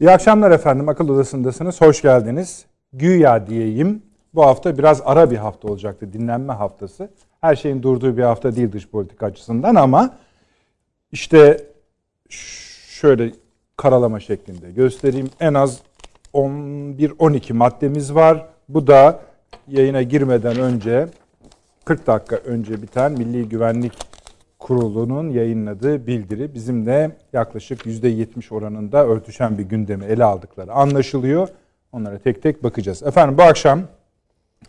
İyi akşamlar efendim. Akıl Odası'ndasınız. Hoş geldiniz. Güya diyeyim. Bu hafta biraz ara bir hafta olacaktı. Dinlenme haftası. Her şeyin durduğu bir hafta değil dış politika açısından ama işte şöyle karalama şeklinde göstereyim. En az 11-12 maddemiz var. Bu da yayına girmeden önce 40 dakika önce biten Milli Güvenlik Kurulu'nun yayınladığı bildiri bizimle yaklaşık %70 oranında örtüşen bir gündemi ele aldıkları anlaşılıyor. Onlara tek tek bakacağız. Efendim bu akşam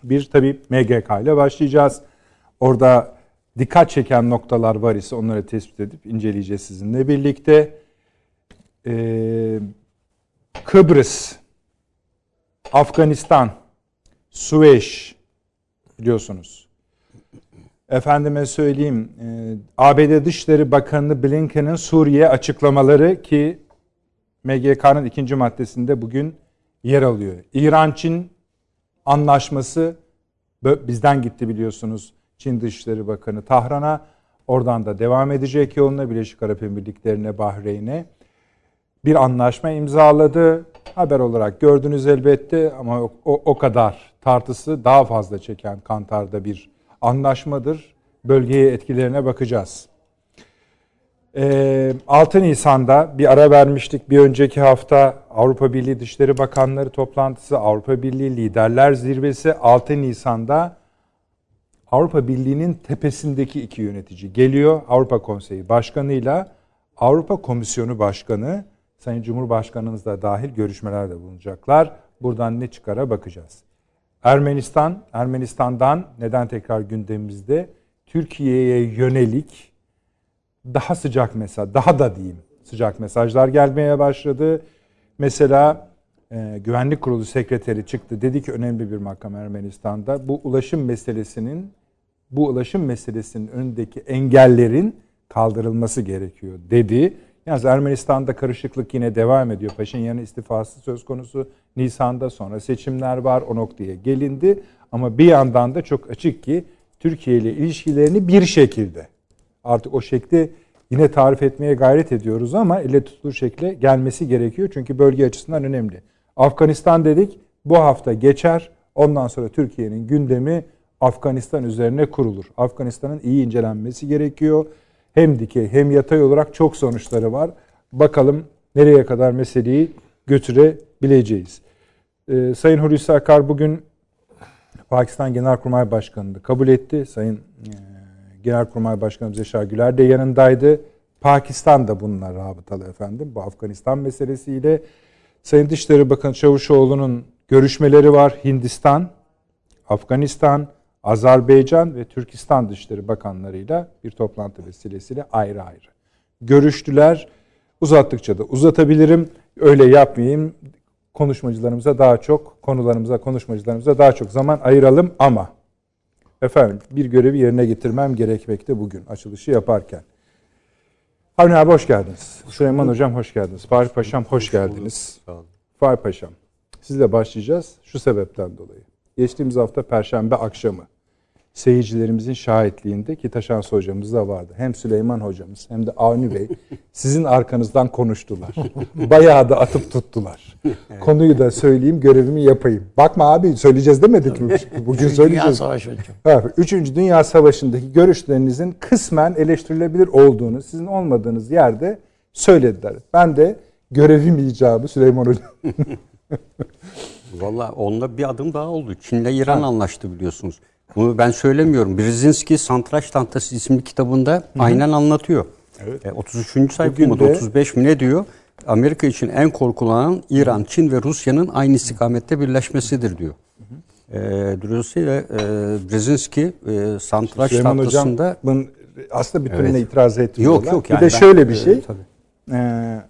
bir tabi MGK ile başlayacağız. Orada dikkat çeken noktalar var ise onları tespit edip inceleyeceğiz sizinle birlikte. Ee, Kıbrıs, Afganistan, Süveyş biliyorsunuz efendime söyleyeyim e, ABD Dışişleri Bakanı Blinken'in Suriye açıklamaları ki MGK'nın ikinci maddesinde bugün yer alıyor. İran-Çin anlaşması bizden gitti biliyorsunuz Çin Dışişleri Bakanı Tahran'a. Oradan da devam edecek yoluna Birleşik Arap Emirlikleri'ne, Bahreyn'e bir anlaşma imzaladı. Haber olarak gördünüz elbette ama o, o, o kadar tartısı daha fazla çeken Kantar'da bir anlaşmadır. Bölgeye etkilerine bakacağız. 6 ee, Nisan'da bir ara vermiştik. Bir önceki hafta Avrupa Birliği Dışişleri Bakanları toplantısı, Avrupa Birliği Liderler Zirvesi 6 Nisan'da Avrupa Birliği'nin tepesindeki iki yönetici geliyor. Avrupa Konseyi Başkanı'yla Avrupa Komisyonu Başkanı Sayın Cumhurbaşkanımız da dahil görüşmelerde bulunacaklar. Buradan ne çıkara bakacağız. Ermenistan, Ermenistan'dan neden tekrar gündemimizde? Türkiye'ye yönelik daha sıcak mesaj, daha da diyeyim sıcak mesajlar gelmeye başladı. Mesela e, Güvenlik Kurulu Sekreteri çıktı. Dedi ki önemli bir makam Ermenistan'da. Bu ulaşım meselesinin bu ulaşım meselesinin önündeki engellerin kaldırılması gerekiyor dedi. Yalnız Ermenistan'da karışıklık yine devam ediyor. Paşinyan'ın istifası söz konusu. Nisan'da sonra seçimler var. O noktaya gelindi. Ama bir yandan da çok açık ki Türkiye ile ilişkilerini bir şekilde artık o şekli yine tarif etmeye gayret ediyoruz ama elle tutulur şekle gelmesi gerekiyor. Çünkü bölge açısından önemli. Afganistan dedik bu hafta geçer. Ondan sonra Türkiye'nin gündemi Afganistan üzerine kurulur. Afganistan'ın iyi incelenmesi gerekiyor hem dikey hem yatay olarak çok sonuçları var. Bakalım nereye kadar meseleyi götürebileceğiz. Ee, Sayın Hulusi Akar bugün Pakistan Genelkurmay Başkanı'nı kabul etti. Sayın e, Genelkurmay Başkanımız Yaşar Güler de yanındaydı. Pakistan da bununla rabıtalı efendim. Bu Afganistan meselesiyle. Sayın Dışişleri Bakanı Çavuşoğlu'nun görüşmeleri var. Hindistan, Afganistan, Azerbaycan ve Türkistan Dışişleri Bakanlarıyla bir toplantı vesilesiyle ayrı ayrı görüştüler. Uzattıkça da uzatabilirim. Öyle yapmayayım. Konuşmacılarımıza daha çok, konularımıza, konuşmacılarımıza daha çok zaman ayıralım ama efendim bir görevi yerine getirmem gerekmekte bugün açılışı yaparken. Avni abi hoş geldiniz. Süleyman Hocam hoş geldiniz. Fahri Paşam hoş geldiniz. Fahri Paşam sizle başlayacağız şu sebepten dolayı. Geçtiğimiz hafta Perşembe akşamı seyircilerimizin şahitliğinde ki Taşans hocamız da vardı. Hem Süleyman hocamız hem de Avni Bey sizin arkanızdan konuştular. Bayağı da atıp tuttular. Evet. Konuyu da söyleyeyim, görevimi yapayım. Bakma abi söyleyeceğiz demedik mi? Bugün Üçüncü söyleyeceğiz. Dünya Savaşı hocam. Üçüncü Dünya Savaşı'ndaki görüşlerinizin kısmen eleştirilebilir olduğunu, sizin olmadığınız yerde söylediler. Ben de görevim icabı Süleyman hocam. Valla onda bir adım daha oldu. Çin'le İran ha. anlaştı biliyorsunuz. Bunu ben söylemiyorum. Brzezinski Santraç Tantası isimli kitabında Hı-hı. aynen anlatıyor. Evet. E, 33. sayfa mı 35 mi ne diyor? Amerika için en korkulanan İran, Çin ve Rusya'nın aynı istikamette birleşmesidir diyor. E, Dolayısıyla e, Brzezinski e, Santraç Süleyman tahtasında... Hocam aslında bütününe evet. itiraz etmiyorlar. Yok yok. Yani bir de şöyle bir şey. E, tabii. E,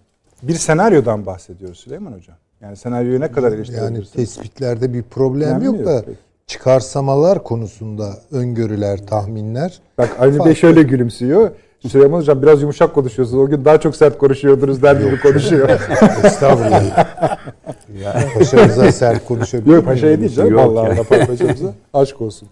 bir senaryodan bahsediyoruz Süleyman Hocam. Yani senaryoyu ne kadar eleştirebilirsiniz? Yani tespitlerde bir problem yani yok da peki çıkarsamalar konusunda öngörüler, tahminler. Bak Avni Bey şöyle gülümsüyor. Süleyman Hocam biraz yumuşak konuşuyorsunuz. O gün daha çok sert konuşuyordunuz der gibi konuşuyor. Estağfurullah. ya, paşamıza sert konuşabiliyor Yok paşaya değil canım. Yok Allah Allah paşamıza. Aşk olsun.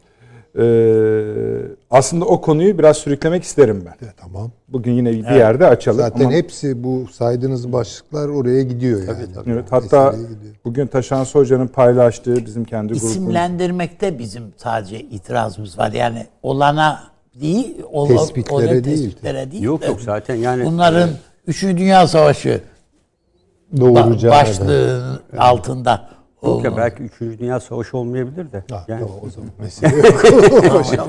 Ee, aslında o konuyu biraz sürüklemek isterim ben. E, tamam. Bugün yine bir yerde açalım. Zaten Ama- hepsi bu saydığınız başlıklar oraya gidiyor yani. Evet, hatta gidiyor. bugün Taşansı Hoca'nın paylaştığı bizim kendi grubumuz. İsimlendirmekte bizim sadece itirazımız var. Yani olana değil, ol, Tespitlere olan değil. tespitlere değil. Yok de yok zaten yani Bunların Üçüncü Dünya Savaşı da- başlığının altında Yok ya olmalı. belki 3. Dünya Savaşı olmayabilir de. Ha, yani, tamam, o zaman mesele yok. Paşam,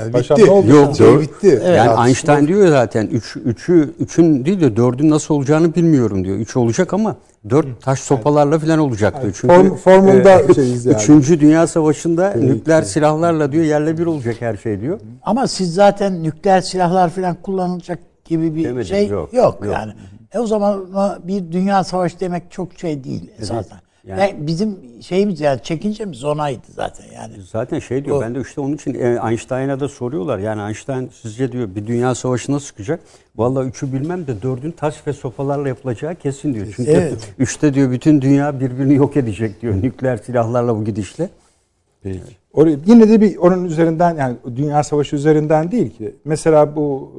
yani Paşam bitti. ne oldu? Yok, Şey bitti. yani Tartışma- Einstein diyor zaten 3 üçü üçün değil de 4'ün nasıl olacağını bilmiyorum diyor. 3 olacak ama 4 taş sopalarla falan olacak diyor. Çünkü Form- formunda e, şeyiz yani. 3. Dünya Savaşı'nda nükleer silahlarla diyor yerle bir olacak her şey diyor. Ama siz zaten nükleer silahlar falan kullanılacak gibi bir Demedim, şey yok, yok, yok. yani. E o zaman bir dünya savaşı demek çok şey değil esasen. Yani- Yani, bizim şeyimiz yani çekincemiz onaydı zaten yani. Zaten şey diyor O- ben de işte onun için e, Einstein'a da soruyorlar. Yani Einstein sizce diyor bir dünya savaşı nasıl çıkacak? Vallahi üçü bilmem de dördün taş ve sopalarla yapılacağı kesin diyor. Çünkü Evet. üçte diyor bütün dünya birbirini yok edecek diyor nükleer silahlarla bu gidişle. Peki. Oraya, yine de bir onun üzerinden yani Dünya Savaşı üzerinden değil ki. Mesela bu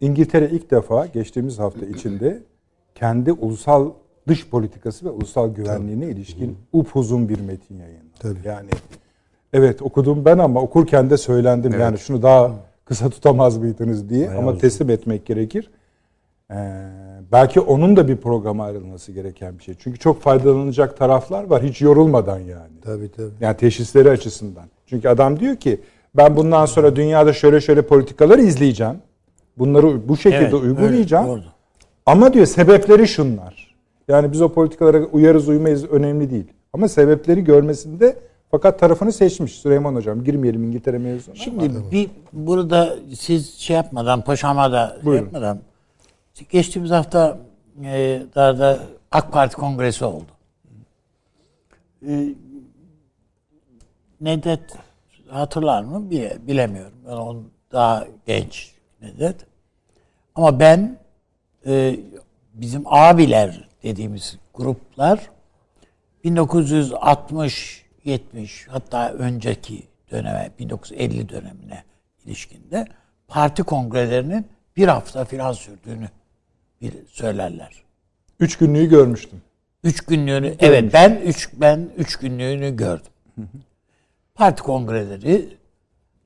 e, İngiltere ilk defa geçtiğimiz hafta içinde kendi ulusal dış politikası ve ulusal güvenliğine ilişkin upuzun bir metin yayınladı. Tabii. Yani evet okudum ben ama okurken de söylendim. Yani şunu daha kısa tutamaz mıydınız diye ama teslim etmek gerekir. Ee, belki onun da bir programa ayrılması gereken bir şey. Çünkü çok faydalanacak taraflar var hiç yorulmadan yani. Tabii tabii. Yani teşhisleri açısından. Çünkü adam diyor ki ben bundan sonra dünyada şöyle şöyle politikaları izleyeceğim. Bunları bu şekilde Evet, uygulayacağım. öyle, doğru. Ama diyor sebepleri şunlar. Yani biz o politikalara uyarız uymayız önemli değil. Ama sebepleri görmesinde fakat tarafını seçmiş Süleyman Hocam. Girmeyelim İngiltere mevzuna. Şimdi bir burada siz şey yapmadan paşama da şey Buyurun. yapmadan geçtiğimiz hafta e, daha da AK Parti kongresi oldu. E, Nedet hatırlar mı? Bile, bilemiyorum. Ben onun daha genç Nedet. Ama ben e, bizim abiler dediğimiz gruplar 1960 70 hatta önceki döneme 1950 dönemine ilişkinde parti kongrelerinin bir hafta filan sürdüğünü söylerler. Üç günlüğü görmüştüm. Üç günlüğünü evet ben üç ben üç günlüğünü gördüm. Parti kongreleri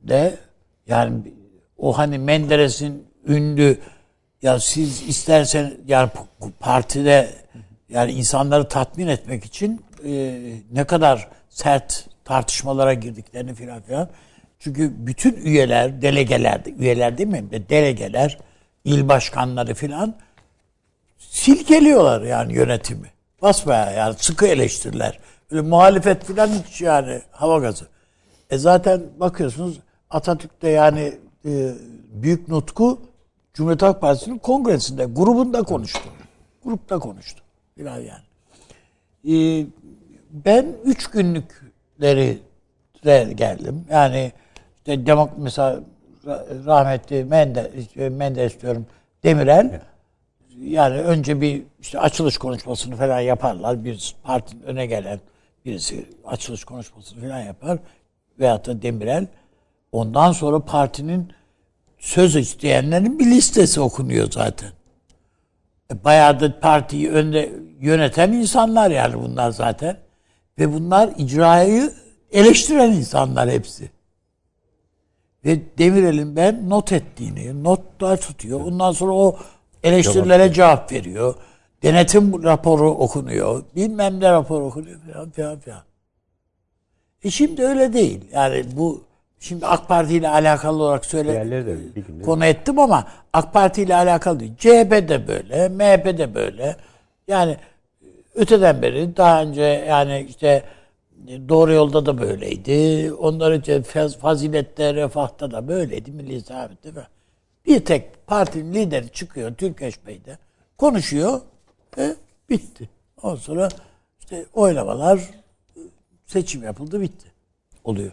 de yani o hani Menderes'in ünlü ya siz istersen yani partide yani insanları tatmin etmek için e, ne kadar sert tartışmalara girdiklerini filan filan. Çünkü bütün üyeler, delegeler, üyeler değil mi? Delegeler, il başkanları filan silkeliyorlar yani yönetimi. Basbayağı yani sıkı eleştiriler. Böyle muhalefet falan hiç yani hava gazı. E zaten bakıyorsunuz Atatürk'te yani e, büyük nutku Cumhuriyet Halk Partisi'nin kongresinde, grubunda konuştu. Grupta konuştu. Biraz yani. E, ben üç günlükleri geldim. Yani işte demok mesela ra- rahmetli Menderes, Menderes diyorum Demirel yani önce bir işte açılış konuşmasını falan yaparlar. Bir partinin öne gelen birisi açılış konuşmasını falan yapar. Veyahut da Demirel. Ondan sonra partinin söz isteyenlerin bir listesi okunuyor zaten. E, Bayağı da partiyi önde yöneten insanlar yani bunlar zaten. Ve bunlar icrayı eleştiren insanlar hepsi. Ve Demirel'in ben not ettiğini, notlar tutuyor. Ondan sonra o eleştirilere cevap veriyor. Denetim raporu okunuyor. Bilmem ne raporu okunuyor falan filan filan. E şimdi öyle değil. Yani bu şimdi AK Parti ile alakalı olarak söyle Diğerleri de bir günde- konu ettim ama AK Parti ile alakalı değil. CHP de böyle, MHP de böyle. Yani öteden beri daha önce yani işte doğru yolda da böyleydi. Onların için faz- fazilette, refahta da böyleydi. Milli Saadet'te falan. Bir tek partinin lideri çıkıyor Türkeş Bey'de. Konuşuyor ve bitti. Ondan sonra işte oylamalar seçim yapıldı bitti. Oluyor.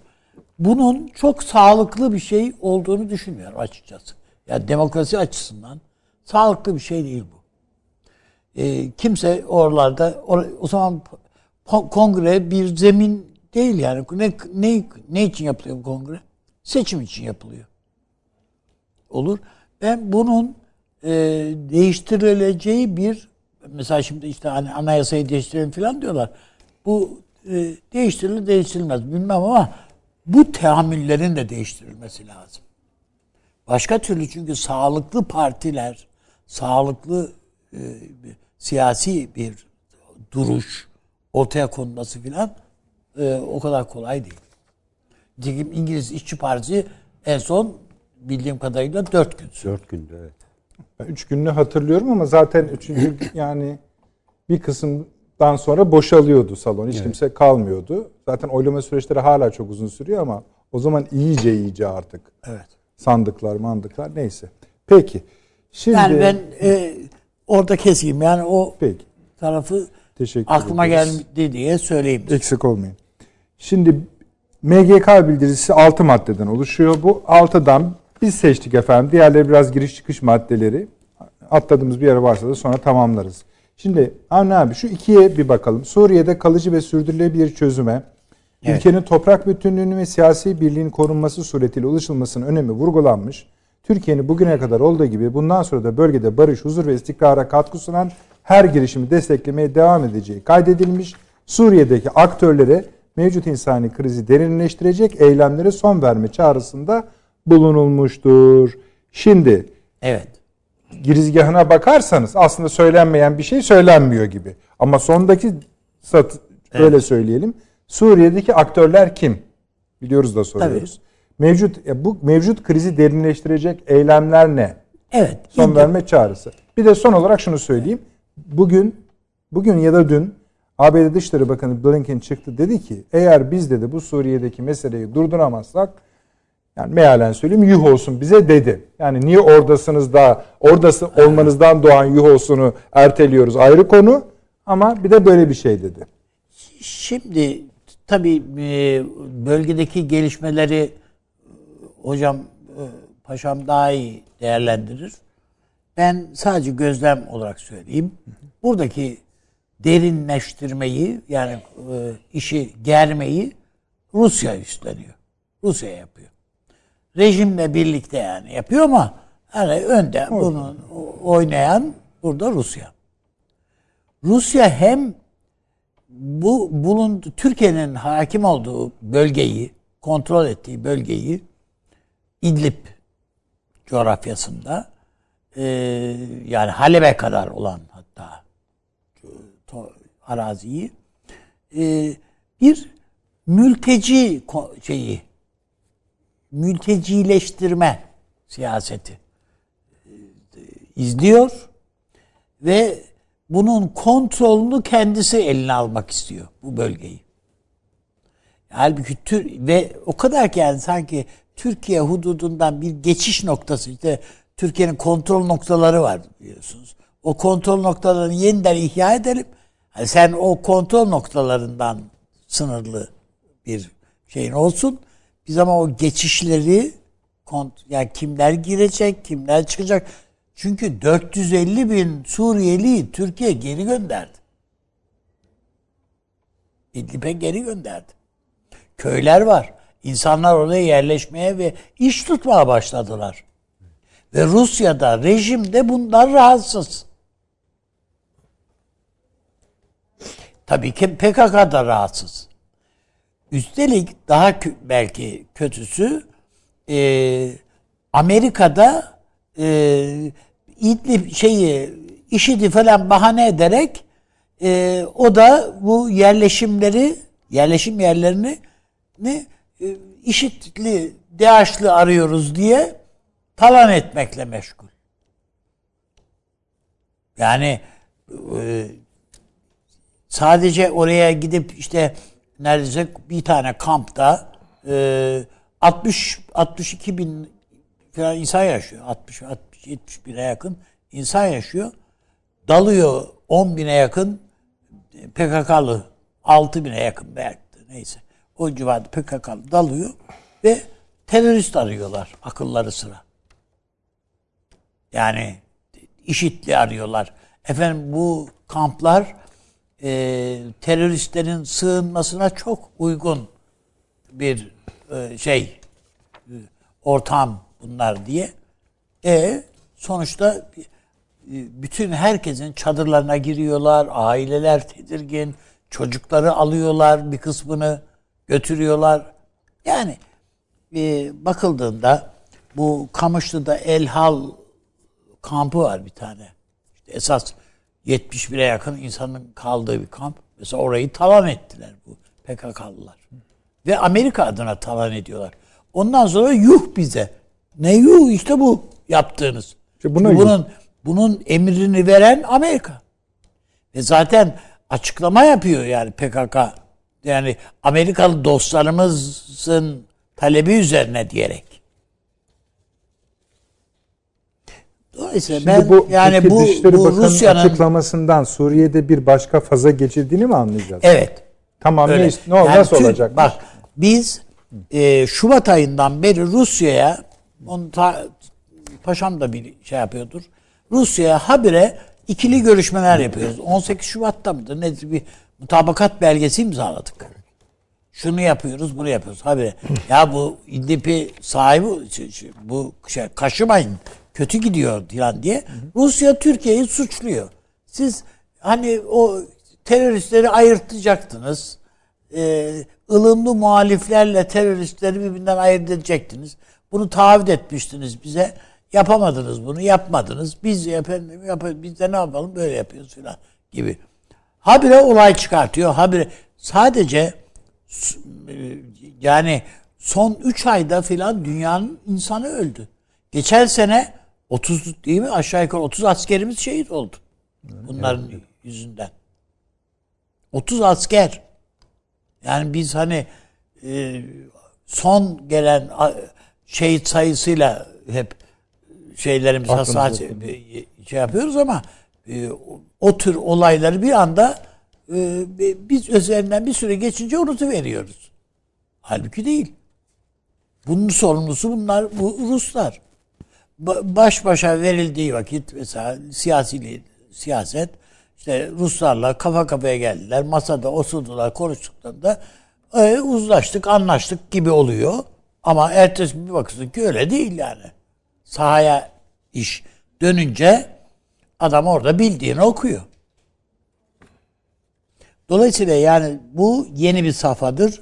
Bunun çok sağlıklı bir şey olduğunu düşünmüyorum açıkçası. Yani demokrasi açısından sağlıklı bir şey değil bu. Ee, kimse oralarda or- o zaman kongre bir zemin değil yani. Ne, ne, ne için yapılıyor kongre? Seçim için yapılıyor. Olur. Ben bunun e, değiştirileceği bir mesela şimdi işte hani anayasayı değiştirelim falan diyorlar. Bu e, değiştirilir değiştirilmez bilmem ama bu teamüllerin de değiştirilmesi lazım. Başka türlü çünkü sağlıklı partiler, sağlıklı e, siyasi bir duruş ortaya konması filan e, o kadar kolay değil. Nitekim İngiliz İşçi Partisi en son bildiğim kadarıyla dört gün. Dört günde evet. Ben üç gününü hatırlıyorum ama zaten üçüncü yani bir kısımdan sonra boşalıyordu salon. Hiç kimse kalmıyordu. Zaten oylama süreçleri hala çok uzun sürüyor ama o zaman iyice iyice artık. Evet. Sandıklar, mandıklar neyse. Peki. Şimdi Yani ben e, orada keseyim. Yani o Peki. tarafı Teşekkür aklıma ederiz. geldi diye söyleyeyim. Eksik olmayın. Şimdi MGK bildirisi 6 maddeden oluşuyor. Bu 6'dan biz seçtik efendim. Diğerleri biraz giriş çıkış maddeleri. Atladığımız bir yer varsa da sonra tamamlarız. Şimdi Avni abi şu ikiye bir bakalım. Suriye'de kalıcı ve sürdürülebilir çözüme, Evet. ülkenin toprak bütünlüğünün ve siyasi birliğin korunması suretiyle ulaşılmasının önemi vurgulanmış. Türkiye'nin bugüne kadar olduğu gibi bundan sonra da bölgede barış, huzur ve istikrara katkı sunan her girişimi desteklemeye devam edeceği kaydedilmiş. Suriye'deki aktörlere mevcut insani krizi derinleştirecek eylemlere son verme çağrısında bulunulmuştur. Şimdi Evet. Girizgahına bakarsanız aslında söylenmeyen bir şey söylenmiyor gibi. Ama sondaki sat öyle söyleyelim. Suriye'deki aktörler kim? Biliyoruz da soruyoruz. Mevcut ya bu mevcut krizi derinleştirecek eylemler ne? Evet. Son İndir- verme çağrısı. Bir de son olarak şunu söyleyeyim. Bugün bugün ya da dün ABD Dışişleri Bakanı Blinken çıktı dedi ki eğer biz dedi bu Suriye'deki meseleyi durduramazsak yani mealen söyleyeyim yuh olsun bize dedi. Yani niye oradasınız da oradası olmanızdan doğan yuh olsunu erteliyoruz ayrı konu ama bir de böyle bir şey dedi. Şimdi tabii e, bölgedeki gelişmeleri e, hocam e, paşam daha iyi değerlendirir. Ben sadece gözlem olarak söyleyeyim. Buradaki derinleştirmeyi yani işi germeyi Rusya üstleniyor. Rusya yapıyor. Rejimle birlikte yani yapıyor ama hani önde bunun oynayan burada Rusya. Rusya hem bu bunun Türkiye'nin hakim olduğu bölgeyi, kontrol ettiği bölgeyi İdlib coğrafyasında e, yani Halep'e kadar olan hatta to- araziyi e, bir mülteci şeyi mültecileştirme siyaseti e, izliyor ve bunun kontrolünü kendisi eline almak istiyor bu bölgeyi. Halbuki Tür ve o kadar ki yani sanki Türkiye hududundan bir geçiş noktası işte Türkiye'nin kontrol noktaları var biliyorsunuz. O kontrol noktalarını yeniden ihya edelim. Hani sen o kontrol noktalarından sınırlı bir şeyin olsun. Biz ama o geçişleri kont yani kimler girecek, kimler çıkacak. Çünkü 450 bin Suriyeli Türkiye geri gönderdi. İdlib'e geri gönderdi. Köyler var. İnsanlar oraya yerleşmeye ve iş tutmaya başladılar. Ve Rusya'da, rejimde bundan rahatsız. Tabii ki PKK da rahatsız. Üstelik daha kö- belki kötüsü e, Amerika'da e, İdlib şeyi işidi falan bahane ederek e, o da bu yerleşimleri yerleşim yerlerini ne e, işitli DAEŞ'li arıyoruz diye talan etmekle meşgul. Yani e, sadece oraya gidip işte neredeyse bir tane kampta e, 60 62 bin falan insan yaşıyor. 60 60 70 bine yakın insan yaşıyor. Dalıyor 10 bine yakın PKK'lı 6 bine yakın belki neyse. O civarda PKK'lı dalıyor ve terörist arıyorlar akılları sıra. Yani işitli arıyorlar. Efendim bu kamplar e, teröristlerin sığınmasına çok uygun bir e, şey e, ortam bunlar diye. E sonuçta e, bütün herkesin çadırlarına giriyorlar, aileler tedirgin, çocukları alıyorlar bir kısmını götürüyorlar. Yani e, bakıldığında bu Kamışlı'da Elhal kampı var bir tane. İşte esas 71'e yakın insanın kaldığı bir kamp. Mesela orayı talan ettiler bu PKK'lılar. Ve Amerika adına talan ediyorlar. Ondan sonra yuh bize. Ne yuh işte bu yaptığınız. İşte buna Çünkü yuh. bunun bunun emrini veren Amerika. Ve zaten açıklama yapıyor yani PKK. Yani Amerikalı dostlarımızın talebi üzerine diyerek. Dolayısıyla Şimdi ben bu yani bu, Dışişleri bu Rusya'nın açıklamasından Suriye'de bir başka faza geçildiğini mi anlayacağız? evet Tamam Öyle. ne, ne Yani nasıl olacak? Bak biz e, Şubat ayından beri Rusya'ya onu ta, paşam da bir şey yapıyordur. Rusya'ya habire ikili görüşmeler yapıyoruz. 18 Şubat'ta mıdır? Ne bir mutabakat belgesi imzaladık. Şunu yapıyoruz, bunu yapıyoruz. Habire. ya bu İdlib'i sahibi şey- şey, bu şey kaşımayın. Kötü gidiyor falan diye. Rusya Türkiye'yi suçluyor. Siz hani o teröristleri ayırtacaktınız e, ılımlı muhaliflerle teröristleri birbirinden ayırt edecektiniz. Bunu taahhüt etmiştiniz bize. Yapamadınız bunu, yapmadınız. Biz efendim yap biz de ne yapalım böyle yapıyoruz filan gibi. Habire olay çıkartıyor. Habire sadece e, yani son 3 ayda filan dünyanın insanı öldü. Geçen sene 30 değil mi? Aşağı yukarı 30 askerimiz şehit oldu. Bunların yüzünden. 30 asker. Yani biz hani e, son gelen şehit sayısıyla hep şeylerimiz hassas şey yapıyoruz ama e, o, tür olayları bir anda e, biz üzerinden bir süre geçince unutuveriyoruz. Halbuki değil. Bunun sorumlusu bunlar, bu Ruslar. Ba- Baş başa verildiği vakit mesela siyasi siyaset işte Ruslarla kafa kafaya geldiler. Masada oturdular, konuştuklarında e, uzlaştık, anlaştık gibi oluyor. Ama ertesi bir bakıyorsun ki öyle değil yani. Sahaya iş dönünce adam orada bildiğini okuyor. Dolayısıyla yani bu yeni bir safhadır.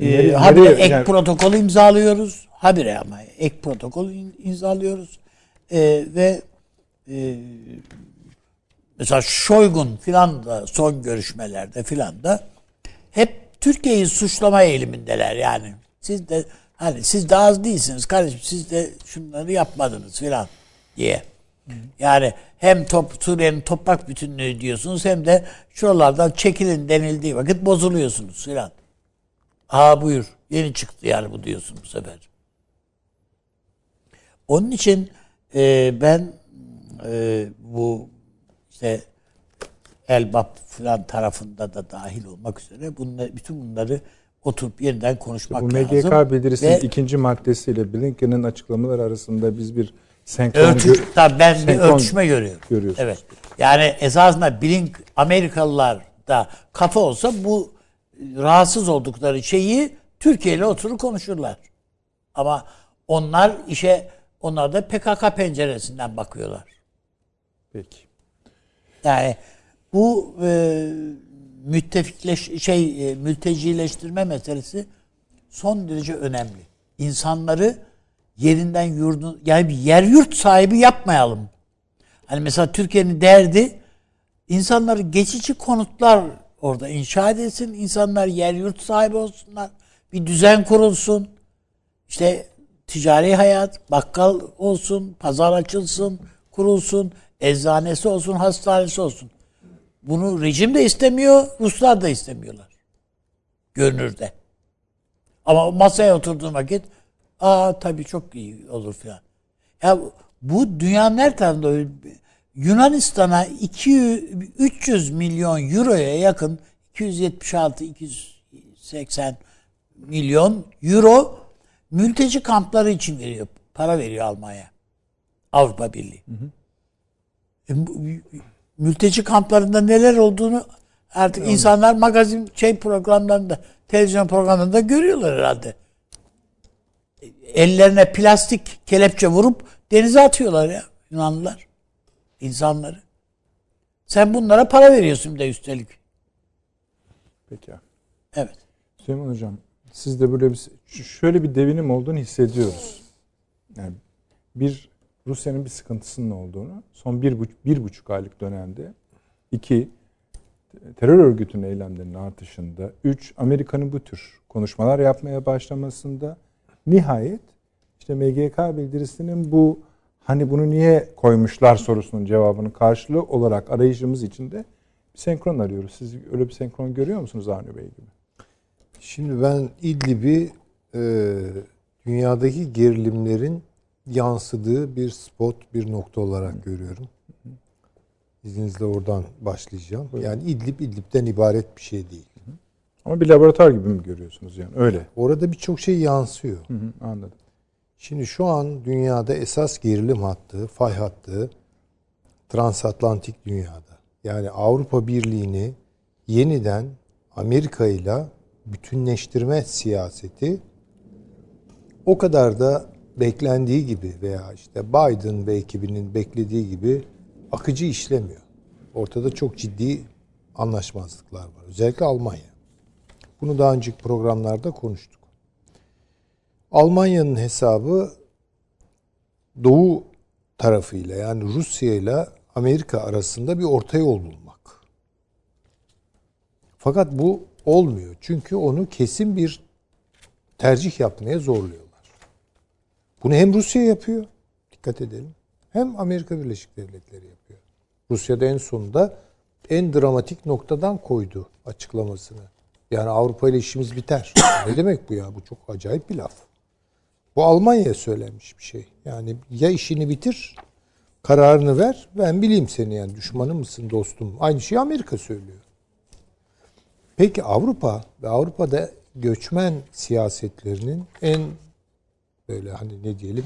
Ee, nereye- ek yani- protokolü imzalıyoruz. Habire ama ek protokolü in- imzalıyoruz. Ee, ve e, mesela Şoygun filan da son görüşmelerde filan da hep Türkiye'yi suçlama eğilimindeler yani. Siz de hani siz de az değilsiniz kardeşim siz de şunları yapmadınız filan diye. Yani hem top, Suriye'nin toprak bütünlüğü diyorsunuz hem de şuralardan çekilin denildiği vakit bozuluyorsunuz filan. Aa buyur. Yeni çıktı yani bu diyorsun bu sefer. Onun için e, ben e, bu işte Elbap falan tarafında da dahil olmak üzere bunları, bütün bunları oturup yeniden konuşmak Bu lazım. MGK bildirisinin Ve ikinci maddesiyle Blinken'in açıklamaları arasında biz bir senkron tabii ben bir ölçüşme görüyorum. görüyorsunuz. Evet. Yani esasında Blink Amerikalılar da kafa olsa bu rahatsız oldukları şeyi Türkiye ile oturur konuşurlar. Ama onlar işe onlar da PKK penceresinden bakıyorlar. Peki. Yani bu e, müttefikleş şey e, mültecileştirme meselesi son derece önemli. İnsanları yerinden yurdun yani bir yer yurt sahibi yapmayalım. Hani mesela Türkiye'nin derdi insanları geçici konutlar orada inşa edilsin. insanlar yer yurt sahibi olsunlar. Bir düzen kurulsun. İşte ticari hayat, bakkal olsun, pazar açılsın, kurulsun, eczanesi olsun, hastanesi olsun. Bunu rejim de istemiyor, Ruslar da istemiyorlar. Görünürde. Ama masaya oturduğun vakit aa tabii çok iyi olur filan. Ya bu dünyanın her tarafında. Yunanistan'a 200, 300 milyon euroya yakın 276 280 milyon euro mülteci kampları için veriyor. Para veriyor Almanya. Avrupa Birliği. E, bu- mülteci kamplarında neler olduğunu Artık insanlar magazin şey programlarında, televizyon programlarında görüyorlar herhalde. Ellerine plastik kelepçe vurup denize atıyorlar ya Yunanlılar. insanları. Sen bunlara para veriyorsun bir de üstelik. Peki. Evet. Süleyman Hocam siz de böyle bir şöyle bir devinim olduğunu hissediyoruz. Yani bir Rusya'nın bir sıkıntısının olduğunu son bir, buçuk, bir buçuk aylık dönemde iki terör örgütünün eylemlerinin artışında üç Amerika'nın bu tür konuşmalar yapmaya başlamasında nihayet işte MGK bildirisinin bu hani bunu niye koymuşlar sorusunun cevabının karşılığı olarak arayışımız içinde bir senkron arıyoruz. Siz öyle bir senkron görüyor musunuz Avni Bey gibi? Şimdi ben İdlib'i e, dünyadaki gerilimlerin yansıdığı bir spot, bir nokta olarak görüyorum. İzninizle oradan başlayacağım. Yani İdlib, İdlib'den ibaret bir şey değil. Ama bir laboratuvar gibi mi görüyorsunuz yani öyle? Orada birçok şey yansıyor. Hı hı, anladım. Şimdi şu an dünyada esas gerilim hattı, fay hattı transatlantik dünyada. Yani Avrupa Birliği'ni yeniden Amerika ile bütünleştirme siyaseti o kadar da beklendiği gibi veya işte Biden ve ekibinin beklediği gibi akıcı işlemiyor. Ortada çok ciddi anlaşmazlıklar var. Özellikle Almanya. Bunu daha önceki programlarda konuştuk. Almanya'nın hesabı Doğu tarafıyla yani Rusya ile Amerika arasında bir orta yol bulmak. Fakat bu olmuyor. Çünkü onu kesin bir tercih yapmaya zorluyorlar. Bunu hem Rusya yapıyor, dikkat edelim, hem Amerika Birleşik Devletleri yapıyor. Rusya'da en sonunda en dramatik noktadan koydu açıklamasını. Yani Avrupa ile işimiz biter. ne demek bu ya? Bu çok acayip bir laf. Bu Almanya'ya söylenmiş bir şey. Yani ya işini bitir, kararını ver, ben bileyim seni yani düşmanım mısın dostum. Aynı şeyi Amerika söylüyor. Peki Avrupa ve Avrupa'da göçmen siyasetlerinin en böyle hani ne diyelim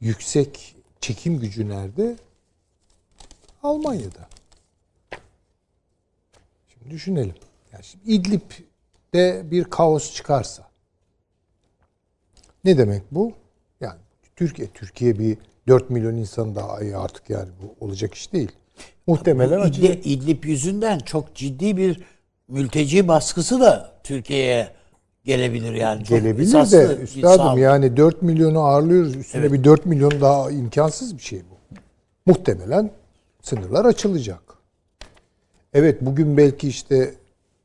yüksek çekim gücü nerede? Almanya'da. Şimdi düşünelim. Yani şimdi İdlib'de bir kaos çıkarsa ne demek bu? Yani Türkiye Türkiye bir 4 milyon insan daha iyi artık yani bu olacak iş değil. Muhtemelen. İdlib, İdlib yüzünden çok ciddi bir mülteci baskısı da Türkiye'ye gelebilir yani. Çok Gelebilir esaslı de üstadım yani 4 milyonu ağırlıyoruz. Üstüne Evet. bir 4 milyon daha imkansız bir şey bu. Muhtemelen sınırlar açılacak. Evet bugün belki işte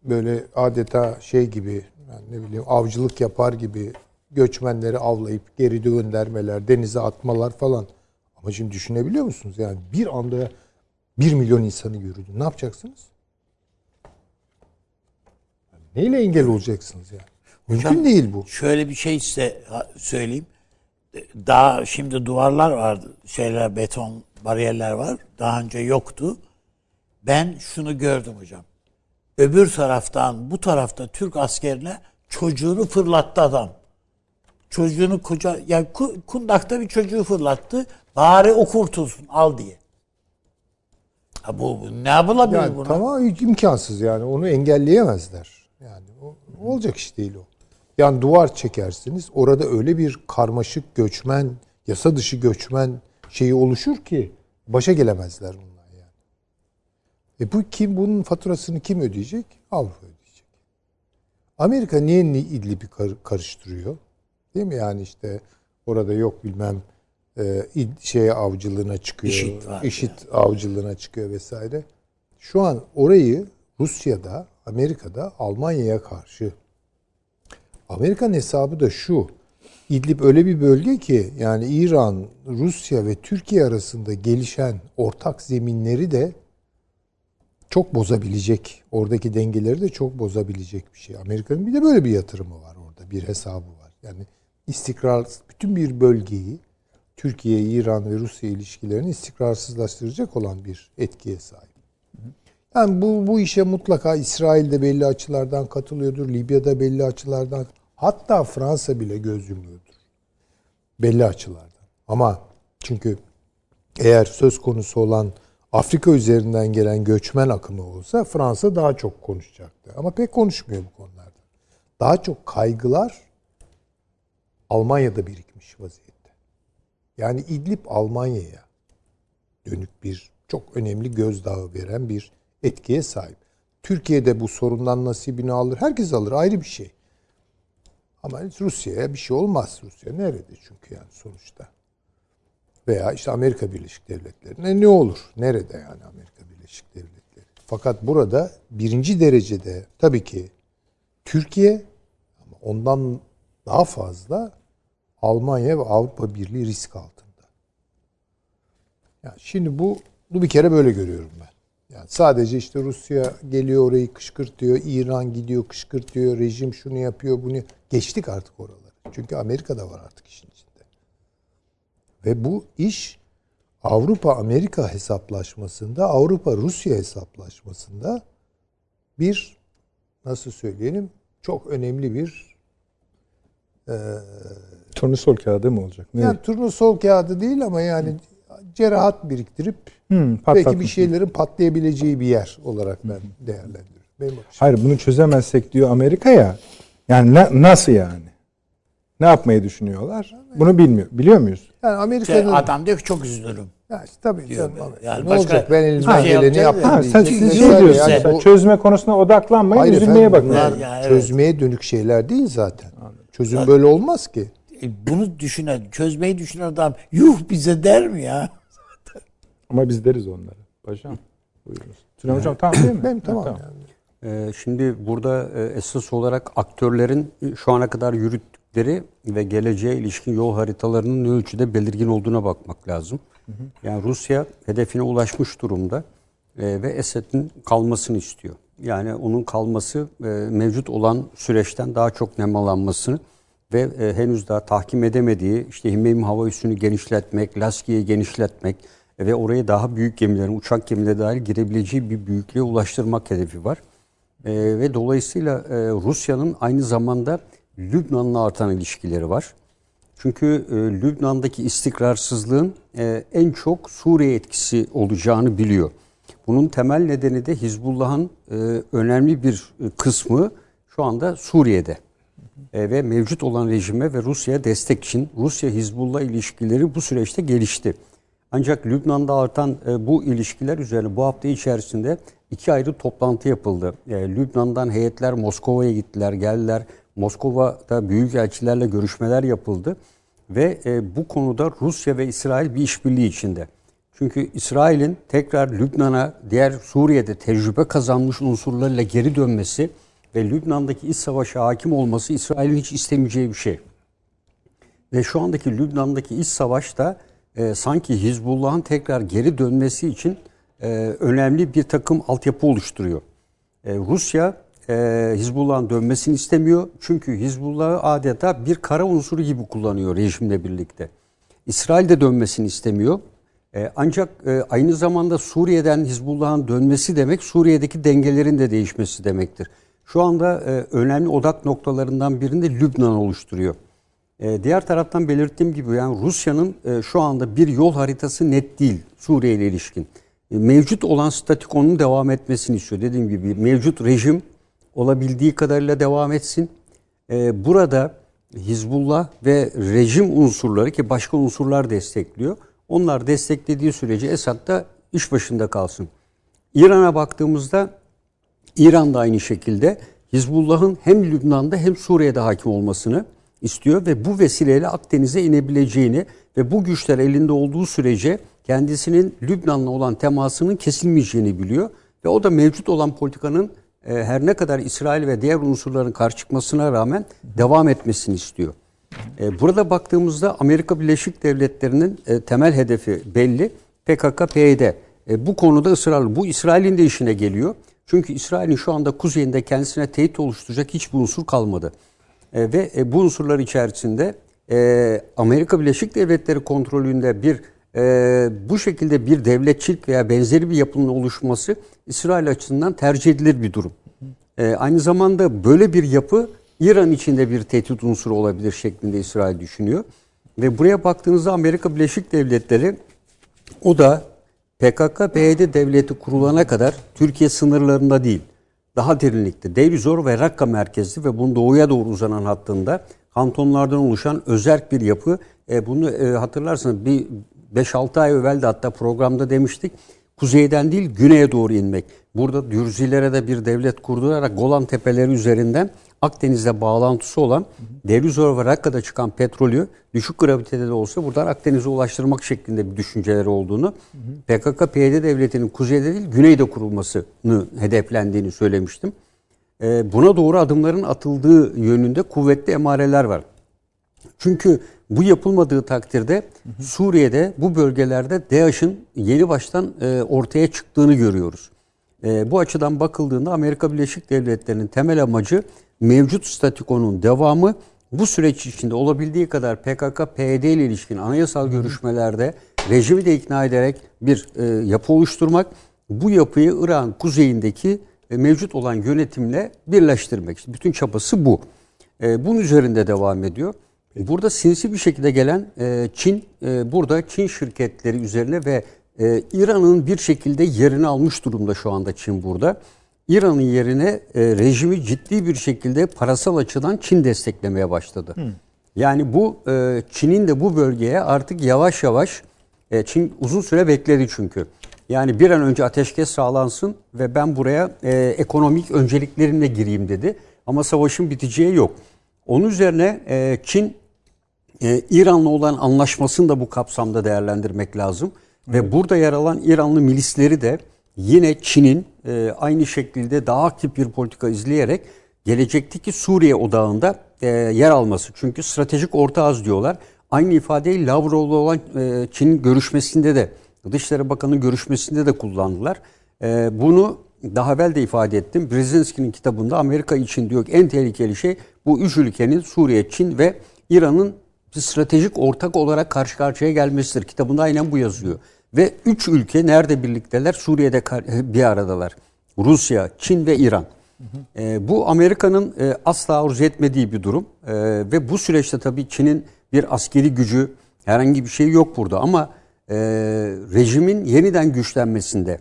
böyle adeta şey gibi yani ne bileyim avcılık yapar gibi göçmenleri avlayıp geri göndermeler, denize atmalar falan. Ama şimdi düşünebiliyor musunuz? Yani bir anda 1 milyon insanı yürüdü. Ne yapacaksınız? Neyle engel olacaksınız yani? Mümkün Hocam, değil bu. Şöyle bir şey size söyleyeyim. Daha şimdi duvarlar vardı. Şeyler beton bariyerler var. Daha önce yoktu. Ben şunu gördüm hocam. Öbür taraftan bu tarafta Türk askerine çocuğunu fırlattı adam. Çocuğunu koca yani ku- kundakta bir çocuğu fırlattı. Bari o kurtulsun al diye. Ha bu, bu ne yapılabilir Yani buna? tamam imkansız yani onu engelleyemezler. Yani o, olacak iş değil o. Yani duvar çekersiniz orada öyle bir karmaşık göçmen, yasa dışı göçmen şeyi oluşur ki başa gelemezler bunlar yani. E bu kim bunun faturasını kim ödeyecek? Avrupa ödeyecek. Amerika niye İdlib'i kar- karıştırıyor? Değil mi yani işte orada yok bilmem e, şeye avcılığına çıkıyor. IŞİD IŞİD avcılığına çıkıyor vesaire. Şu an orayı Rusya'da, Amerika'da Almanya'ya karşı. Amerikan hesabı da şu. İdlib öyle bir bölge ki yani İran, Rusya ve Türkiye arasında gelişen ortak zeminleri de çok bozabilecek. Oradaki dengeleri de çok bozabilecek bir şey. Amerika'nın bir de böyle bir yatırımı var orada. Bir hesabı var. Yani istikrar, bütün bir bölgeyi Türkiye, İran ve Rusya ilişkilerini istikrarsızlaştıracak olan bir etkiye sahip. Yani bu, bu işe mutlaka İsrail de belli açılardan katılıyordur. Libya'da belli açılardan hatta Fransa bile göz yumuyordur. Belli açılardan. Ama çünkü eğer söz konusu olan Afrika üzerinden gelen göçmen akımı olsa Fransa daha çok konuşacaktı. Ama pek konuşmuyor bu konularda. Daha çok kaygılar Almanya'da birikmiş vaziyette. Yani İdlib Almanya'ya dönük bir çok önemli gözdağı veren bir etkiye sahip. Türkiye'de bu sorundan nasibini alır. Herkes alır ayrı bir şey. Ama Rusya'ya bir şey olmaz. Rusya nerede çünkü yani sonuçta. Veya işte Amerika Birleşik Devletleri'ne ne olur? Nerede yani Amerika Birleşik Devletleri? Fakat burada birinci derecede tabii ki Türkiye ama ondan daha fazla Almanya ve Avrupa Birliği risk altında. Yani şimdi bu, bu bir kere böyle görüyorum ben. Yani sadece işte Rusya geliyor orayı kışkırtıyor, İran gidiyor kışkırtıyor, rejim şunu yapıyor, bunu geçtik artık oraları. Çünkü Amerika da var artık işin içinde. Ve bu iş Avrupa Amerika hesaplaşmasında, Avrupa Rusya hesaplaşmasında bir nasıl söyleyelim çok önemli bir Turnusol kağıdı mı olacak? Ne? yani turnusol kağıdı değil ama yani cerahat biriktirip Hmm, belki bir şeylerin patlayabileceği bir yer olarak ben değerlendiriyorum. Benim Hayır bunu çözemezsek diyor Amerika ya. Yani na- nasıl yani? Ne yapmayı düşünüyorlar? Bunu bilmiyor. Biliyor muyuz? Yani Amerika'nın adam diyor ki çok üzülürüm. ya işte tabii Diyor canım. Yani ne başka olacak ben elimden şey geleni yaptım Ha, sen siz şey diyorsun. Yani bu- çözme konusuna odaklanmayın, Hayır üzülmeye efendim, bakın. Yani evet. çözmeye dönük şeyler değil zaten. Çözüm böyle olmaz ki. E, Bunu düşünen, çözmeyi düşünen adam yuh bize der mi ya? Ama biz deriz onlara. Paşam. Buyurunuz. Süleyman Hocam tamam değil mi? Benim Ha, tamam, yani. Ee, Şimdi burada e, esas olarak aktörlerin şu ana kadar yürüttükleri ve geleceğe ilişkin yol haritalarının ne ölçüde belirgin olduğuna bakmak lazım. Yani Rusya hedefine ulaşmış durumda e, ve Esed'in kalmasını istiyor. Yani onun kalması e, mevcut olan süreçten daha çok nemalanmasını ve e, henüz daha tahkim edemediği işte Himeym hava üssünü genişletmek, Laski'yi genişletmek ve oraya daha büyük gemilerin, uçak gemileri dahil girebileceği bir büyüklüğe ulaştırmak hedefi var. E, ve dolayısıyla e, Rusya'nın aynı zamanda Lübnan'la artan ilişkileri var. Çünkü e, Lübnan'daki istikrarsızlığın e, en çok Suriye etkisi olacağını biliyor. Bunun temel nedeni de Hizbullah'ın e, önemli bir e, kısmı şu anda Suriye'de. E, ve mevcut olan rejime ve Rusya'ya destek için Rusya-Hizbullah ilişkileri bu süreçte gelişti. Ancak Lübnan'da artan e, bu ilişkiler üzerine bu hafta içerisinde iki ayrı toplantı yapıldı. E, Lübnan'dan heyetler Moskova'ya gittiler, geldiler. Moskova'da büyükelçilerle görüşmeler yapıldı. Ve e, bu konuda Rusya ve İsrail bir işbirliği içinde. Çünkü İsrail'in tekrar Lübnan'a, diğer Suriye'de tecrübe kazanmış unsurlarla geri dönmesi ve Lübnan'daki iç savaşa hakim olması İsrail'in hiç istemeyeceği bir şey. Ve şu andaki Lübnan'daki iç savaşta e, sanki Hizbullah'ın tekrar geri dönmesi için e, önemli bir takım altyapı oluşturuyor. E, Rusya e, Hizbullah'ın dönmesini istemiyor. Çünkü Hizbullah'ı adeta bir kara unsuru gibi kullanıyor rejimle birlikte. İsrail de dönmesini istemiyor. E, ancak e, aynı zamanda Suriye'den Hizbullah'ın dönmesi demek Suriye'deki dengelerin de değişmesi demektir. Şu anda e, önemli odak noktalarından birinde Lübnan oluşturuyor. E, diğer taraftan belirttiğim gibi yani Rusya'nın e, şu anda bir yol haritası net değil Suriye ile ilişkin. E, mevcut olan statikonun devam etmesini istiyor. Dediğim gibi mevcut rejim olabildiği kadarıyla devam etsin. E, burada Hizbullah ve rejim unsurları ki başka unsurlar destekliyor. Onlar desteklediği sürece Esad da iş başında kalsın. İran'a baktığımızda İran da aynı şekilde Hizbullah'ın hem Lübnan'da hem Suriye'de hakim olmasını istiyor ve bu vesileyle Akdeniz'e inebileceğini ve bu güçler elinde olduğu sürece kendisinin Lübnan'la olan temasının kesilmeyeceğini biliyor ve o da mevcut olan politikanın e, her ne kadar İsrail ve diğer unsurların karşı çıkmasına rağmen devam etmesini istiyor. E, burada baktığımızda Amerika Birleşik Devletleri'nin e, temel hedefi belli. PKK-PYD. E, bu konuda ısrarlı. Bu İsrail'in de işine geliyor. Çünkü İsrail'in şu anda kuzeyinde kendisine tehdit oluşturacak hiçbir unsur kalmadı. E, ve e, bu unsurlar içerisinde e, Amerika Birleşik Devletleri kontrolünde bir e, bu şekilde bir devletçilik veya benzeri bir yapının oluşması İsrail açısından tercih edilir bir durum. E, aynı zamanda böyle bir yapı İran içinde bir tehdit unsuru olabilir şeklinde İsrail düşünüyor. Ve buraya baktığınızda Amerika Birleşik Devletleri o da PKK-PYD devleti kurulana kadar Türkiye sınırlarında değil, daha derinlikte Derizor ve Rakka merkezli ve bunun doğuya doğru uzanan hattında kantonlardan oluşan özerk bir yapı. E, bunu e, hatırlarsınız bir 5-6 ay evvel de hatta programda demiştik. Kuzeyden değil güneye doğru inmek. Burada Dürzilere de bir devlet kurdurarak Golan Tepeleri üzerinden Akdeniz'le bağlantısı olan Derizor ve Rakka'da çıkan petrolü düşük gravitede de olsa buradan Akdeniz'e ulaştırmak şeklinde bir düşünceleri olduğunu, PKK-PYD devletinin kuzeyde değil güneyde kurulmasını hedeflendiğini söylemiştim. Ee, buna doğru adımların atıldığı yönünde kuvvetli emareler var. Çünkü bu yapılmadığı takdirde Suriye'de bu bölgelerde DAEŞ'in yeni baştan e, ortaya çıktığını görüyoruz. E, bu açıdan bakıldığında Amerika Birleşik Devletleri'nin temel amacı mevcut statikonun devamı bu süreç içinde olabildiği kadar PKK-PYD ile ilişkin anayasal görüşmelerde rejimi de ikna ederek bir e, yapı oluşturmak, bu yapıyı İran kuzeyindeki e, mevcut olan yönetimle birleştirmek. İşte bütün çabası bu. E, bunun üzerinde devam ediyor. Burada sinsi bir şekilde gelen e, Çin, e, burada Çin şirketleri üzerine ve e, İran'ın bir şekilde yerini almış durumda şu anda Çin burada. İran'ın yerine e, rejimi ciddi bir şekilde parasal açıdan Çin desteklemeye başladı. Yani bu e, Çin'in de bu bölgeye artık yavaş yavaş e, Çin uzun süre bekledi çünkü. Yani bir an önce ateşkes sağlansın ve ben buraya e, ekonomik önceliklerimle gireyim dedi. Ama savaşın biteceği yok. Onun üzerine e, Çin e, İran'la olan anlaşmasını da bu kapsamda değerlendirmek lazım. Ve burada yer alan İranlı milisleri de yine Çin'in e, aynı şekilde daha aktif bir politika izleyerek gelecekteki Suriye odağında e, yer alması. Çünkü stratejik ortağız diyorlar. Aynı ifadeyi Lavrov'la olan e, Çin görüşmesinde de Dışişleri Bakanı görüşmesinde de kullandılar. E, bunu daha evvel de ifade ettim. Brzezinski'nin kitabında Amerika için diyor ki en tehlikeli şey bu üç ülkenin Suriye, Çin ve İran'ın stratejik ortak olarak karşı karşıya gelmesidir. Kitabında aynen bu yazıyor. Ve üç ülke nerede birlikteler? Suriye'de bir aradalar. Rusya, Çin ve İran. E, bu Amerika'nın e, asla arzu etmediği bir durum. E, ve bu süreçte tabii Çin'in bir askeri gücü herhangi bir şey yok burada. Ama e, rejimin yeniden güçlenmesinde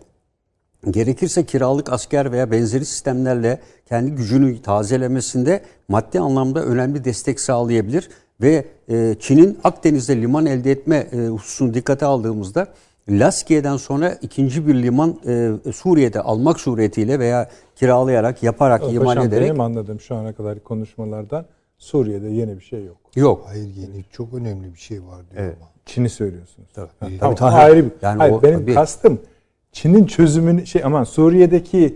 gerekirse kiralık asker veya benzeri sistemlerle kendi gücünü tazelemesinde maddi anlamda önemli destek sağlayabilir. Ve e, Çin'in Akdeniz'de liman elde etme e, hususunu dikkate aldığımızda Laskiye'den sonra ikinci bir liman e, Suriye'de almak suretiyle veya kiralayarak, yaparak, Paşam, iman ederek... Benim anladığım şu ana kadar konuşmalardan Suriye'de yeni bir şey yok. Yok. Hayır yeni çok önemli bir şey var diyor Evet. ama. Çin'i söylüyorsunuz. Tabii, Tabii, tamam, tabii. ayrı bir. Yani Hayır, o- benim tabii. kastım Çin'in çözümünü şey aman Suriye'deki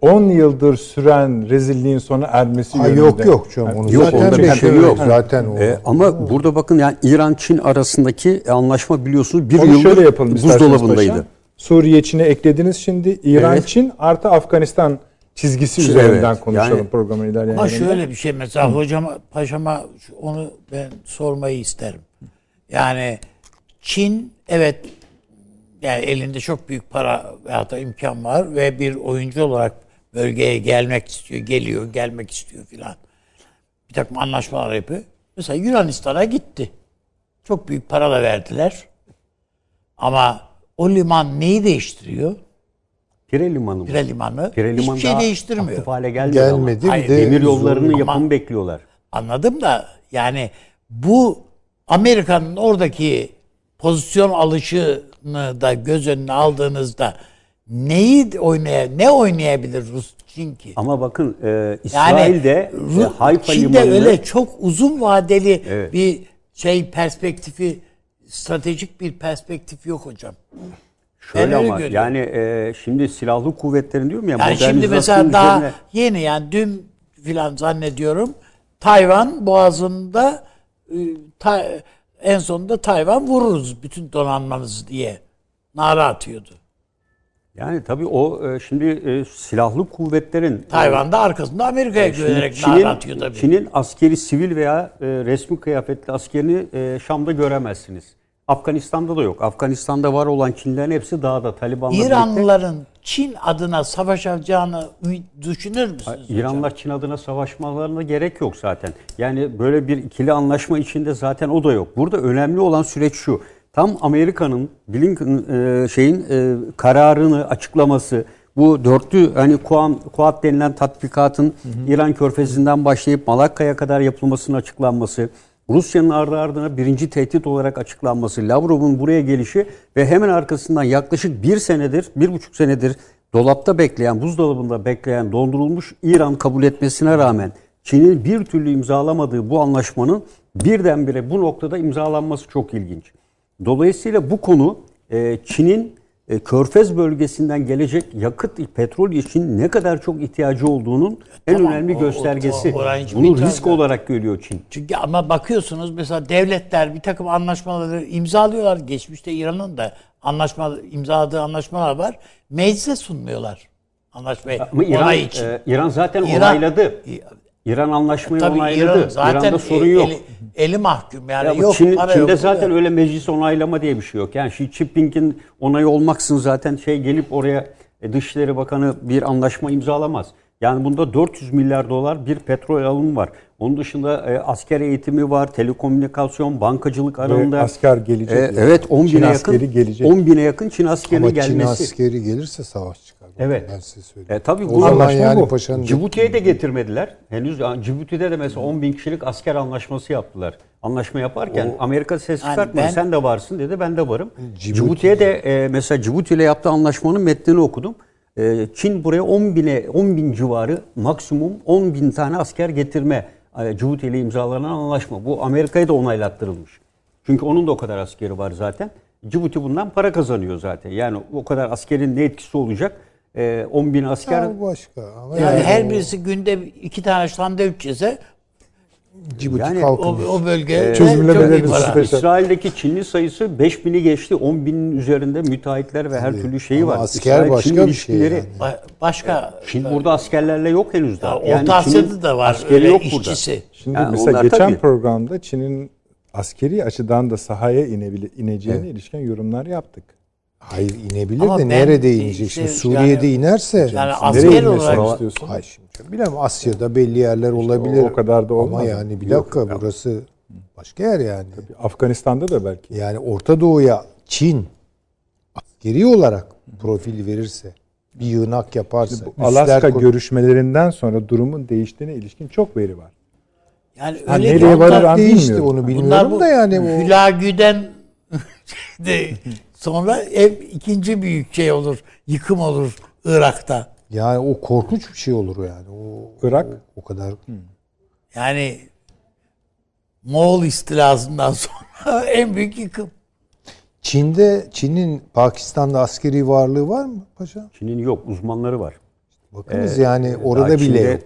10 yıldır süren rezilliğin sona ermesi Aa, yönünde. yok yok canım onu Yok, zaten onda bir şey yok. Zaten o. E, ama burada bakın yani İran-Çin arasındaki anlaşma biliyorsunuz bir Onu yıldır şöyle yapalım buzdolabındaydı. Suriye Çin'e eklediniz şimdi. İran Evet. Çin artı Afganistan çizgisi Evet, üzerinden konuşalım yani- programın ilerleyen Ama yerinde. şöyle bir şey mesela hocama paşama onu ben sormayı isterim. Yani Çin evet yani elinde çok büyük para veya da imkan var ve bir oyuncu olarak bölgeye gelmek istiyor, geliyor, gelmek istiyor filan. Bir takım anlaşmalar yapıyor. Mesela Yunanistan'a gitti. Çok büyük para da verdiler. Ama o liman neyi değiştiriyor? Pire Limanı mı? Pire limanı Pire Liman hiçbir şey değiştirmiyor. aktif hale gelmedi, gelmedi Hayır, de Demir yollarının Ama- yapımını bekliyorlar. Anladım da yani bu Amerika'nın oradaki pozisyon alışını da göz önüne aldığınızda neyi oynaya ne oynayabilir Rus Çin ki? Ama bakın e, Yani İsrail'de Ru- e, Hayfa Çin'de Limanı'nı öyle çok uzun vadeli Evet. bir şey perspektifi stratejik bir perspektif yok hocam. şöyle Ben ama yani e, şimdi silahlı kuvvetlerin diyorum ya Yani şimdi mesela daha üzerine- yeni yani dün filan zannediyorum Tayvan boğazında e, Ta- en sonunda Tayvan vururuz bütün donanmanızı diye nara atıyordu. yani tabii o e, şimdi e, silahlı kuvvetlerin Tayvan da arkasında Amerika'ya güvenerek nara atıyor tabii. Çin'in askeri sivil veya e, resmi kıyafetli askerini e, Şam'da göremezsiniz. Afganistan'da da yok. Afganistan'da var olan Çinlilerin hepsi dağda Taliban'la birlikte. İranlıların Çin adına savaşacağını düşünür müsünüz? İranlar Çin adına savaşmalarına gerek yok zaten. Yani böyle bir ikili anlaşma içinde zaten o da yok. Burada önemli olan süreç şu. tam Amerika'nın Blinken e, şeyin e, kararını açıklaması bu dörtlü hani Kuam, Kuat denilen tatbikatın İran körfezinden başlayıp Malakka'ya kadar yapılmasının açıklanması, Rusya'nın ardı ardına birinci tehdit olarak açıklanması, Lavrov'un buraya gelişi ve hemen arkasından yaklaşık bir senedir, bir buçuk senedir dolapta bekleyen, buzdolabında bekleyen, dondurulmuş İran kabul etmesine rağmen Çin'in bir türlü imzalamadığı bu anlaşmanın birdenbire bu noktada imzalanması çok ilginç. Dolayısıyla bu konu e, Çin'in e, Körfez bölgesinden gelecek yakıt, petrol için ne kadar çok ihtiyacı olduğunun en Tamam, önemli o- o- göstergesi. o- hiç Bunu risk ben. olarak görüyor Çin. Çünkü ama bakıyorsunuz mesela devletler bir takım anlaşmaları imzalıyorlar. Geçmişte İran'ın da anlaşma imzaladığı anlaşmalar var. Meclise sunmuyorlar anlaşmayı. Ama İran, için. e, İran zaten İran- onayladı. İran anlaşmayı Tabii onayladı. İran zaten İran'da sorun yok. Eli, eli mahkum yani Ya yok Çin, para Çin'de yok. zaten öyle meclis onaylama diye bir şey yok. Yani Xi Jinping'in onayı olmaksın zaten şey gelip oraya e, Dışişleri Bakanı bir anlaşma imzalamaz. Yani bunda 400 milyar dolar bir petrol alımı var. Onun dışında e, asker eğitimi var, telekomünikasyon, bankacılık alanında. asker gelecek E, yani. evet 10 Çin bine yakın, askeri gelecek. 10 bine yakın Çin askerinin Ama Çin gelmesi. askeri gelirse savaş çıkar. Evet. Ben size söyleyeyim. E, tabii o bu zaman anlaşma yani bu. paşanın Cibuti'ye de getirmediler. Henüz Cibuti'de de mesela 10 bin kişilik asker anlaşması yaptılar. Anlaşma yaparken Amerika ses Yani çıkartmadı. ben- Sen de varsın dedi. Ben de varım. Cibuti- Cibuti'ye de e, mesela Cibuti ile yaptığı anlaşmanın metnini okudum. E, Çin buraya 10 bine 10 bin civarı maksimum 10 bin tane asker getirme e, Cibuti ile imzalanan anlaşma. Bu Amerika'ya da onaylattırılmış. Çünkü onun da o kadar askeri var zaten. Cibuti bundan para kazanıyor zaten. Yani o kadar askerin ne etkisi olacak? E, 10 bin asker Ya, başka. Ama Yani yani her o birisi günde iki tane sandviç yese Cibuti Yani o, o bölge Çözümlemeleri çok iyi para. Peşen. İsrail'deki Çinli sayısı 5000'i geçti. 10 binin üzerinde müteahhitler ve her türlü şeyi Ama var. asker İsrail-Çin başka bir şey yani. Ba- Başka Çin burada askerlerle yok henüz daha. Ya Orta Asya'da da var askeri yok işçisi. Şimdi Yani mesela onlar geçen tabii. programda Çin'in askeri açıdan da sahaya inebile, ineceğine ilişkin yorumlar yaptık. Hayır inebilir Ama de nerede işte inecek? Şimdi yani- Suriye'de inerse Yani Nereye asker inmesini olarak istiyorsun? Hayır şimdi. Bilmem Asya'da belli yerler olabilir. o kadar da olmaz Ama yani bir Yok, dakika yok. burası başka yer yani. Afganistan'da da belki. Yani Orta Doğu'ya Çin askeri olarak profil verirse, bir yığınak yaparsa, Bu Alaska kur- görüşmelerinden sonra durumun değiştiğine ilişkin çok veri var. yani Ha, öyle nereye varır değişti bilmiyorum. onu bunlar bilmiyorum bu da yani o Hülagü'den de sonra ev ikinci büyük şey olur, yıkım olur Irak'ta. yani o korkunç bir şey olur yani. O Irak? o, o kadar Yani Moğol istilasından sonra en büyük yıkım. Çin'de Çin'in Pakistan'da askeri varlığı var mı paşa? Çin'in yok, uzmanları var. Bakınız yani orada Daha bile Çin'de- yok.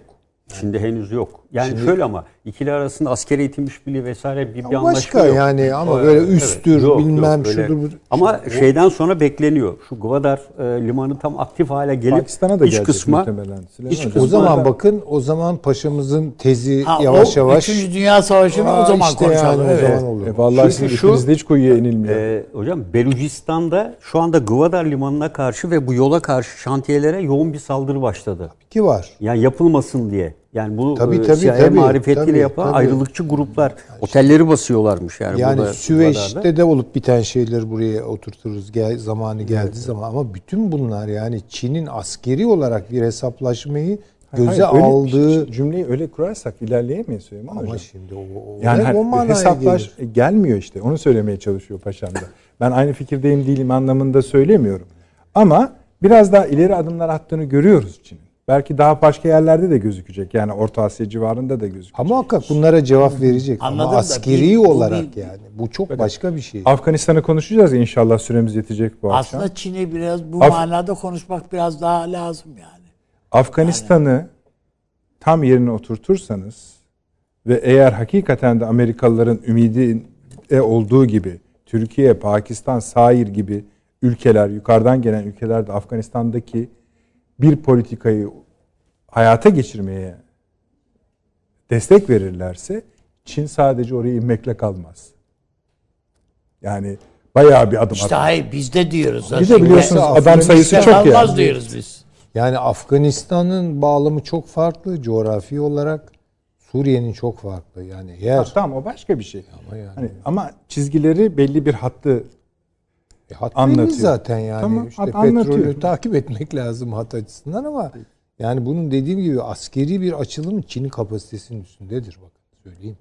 Çin'de henüz yok. Yani şöyle ama ikili arasında asker eğitim işbirliği vesaire bir, bir Ama anlaşma başka yok. yani ama Evet, böyle evet. üsttür Yok, bilmem yok, öyle. şudur. budur. Ama şeyden sonra bekleniyor. Şu Gwadar e, limanı tam aktif hale gelip Pakistan'a da iç gelecek kısma muhtemelen. İç Hocam. O zaman da- bakın o zaman paşamızın tezi Ha, yavaş o yavaş Üçüncü Dünya Savaşı'nı o zaman işte konuşalım. yani o evet. zaman olur. E, vallahi Çünkü sizin şu- hiç kuyuya inilmiyor. Ee, hocam Belucistan'da şu anda Gwadar limanına karşı ve bu yola karşı şantiyelere yoğun bir saldırı başladı. ki var. Yani yapılmasın diye. Yani bunu Tabii, e, tabii, CIA tabii, marifetiyle tabii, yapan tabii. ayrılıkçı gruplar otelleri basıyorlarmış yani. Yani burada, Süveyş'te de olup biten şeyleri buraya oturturuz gel, zamanı geldiği zaman ama bütün bunlar yani Çin'in askeri olarak bir hesaplaşmayı göze Hayır, öyle- aldığı cümleyi öyle kurarsak ilerleyemeyiz Süleyman ama Hocam. şimdi o, o, Yani o, hani o manaya hesaplaş gelir. e, gelmiyor işte. Onu söylemeye çalışıyor paşam da. Ben aynı fikirdeyim değilim anlamında söylemiyorum. Ama biraz daha ileri adımlar attığını görüyoruz Çin'in. Belki daha başka yerlerde de gözükecek. Yani Orta Asya civarında da gözükecek. Ama muhakkak bunlara cevap verecek. Anladım ama da askeri bir- bu olarak bir- yani. Bu çok başka bir şey. Afganistan'ı konuşacağız ya inşallah süremiz yetecek bu akşam. Aslında Çin'i biraz bu Af- manada konuşmak biraz daha lazım yani. Afganistan'ı tam yerine oturtursanız ve eğer hakikaten de Amerikalıların ümidi e olduğu gibi Türkiye, Pakistan, Sair gibi ülkeler, yukarıdan gelen ülkeler de Afganistan'daki bir politikayı hayata geçirmeye destek verirlerse Çin sadece oraya inmekle kalmaz. Yani bayağı bir adım İşte atar. hayır biz de diyoruz. Bir de biliyorsunuz adam sayısı çok yani. diyoruz biz. Yani Afganistan'ın bağlamı çok farklı coğrafi olarak. Suriye'nin çok farklı. Yani yer Tamam o başka bir şey. ama yani Hani ama çizgileri belli bir hattı E, hat anlatıyor. zaten yani. Tamam, işte hat petrolü anlatıyor. takip etmek lazım hat açısından ama yani bunun dediğim gibi askeri bir açılım Çin'in kapasitesinin üstündedir bakın söyleyeyim.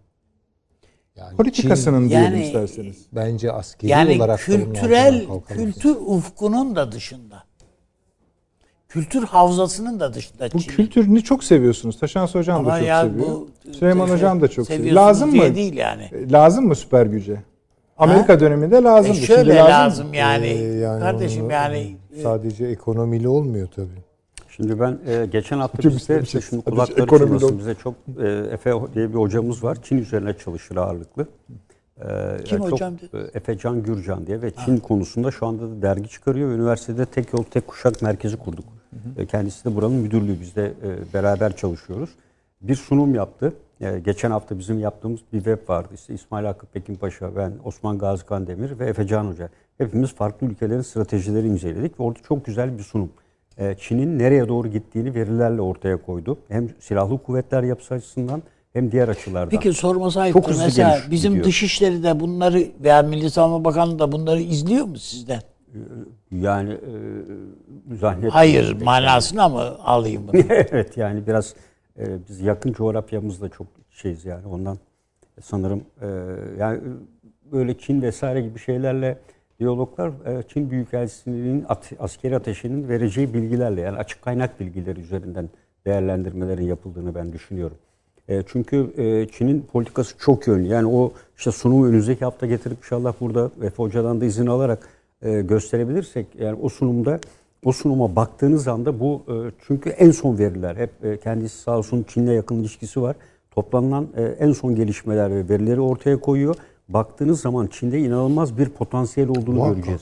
Yani Politikasının Çin diyelim Yani- isterseniz. bence askeri Yani olarak kültürel kültür ufkunun da dışında. Kültür havzasının da dışında Bu Çin. kültürünü çok seviyorsunuz. Taşansı Hocam Ama da çok ya seviyor. bu- Süleyman Hocam da çok seviyor. Lazım mı? değil yani. Lazım mı süper güce? Amerika döneminde lazım. E şöyle lazım, yani. Ee, yani Kardeşim yani sadece ekonomiyle olmuyor tabii. Şimdi ben e, geçen hafta bizde şey- şimdi sadece kulakları çınlasın bize çok e, Efe diye bir hocamız var. Çin üzerine çalışır ağırlıklı. E, Kim çok, hocam? e, Efe Can Gürcan diye ve Çin konusunda şu anda da dergi çıkarıyor. ve Üniversitede Tek Yol Tek Kuşak Merkezi kurduk. E, Kendisi de buranın müdürlüğü. Biz de e, beraber çalışıyoruz. Bir sunum yaptı. E, geçen hafta bizim yaptığımız bir web vardı. İşte İsmail Hakkı Pekin Paşa, ben Osman Gazi Kandemir ve Efe Can Hoca. Hepimiz farklı ülkelerin stratejileri inceledik ve orada çok güzel bir sunum. E, Çin'in nereye doğru gittiğini verilerle ortaya koydu. Hem silahlı kuvvetler yapısı açısından hem diğer açılardan. Peki sorması ayıptır. Mesela bizim gidiyor. dışişleri de bunları veya Milli Savunma Bakanlığı da bunları izliyor mu sizden? Yani e, zannetmiyorum. Hayır manasına mı alayım bunu? evet yani biraz e, biz yakın coğrafyamızda çok şeyiz yani ondan sanırım e, yani böyle Çin vesaire gibi şeylerle diyaloglar e, Çin Büyükelçiliğinin at, askeri ateşinin vereceği bilgilerle yani açık kaynak bilgileri üzerinden değerlendirmelerin yapıldığını ben düşünüyorum. E, çünkü e, Çin'in politikası çok yönlü. Yani o işte sunumu önümüzdeki hafta getirip inşallah burada Efe Hoca'dan da izin alarak e, gösterebilirsek yani o sunumda o sunuma baktığınız anda bu e, çünkü en son veriler hep e, kendisi sağ olsun Çin'le yakın ilişkisi var. Toplanılan e, en son gelişmeler ve verileri ortaya koyuyor. Baktığınız zaman Çin'de inanılmaz bir potansiyel olduğunu Muhakkak. göreceğiz.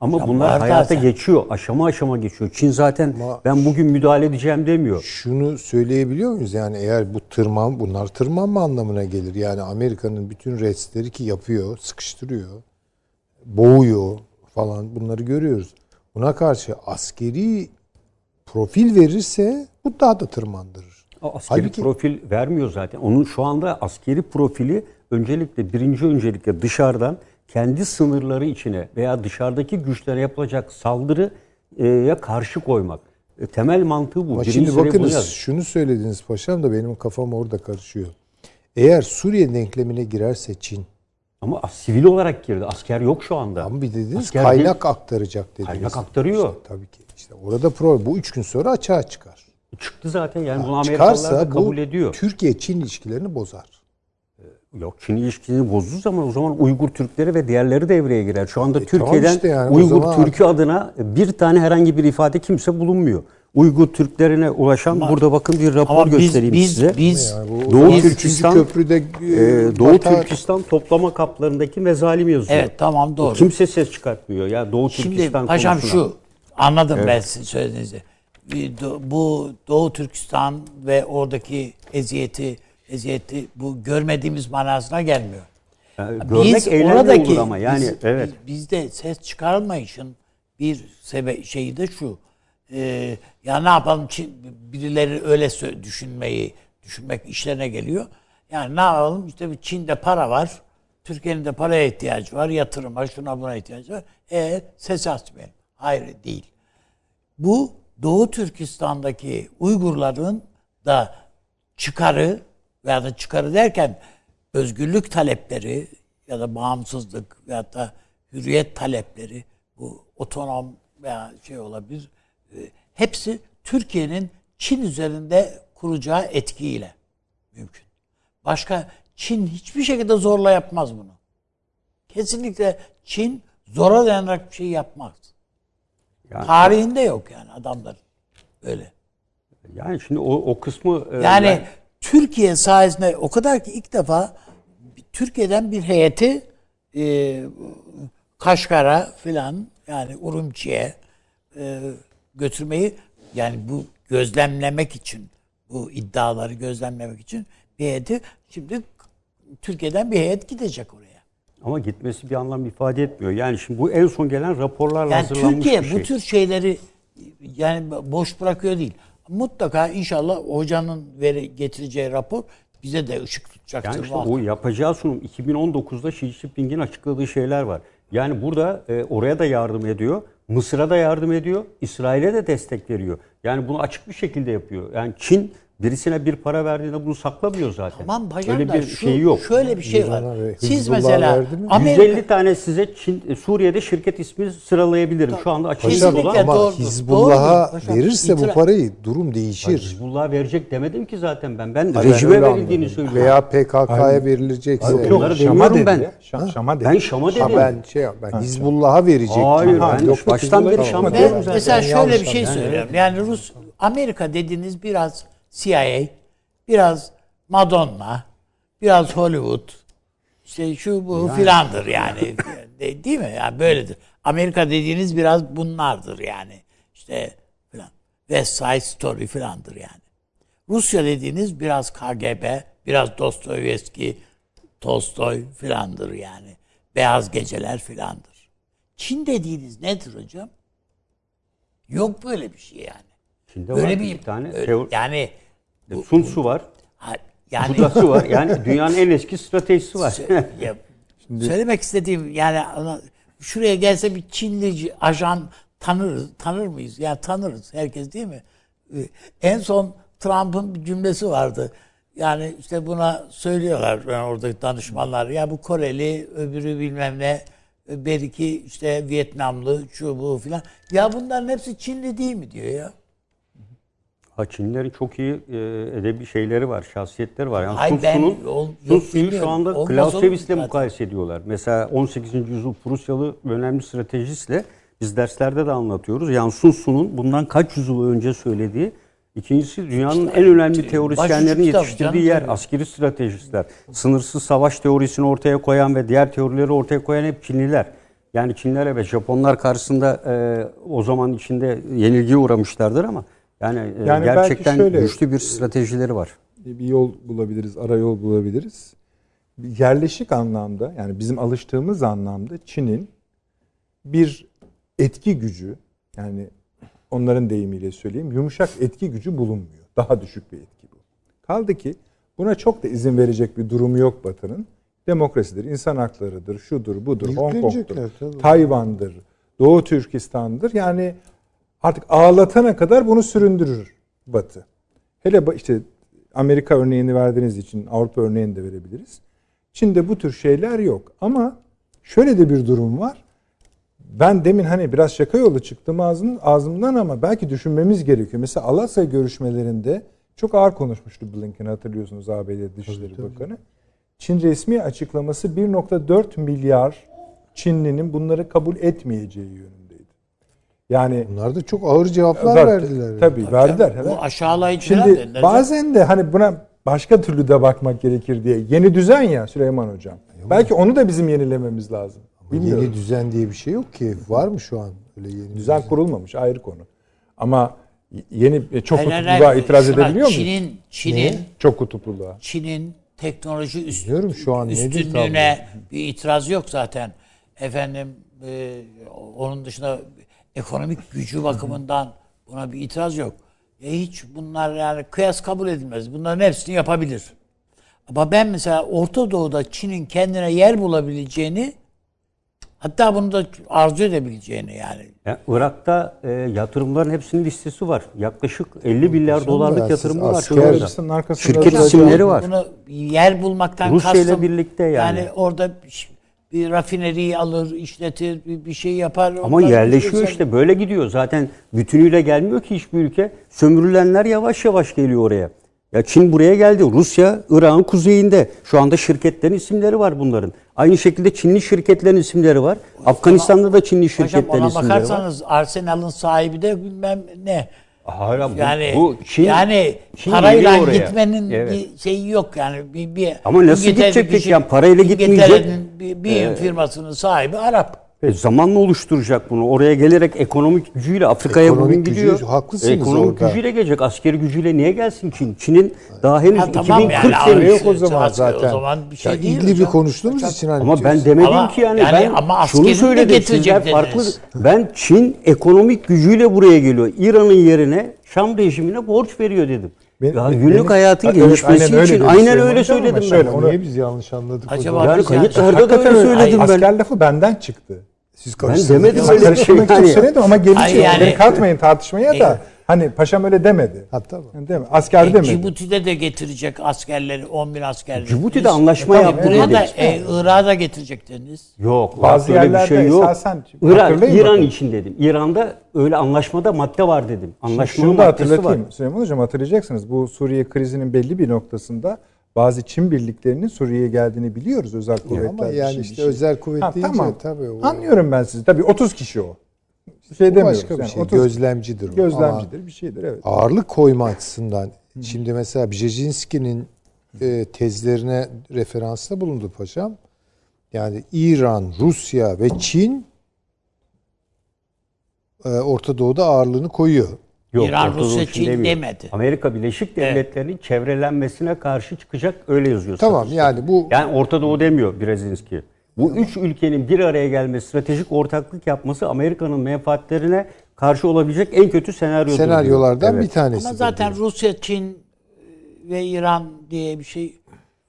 Ama Ya bunlar hayata zaten. geçiyor. Aşama aşama geçiyor. Çin zaten Ama- ben bugün müdahale edeceğim demiyor. Şunu söyleyebiliyor muyuz? Yani eğer bu tırman, bunlar tırmanma anlamına gelir. Yani Amerika'nın bütün restleri ki yapıyor, sıkıştırıyor, boğuyor falan bunları görüyoruz. Buna karşı askeri profil verirse bu daha da tırmandırır. O askeri Halbuki- profil vermiyor zaten. Onun şu anda askeri profili öncelikle birinci öncelikle dışarıdan kendi sınırları içine veya dışarıdaki güçlere yapılacak saldırıya karşı koymak. E, Temel mantığı bu. Ama şimdi bakınız şunu söylediniz paşam da benim kafam orada karışıyor. Eğer Suriye denklemine girerse Çin Ama sivil olarak girdi. Asker yok şu anda. ama bir dediniz Asker kaynak aktaracak dediniz. Kaynak aktarıyor. İşte tabii ki. İşte orada pro bu üç gün sonra açığa çıkar. değil. çıktı zaten. Yani bunu Amerikalılar da kabul bu ediyor. Türkiye-Çin ilişkilerini bozar. Yok Çin ilişkisini bozduğu zaman o zaman Uygur Türkleri ve diğerleri devreye girer. Şu anda E, tamam Türkiye'den işte yani Uygur Türk'ü adına bir tane herhangi bir ifade kimse bulunmuyor. Uygur Türklerine ulaşan burada bakın bir rapor Ama biz göstereyim biz size. biz Yani Doğu biz Türkistan- köprüde Ee, Doğu Türkistan toplama kaplarındaki mezalim yazıyor. Evet tamam doğru. Kimse ses çıkartmıyor. Ya Doğu Şimdi Türkistan paşam konusuna. şu anladım ben sizin söylediğinizi. Bu Doğu Türkistan ve oradaki eziyeti eziyeti bu görmediğimiz manasına gelmiyor. Yani görmek eğlenceli olur ama yani biz- evet. biz- bizde ses çıkarmayışın bir sebe şeyi de şu. Ee, ya ne yapalım Çin, birileri öyle düşünmeyi düşünmek işlerine geliyor. Yani ne yapalım işte bir Çin'de para var. Türkiye'nin de paraya ihtiyacı var. Yatırım var. Şuna buna ihtiyacı var. E ses açmayalım. Hayır değil. Bu Doğu Türkistan'daki Uygurların da çıkarı veya da çıkarı derken özgürlük talepleri ya da bağımsızlık veya da hürriyet talepleri bu otonom veya şey olabilir. E, Hepsi Türkiye'nin Çin üzerinde kuracağı etkiyle mümkün. Başka Çin hiçbir şekilde zorla yapmaz bunu. Kesinlikle Çin zora dayanarak bir şey yapmaz. Yani- Tarihinde yok yani adamlar öyle. Yani şimdi o, o kısmı e, Yani ben- Türkiye sayesinde o kadar ki ilk defa Türkiye'den bir heyeti e, Kaşgar'a filan yani Urumçi'ye e, götürmeyi yani bu gözlemlemek için bu iddiaları gözlemlemek için bir heyeti şimdi Türkiye'den bir heyet gidecek oraya. ama gitmesi bir anlam ifade etmiyor. Yani şimdi bu en son gelen raporlarla Yani hazırlanmış Türkiye bir şey. bu tür şeyleri yani boş bırakıyor değil. Mutlaka inşallah hocanın veri getireceği rapor bize de ışık tutacaktır. Yani işte o yapacağı sunum 2019'da Xi Jinping'in açıkladığı şeyler var. Yani burada e, oraya da yardım ediyor. Mısır'a da yardım ediyor. İsrail'e de destek veriyor. Yani bunu açık bir şekilde yapıyor. Yani Çin birisine bir para verdiğinde bunu saklamıyor zaten. Tamam hocam Öyle bir şu, şey yok. şöyle bir şey var. Siz Hizbullah'a mesela? Amerika 150 tane size Çin, e, Suriye'de şirket ismi sıralayabilirim. Şu anda açık olan ama doğrudur. Hizbullah'a Doğrudur verirse bu parayı durum değişir. Hizbullah verecek demedim ki zaten ben. Ben Hayır, rejime verildiğini söylüyorum. Veya PKK'ya verilecekse. Yok, Yok, Şam'a dedi ben. ya. Şam, Şam'a dedi. Ben Şam'a dedim. Ha ben şey ben Hizbullah'a verecek. Hayır Ha, ben yok, baştan beri Şam'a diyorum zaten. mesela şöyle bir şey söylüyorum. Yani Rus Amerika dediğiniz biraz CIA, biraz Madonna, biraz Hollywood. işte şu bu filandır yani. De- Değil mi? Yani böyledir. Amerika dediğiniz biraz bunlardır yani. İşte filan. West Side Story filandır yani. Rusya dediğiniz biraz KGB, biraz Dostoyevski, Tolstoy filandır yani. Beyaz Geceler filandır. Çin dediğiniz nedir hocam? Yok böyle bir şey yani. Çin'de Böyle var bir, bir tane öyle- teori, yani Sun Tzu var. ha- yani Budası var. Yani dünyanın en eski stratejisi var. ya, söylemek istediğim yani şuraya gelse bir Çinli ajan tanırız, tanır mıyız? Yani tanırız herkes değil mi? Ee, En son Trump'ın bir cümlesi vardı. Yani işte buna söylüyorlar ben oradaki danışmanlar. Ya bu Koreli, öbürü bilmem ne, belki işte Vietnamlı, şu bu filan. Ya bunların hepsi Çinli değil mi diyor ya. Ha, Çinlilerin çok iyi e, edebi şeyleri var, şahsiyetleri var. Yani Ay Sun Tzu'yu şu anda Clausewitz'le mukayese ediyorlar. Mesela 18. yüzyıl Prusyalı önemli stratejistle biz derslerde de anlatıyoruz. Yani Sun Tzu'nun bundan kaç yüzyıl önce söylediği İkincisi dünyanın en önemli teorisyenlerin yetiştirdiği yer tabii. askeri stratejistler. Sınırsız savaş teorisini ortaya koyan ve diğer teorileri ortaya koyan hep Çinliler. Yani Çinlere ve Japonlar karşısında e, o zaman içinde yenilgiye uğramışlardır ama yani, e, Yani gerçekten şöyle- güçlü bir stratejileri var. bir yol bulabiliriz, ara yol bulabiliriz. Bir yerleşik anlamda yani bizim alıştığımız anlamda Çin'in bir etki gücü yani onların deyimiyle söyleyeyim yumuşak etki gücü bulunmuyor. Daha düşük bir etki bu. Kaldı ki buna çok da izin verecek bir durumu yok Batı'nın. Demokrasidir, insan haklarıdır, şudur, budur, Hong tabii. Tayvan'dır, Doğu Türkistan'dır. Yani artık ağlatana kadar bunu süründürür Batı. Hele işte Amerika örneğini verdiğiniz için Avrupa örneğini de verebiliriz. Çin'de bu tür şeyler yok. Ama şöyle de bir durum var. Ben demin hani biraz şaka yolu çıktım ağzım, ağzımdan ama belki düşünmemiz gerekiyor. Mesela Alasya görüşmelerinde çok ağır konuşmuştu Blinken hatırlıyorsunuz ABD Dışişleri Bakanı. Çin resmi açıklaması 1.4 milyar Çinlinin bunları kabul etmeyeceği yönündeydi. Yani Bunlar da çok ağır cevaplar Ver- verdiler. Tabii verdiler. Bu Evet. aşağılayıcı falan Şimdi denilir. bazen de hani buna başka türlü de bakmak gerekir diye. Yeni düzen ya Süleyman Hocam. Belki onu da bizim yenilememiz lazım. Bilmiyorum. Yeni düzen diye bir şey yok ki. Var mı şu an öyle yeni Düzen kurulmamış ayrı konu. Ama yeni e, çok Hayır, kutupluluğa hayır. itiraz Şuna, edebiliyor muyuz? Çin'in Çin'in Çok kutupluluğa. Çin'in teknoloji üst, şu an nedir üstünlüğüne bir itiraz yok zaten. Efendim e, onun dışında ekonomik gücü bakımından buna bir itiraz yok. E hiç bunlar yani kıyas kabul edilmez. Bunların hepsini yapabilir. Ama ben mesela Orta Doğu'da Çin'in kendine yer bulabileceğini hatta bunu da arzu edebileceğini yani Yani Irak'ta e, yatırımların hepsinin listesi var. Yaklaşık 50 milyar dolarlık yatırımı var. asker- şu anda. Şirket isimleri var. Bunu yer bulmaktan Rusya ile kastım. birlikte yani. Yani orada bir- rafineriyi alır, işletir, bir, bir şey yapar. Ama yerleşiyor şey- işte böyle gidiyor. Zaten bütünüyle gelmiyor ki hiçbir ülke. Sömürülenler yavaş yavaş geliyor oraya. Ya Çin buraya geldi. Rusya Irak'ın kuzeyinde. Şu anda şirketlerin isimleri var bunların. Aynı şekilde Çinli şirketlerin isimleri var. Afganistan'da da Çinli şirketlerin ona isimleri var. bakarsanız Arsenal'ın sahibi de bilmem ne. Hayır, bu, Yani bu Çin, yani Çin parayla gitmenin Evet. bir şeyi yok yani bir, bir Ama nasıl gidecek peki? şey- Yani parayla gitmeyecek. Bir, bir firmasının sahibi Arap. E, zamanla oluşturacak bunu. Oraya gelerek ekonomik gücüyle Afrika'ya bugün gücü- gidiyor. haklısınız ekonomik orada. gücüyle gelecek. Askeri gücüyle niye gelsin Çin? Çin'in daha henüz Ha, 2040 tamam yani, abi, yok o zaman zaten. O zaman bir şey ya değil İdlib'i hocam. konuştuğumuz için hani Ama ben demedim Ama- ki yani, yani ben ama şunu söyledim getirecek sizler farklı. Ben Çin ekonomik gücüyle buraya geliyor. İran'ın yerine Şam rejimine borç veriyor dedim. Ben- ya günlük benim- hayatın Evet, gelişmesi aynen öyle için aynen öyle söyledim ben. onu- Niye biz yanlış anladık Acaba o zaman? Yani kayıtlarda da öyle. söyledim ben. Asker lafı benden çıktı. Siz Ben karıştırdınız. demedim Ben öyle bir şey. Yani. ama. Hayır, yani- katmayın tartışmaya da. Evet. Hani paşam öyle demedi. Ha tamam. Değil mi? Asker E, demedi. Cibuti'de de getirecek askerleri 10 bin askerleri. Cibuti'de anlaşma yaptı Buraya da e, Irak'a da getirecek dediniz. Yok. Bazı öyle bir yerlerde şey yok. esasen- İran, Hatırlayın İran bakalım. için dedim. İran'da öyle anlaşmada madde var dedim. Anlaşmanın Şunu da maddesi var. hatırlatayım Süleyman Hocam hatırlayacaksınız. Bu Suriye krizinin belli bir noktasında bazı Çin birliklerinin Suriye'ye geldiğini biliyoruz özel kuvvetler. Ama yani işte şey. özel kuvvet Ha, deyince tamam. tabii o, Anlıyorum ben sizi. Tabii 30 kişi o. Bir şey demiyoruz. başka bir Yani şey. 30 Gözlemcidir o. Ama Gözlemcidir bir şeydir evet. ağırlık koyma açısından şimdi mesela Brzezinski'nin e, tezlerine referansta bulundu paşam. Yani İran, Rusya ve Çin e, Orta Doğu'da ağırlığını koyuyor. Yok, İran, Rusya, için Çin demiyor. demedi. Amerika Birleşik Devletleri'nin çevrelenmesine karşı çıkacak öyle yazıyor. Tamam statüsü. yani bu Yani Orta Doğu demiyor Brezinski. Bu üç ülkenin bir araya gelmesi, stratejik ortaklık yapması Amerika'nın menfaatlerine karşı olabilecek en kötü senaryodur. senaryolardan diyor. bir tanesi. Ama zaten Rusya, Çin ve İran diye bir şey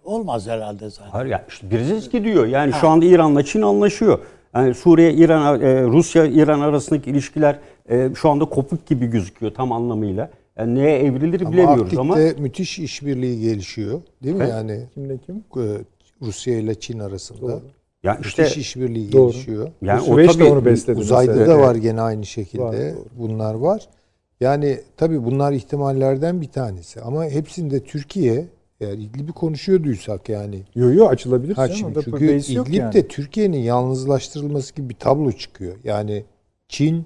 olmaz herhalde zaten. Hayır ya işte Brzezinski diyor. Yani şu anda İran'la Çin anlaşıyor. Yani Suriye, İran, e, Rusya, İran arasındaki ilişkiler şu anda kopuk gibi gözüküyor tam anlamıyla. Yani neye evrilir Ama bilemiyoruz ama Arktik'te müthiş işbirliği gelişiyor. Değil mi? Evet. Yani Kimle kim? e, Rusya ile Çin arasında. ya işte Müthiş işbirliği Doğru. gelişiyor. yani o tabii onu besledi. Uzayda mesela. da var gene aynı şekilde. Var, doğru. bunlar var. Yani tabii bunlar ihtimallerden bir tanesi. Ama hepsinde Türkiye eğer İdlib'i konuşuyorduysak yani Yo yo açılabilir. Ha şimdi çünkü yok İdlib'de yani. Türkiye'nin yalnızlaştırılması gibi bir tablo çıkıyor. Yani Çin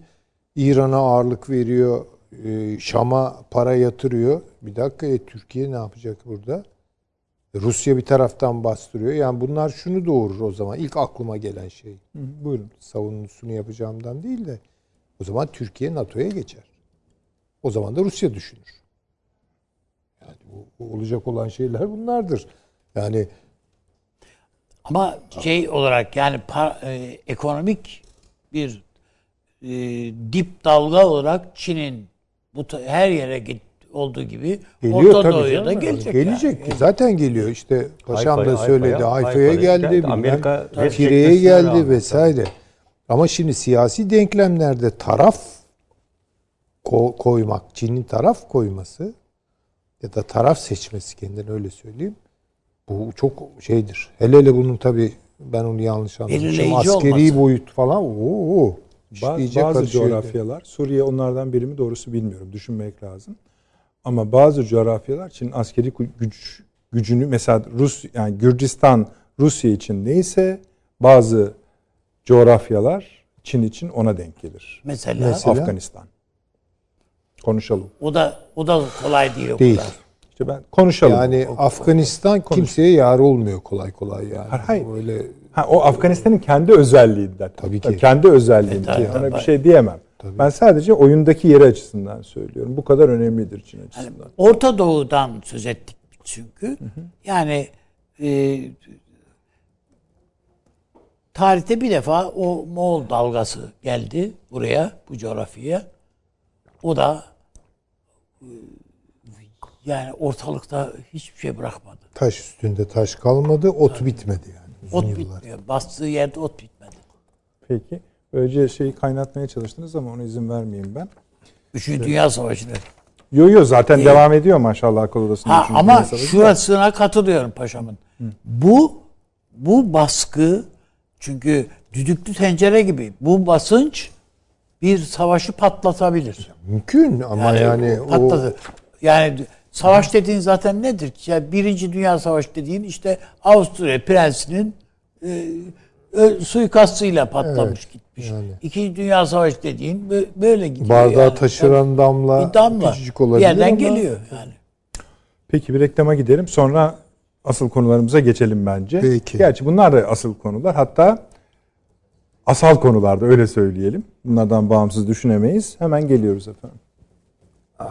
İran'a ağırlık veriyor, e, Şam'a para yatırıyor. Bir dakika e, Türkiye ne yapacak burada? Rusya bir taraftan bastırıyor. Yani bunlar şunu doğurur o zaman. İlk aklıma gelen şey. Hı, Buyurun. Savunusunu yapacağımdan değil de o zaman Türkiye NATO'ya geçer. O zaman da Rusya düşünür. Yani bu, bu olacak olan şeyler bunlardır. Yani Ama şey olarak yani par- e, ekonomik bir e, dip dalga olarak Çin'in bu her yere git olduğu gibi Geliyor Orta tabii Doğu'ya da gelecek. Gelecek. yani. Zaten geliyor. İşte paşam da söyledi. Hayfa'ya- geldi. Amerika çekmesine geldi vesaire. Ama şimdi siyasi denklemlerde taraf ko- koymak, Çin'in taraf koyması ya da taraf seçmesi kendine öyle söyleyeyim. Bu çok şeydir. Hele hele bunun tabii ben onu yanlış anlamışım. Askeri olması. boyut falan. Oo, işleyecek bazı coğrafyalar, Suriye onlardan biri mi doğrusu bilmiyorum. Düşünmek lazım. Ama bazı coğrafyalar Çin'in askeri gü- güç gücünü mesela Rus yani Gürcistan Rusya için neyse bazı coğrafyalar Çin için ona denk gelir. Mesela, Mesela? Afganistan. Konuşalım. o da o da kolay değil o Değil. kadar. İşte ben konuşalım. Yani Afganistan kimseye yar olmuyor kolay kolay yani. Hayır. Öyle Ha, o Afganistan'ın kendi özelliğinden. Tabii ki. Kendi özelliğinden. E, tabii, Ona tabii. bir şey diyemem. Ben sadece oyundaki yeri açısından söylüyorum. Bu kadar önemlidir Çin açısından. Orta Doğu'dan söz ettik çünkü. Yani e, tarihte bir defa o Moğol dalgası geldi buraya, bu coğrafyaya. O da e, yani ortalıkta hiçbir şey bırakmadı. taş üstünde taş kalmadı, ot bitmedi yani. Uzun Ot yıllar. bitmiyor. Bastığı yerde ot bitmedi. Peki. Böylece şeyi kaynatmaya çalıştınız ama ona izin vermeyeyim ben. Üçüncü Dünya Savaşı'nda. Yo yo zaten devam ediyor maşallah akıl odasında. Ha, Üçüncü ama şurasına katılıyorum paşamın. Bu bu baskı çünkü düdüklü tencere gibi bu basınç bir savaşı patlatabilir. Mümkün ama yani, o patladı. Yani savaş dediğin zaten nedir? Yani Birinci Dünya Savaşı dediğin işte Avusturya prensinin e, ö- suikastıyla patlamış gitmiş. yani. İkinci Dünya Savaşı dediğin bö- böyle gidiyor. bardağı yani. taşıran damla, bir damla küçücük bir olabilir yerden ama geliyor yani. Peki bir reklama gidelim. Sonra asıl konularımıza geçelim bence. Peki. Gerçi bunlar da asıl konular. Hatta asal konularda öyle söyleyelim. Bunlardan bağımsız düşünemeyiz. Hemen geliyoruz efendim. Ay.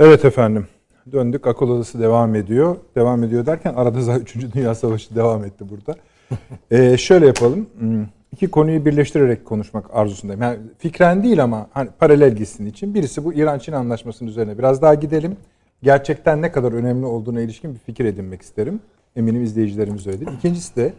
Evet efendim. Döndük. Akıl odası devam ediyor. Devam ediyor derken arada zaten 3. Dünya Savaşı devam etti burada. Ee, şöyle yapalım. Hmm, iki konuyu birleştirerek konuşmak arzusundayım. Yani fikren değil ama hani paralel gitsin için. Birisi bu İran-Çin anlaşmasının üzerine biraz daha gidelim. Gerçekten ne kadar önemli olduğuna ilişkin bir fikir edinmek isterim. Eminim izleyicilerimiz öyledir. İkincisi de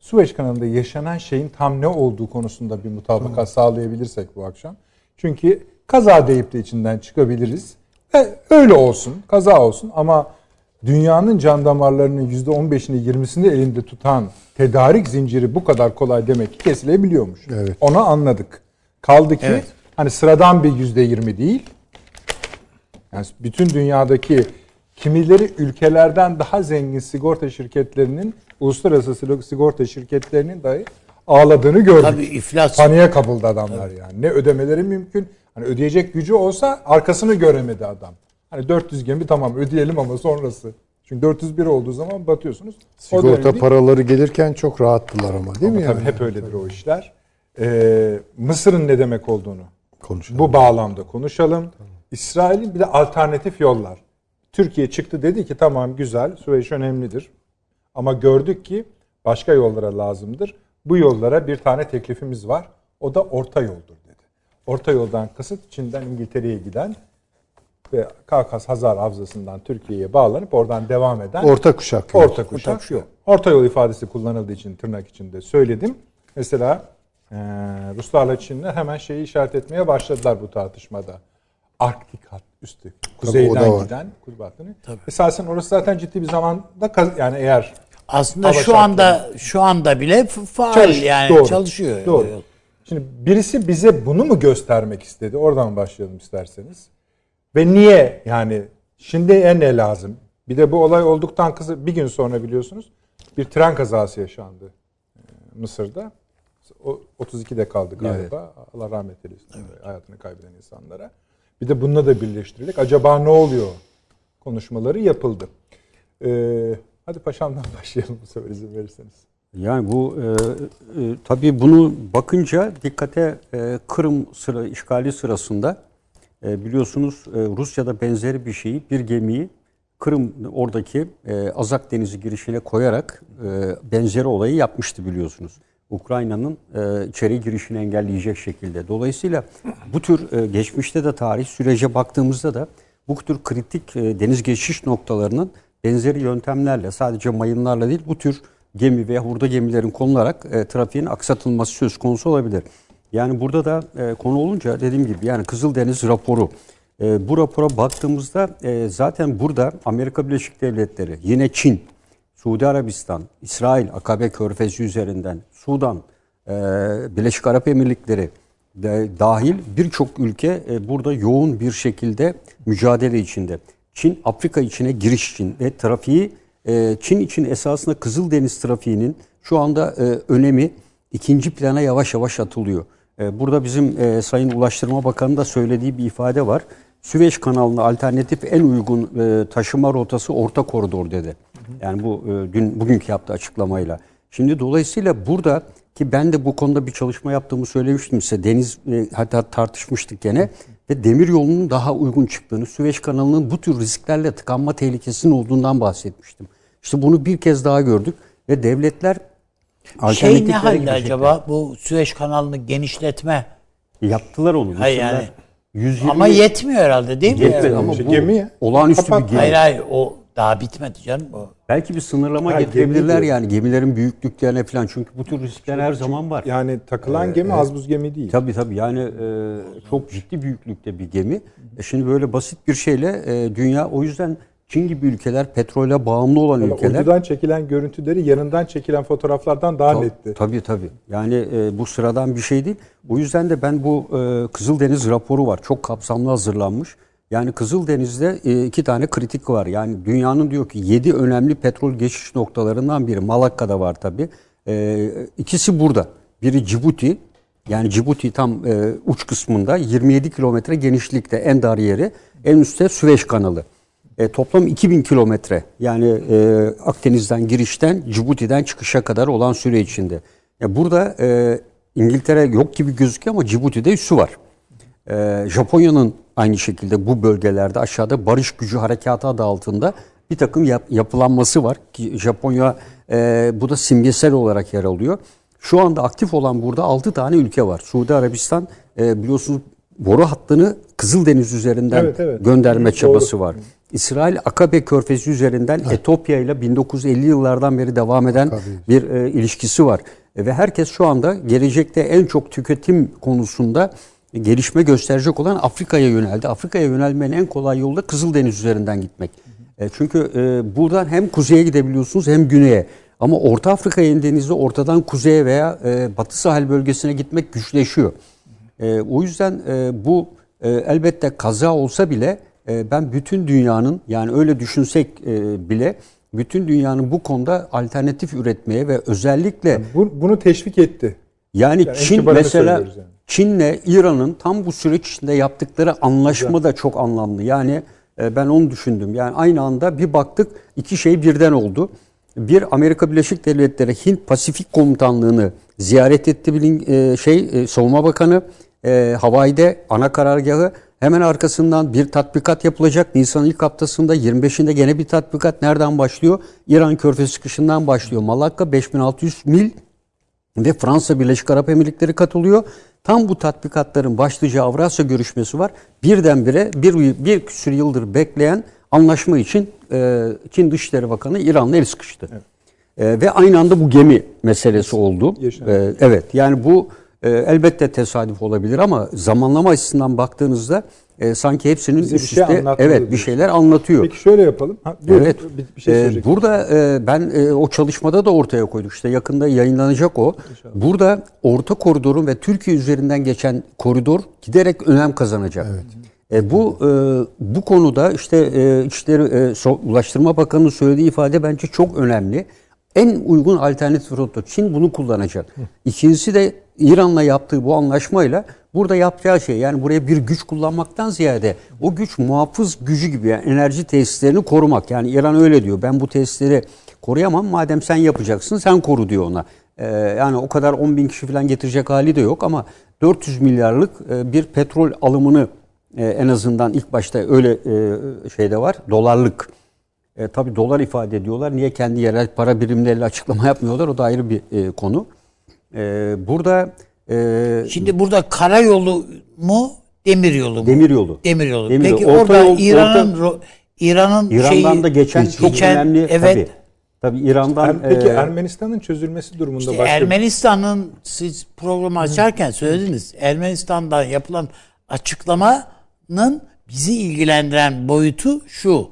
Süveyş kanalında yaşanan şeyin tam ne olduğu konusunda bir mutabakat sağlayabilirsek bu akşam. Çünkü kaza deyip de içinden çıkabiliriz. E, öyle olsun, kaza olsun ama dünyanın can damarlarının %15'ini 20'sini elinde tutan tedarik zinciri bu kadar kolay demek ki kesilebiliyormuş. Evet. Onu anladık. Kaldı ki Evet. hani sıradan bir %20 değil. Yani bütün dünyadaki kimileri ülkelerden daha zengin sigorta şirketlerinin uluslararası sigorta şirketlerinin dahi ağladığını gördük. Tabii iflas. Paniğe kapıldı adamlar yani. Ne ödemeleri mümkün. Hani ödeyecek gücü olsa arkasını göremedi adam. Hani 400 gemi tamam ödeyelim ama sonrası. Çünkü 401 olduğu zaman batıyorsunuz. Sigorta paraları gelirken çok rahattılar ama değil Ama mi tabii yani? hep öyledir o işler. Ee, Mısır'ın ne demek olduğunu Konuşalım. bu bağlamda konuşalım. İsrail'in bir de alternatif yollar. Türkiye çıktı dedi ki tamam güzel Süveyş önemlidir. Ama gördük ki başka yollara lazımdır. Bu yollara bir tane teklifimiz var. O da orta yoldur. Orta yoldan kasıt Çin'den İngiltere'ye giden ve Kafkas Hazar Havzası'ndan Türkiye'ye bağlanıp oradan devam eden Orta kuşak. yolu. Orta kuşak yok. Orta yol ifadesi kullanıldığı için tırnak içinde söyledim. Mesela e, Ruslarla Çinler hemen şeyi işaret etmeye başladılar bu tartışmada. Arktik hat üstü. Kuzeyden giden kuzbatını. Esasen orası zaten ciddi bir zamanda yani eğer Aslında şu anda şu anda bile faal Çalış- yani doğru, çalışıyor. Doğru. Şimdi birisi bize bunu mu göstermek istedi? Oradan başlayalım isterseniz. Ve niye yani şimdiye ne lazım? Bir de bu olay olduktan kısa bir gün sonra biliyorsunuz bir tren kazası yaşandı e, Mısır'da. O 32'de kaldı galiba. Allah rahmet eylesin. Hayatını kaybeden insanlara. Bir de bununla da birleştirildik. Acaba ne oluyor? Konuşmaları yapıldı. Ee, hadi paşamdan başlayalım bu sefer izin verirseniz. Yani bu e, e, tabii bunu bakınca dikkate e, Kırım sıra işgali sırasında e, biliyorsunuz e, Rusya'da benzeri bir şeyi bir gemiyi Kırım oradaki e, Azak Denizi girişine koyarak e, benzeri olayı yapmıştı biliyorsunuz. Ukrayna'nın e, içeri girişini engelleyecek şekilde. Dolayısıyla bu tür e, geçmişte de tarih sürece baktığımızda da bu tür kritik e, deniz geçiş noktalarının benzeri yöntemlerle sadece mayınlarla değil bu tür gemi veya hurda gemilerin konularak e, trafiğin aksatılması söz konusu olabilir. Yani burada da e, konu olunca dediğim gibi yani Kızıldeniz raporu e, bu rapora baktığımızda e, zaten burada Amerika Birleşik Devletleri, yine Çin, Suudi Arabistan, İsrail, Akabe Körfezi üzerinden, Sudan, e, Birleşik Arap Emirlikleri de dahil birçok ülke e, burada yoğun bir şekilde mücadele içinde. Çin Afrika içine giriş için ve trafiği e, Çin için esasında Kızıldeniz trafiğinin şu anda e, önemi ikinci plana yavaş yavaş atılıyor. E, burada bizim e, Sayın Ulaştırma Bakanı da söylediği bir ifade var. Süveyş kanalına alternatif en uygun e, taşıma rotası orta koridor dedi. Yani bu e, dün bugünkü yaptığı açıklamayla. Şimdi dolayısıyla burada ki ben de bu konuda bir çalışma yaptığımı söylemiştim size. Deniz hatta tartışmıştık gene ve demir yolunun daha uygun çıktığını, Süveyş kanalının bu tür risklerle tıkanma tehlikesinin olduğundan bahsetmiştim. İşte bunu bir kez daha gördük ve devletler Şey ne halde acaba bu Süveyş kanalını genişletme? Yaptılar onu. Hayır yani. 120 Ama yetmiyor herhalde değil mi? Yetmedi Yani? ama bu gemi ya. olağanüstü Kapat- bir gemi. Hayır hayır o daha bitmedi canım. O. Belki bir sınırlama Ha, getirebilirler gemi yani gemilerin büyüklüklerine falan. Çünkü bu tür riskler her zaman var. Yani takılan gemi az buz gemi değil. Tabii tabii yani e, çok ciddi büyüklükte bir gemi. E şimdi böyle basit bir şeyle e, dünya o yüzden Çin gibi ülkeler petrole bağımlı olan ülkeler. Uydudan çekilen görüntüleri yanından çekilen fotoğraflardan daha Ta- netti. Tabii tabii. Yani e, bu sıradan bir şey değil. O yüzden de ben bu e, Kızıldeniz raporu var. Çok kapsamlı hazırlanmış. Yani Kızıldeniz'de e, iki tane kritik var. Yani dünyanın diyor ki yedi önemli petrol geçiş noktalarından biri. Malakka'da var tabii. E, ikisi burada. Biri Cibuti. Yani Cibuti tam e, uç kısmında 27 kilometre genişlikte en dar yeri. En üstte Süveyş kanalı. E, toplam 2000 kilometre yani e, Akdeniz'den girişten Cibuti'den çıkışa kadar olan süre içinde. Ya burada e, İngiltere yok gibi gözüküyor ama Cibuti'de üssü var. E, Japonya'nın aynı şekilde bu bölgelerde aşağıda barış gücü harekatı adı altında bir takım yap- yapılanması var ki Japonya e, bu da simgesel olarak yer alıyor. Şu anda aktif olan burada 6 tane ülke var. Suudi Arabistan e, biliyorsunuz boru hattını Kızıldeniz üzerinden Evet, evet. gönderme Doğru. çabası var. İsrail Akabe Körfezi üzerinden Etopya ile 1950 yıllardan beri devam eden bir e, ilişkisi var. E, ve herkes şu anda gelecekte en çok tüketim konusunda gelişme gösterecek olan Afrika'ya yöneldi. Afrika'ya yönelmenin en kolay yolu da Kızıldeniz üzerinden gitmek. E, çünkü e, buradan hem kuzeye gidebiliyorsunuz hem güneye. Ama Orta Afrika denizde ortadan kuzeye veya e, batı sahil bölgesine gitmek güçleşiyor. E, o yüzden e, bu e, elbette kaza olsa bile e, ben bütün dünyanın yani öyle düşünsek e, bile bütün dünyanın bu konuda alternatif üretmeye ve özellikle Bu, bunu teşvik etti. yani Yani Çin mesela yani. Çin'le İran'ın tam bu süreç içinde yaptıkları anlaşma da çok anlamlı. Yani e, ben onu düşündüm. Yani aynı anda bir baktık iki şey birden oldu. Bir Amerika Birleşik Devletleri Hint Pasifik Komutanlığı'nı ziyaret etti bilin- e, şey e, Savunma Bakanı e, Hawaii'de ana karargahı hemen arkasından bir tatbikat yapılacak. Nisan ilk haftasında 25'inde gene bir tatbikat nereden başlıyor? İran Körfezi çıkışından başlıyor. Malakka 5600 mil ve Fransa Birleşik Arap Emirlikleri katılıyor. Tam bu tatbikatların başlayacağı Avrasya görüşmesi var. Birdenbire bir, bir küsür yıldır bekleyen anlaşma için e, Çin Dışişleri Bakanı İran'la el sıkıştı. E, ve aynı anda bu gemi meselesi oldu. E, evet yani bu e, elbette tesadüf olabilir ama zamanlama açısından baktığınızda e, sanki hepsinin Bize üst şey üste anlatmalı evet bir şeyler anlatıyor. Peki şöyle yapalım. Ha, buyur, Evet. Bir, bir şey Ee, söyleyecektim. burada e, ben e, o çalışmada da ortaya koyduk. İşte yakında yayınlanacak o. Burada orta koridorun ve Türkiye üzerinden geçen koridor giderek önem kazanacak. E, bu e, bu konuda işte e, İçişleri e, Ulaştırma Bakanı'nın söylediği ifade bence çok önemli. En uygun alternatif rota Çin bunu kullanacak. İkincisi de İran'la yaptığı bu anlaşmayla burada yapacağı şey yani buraya bir güç kullanmaktan ziyade o güç muhafız gücü gibi yani enerji tesislerini korumak. Yani İran öyle diyor. Ben bu tesisleri koruyamam madem sen yapacaksın sen koru diyor ona. Ee, yani o kadar 10 bin kişi falan getirecek hali de yok ama 400 milyarlık e, bir petrol alımını e, en azından ilk başta öyle e, şeyde var dolarlık. E, tabii dolar ifade ediyorlar. Niye kendi yerel para birimleriyle açıklama yapmıyorlar? O da ayrı bir e, konu. E, burada e, Şimdi burada karayolu mu demir yolu mu? demir yolu. Demir yolu. Demir Peki yolu. Orta orada yol- İran'ın İran'ın İran'dan şeyi, da geçen çok geçen- önemli evet. tabii. Tabii İran'dan Er- Peki e, Ermenistan'ın çözülmesi durumunda İşte başka Ermenistan'ın siz programı açarken söylediniz. Ermenistan'dan yapılan açıklamanın bizi ilgilendiren boyutu şu.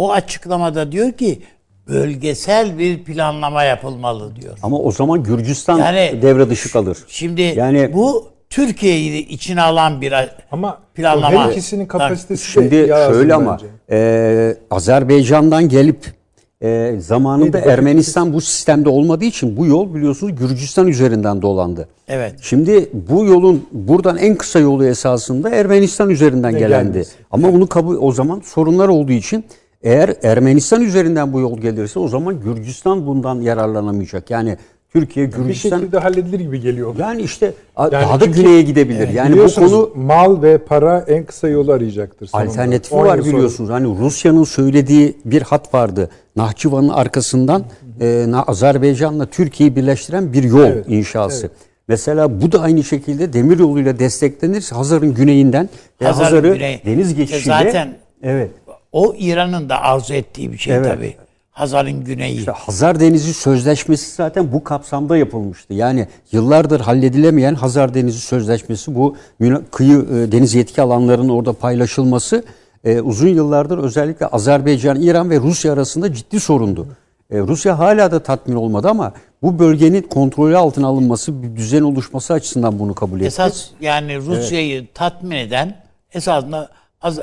O açıklamada diyor ki bölgesel bir planlama yapılmalı diyor. ama o zaman Gürcistan Yani- devre dışı kalır. Şimdi Yani- bu Türkiye'yi içine alan bir ama planlama. her ikisinin kapasitesi Şimdi şöyle ama bence. e, Azerbaycan'dan gelip e, zamanında Neydi? Ermenistan bu sistemde olmadığı için bu yol biliyorsunuz Gürcistan üzerinden dolandı. Evet. Şimdi bu yolun buradan en kısa yolu esasında Ermenistan üzerinden Ne gelendi. gelmesi. Ama bunu kabul o zaman sorunlar olduğu için eğer Ermenistan üzerinden bu yol gelirse o zaman Gürcistan bundan yararlanamayacak. Yani Türkiye bir Gürcistan şekilde halledilir gibi geliyor. yani işte Yani daha da güneye gidebilir. Yani bu konu mal ve para en kısa yolu arayacaktır. sonunda. Alternatifi 10 var sonra. biliyorsunuz. Hani Rusya'nın söylediği bir hat vardı. Nahçıvan'ın arkasından e, Azerbaycan'la Türkiye'yi birleştiren bir yol Evet, inşası. Mesela bu da aynı şekilde demir yoluyla desteklenirse Hazar'ın güneyinden ve Hazar'ın Hazar'ı güneyi. deniz E geçişiyle zaten evet. O İran'ın da arzu ettiği bir şey Evet. tabii. Hazar'ın güneyi. İşte Hazar Denizi Sözleşmesi zaten bu kapsamda yapılmıştı. Yani yıllardır halledilemeyen Hazar Denizi Sözleşmesi bu kıyı e, deniz yetki alanlarının orada paylaşılması e, uzun yıllardır özellikle Azerbaycan, İran ve Rusya arasında ciddi sorundu. E, Rusya hala da tatmin olmadı ama bu bölgenin kontrolü altına alınması, bir düzen oluşması açısından bunu kabul etti. Esas yani Rusya'yı tatmin eden esasında az,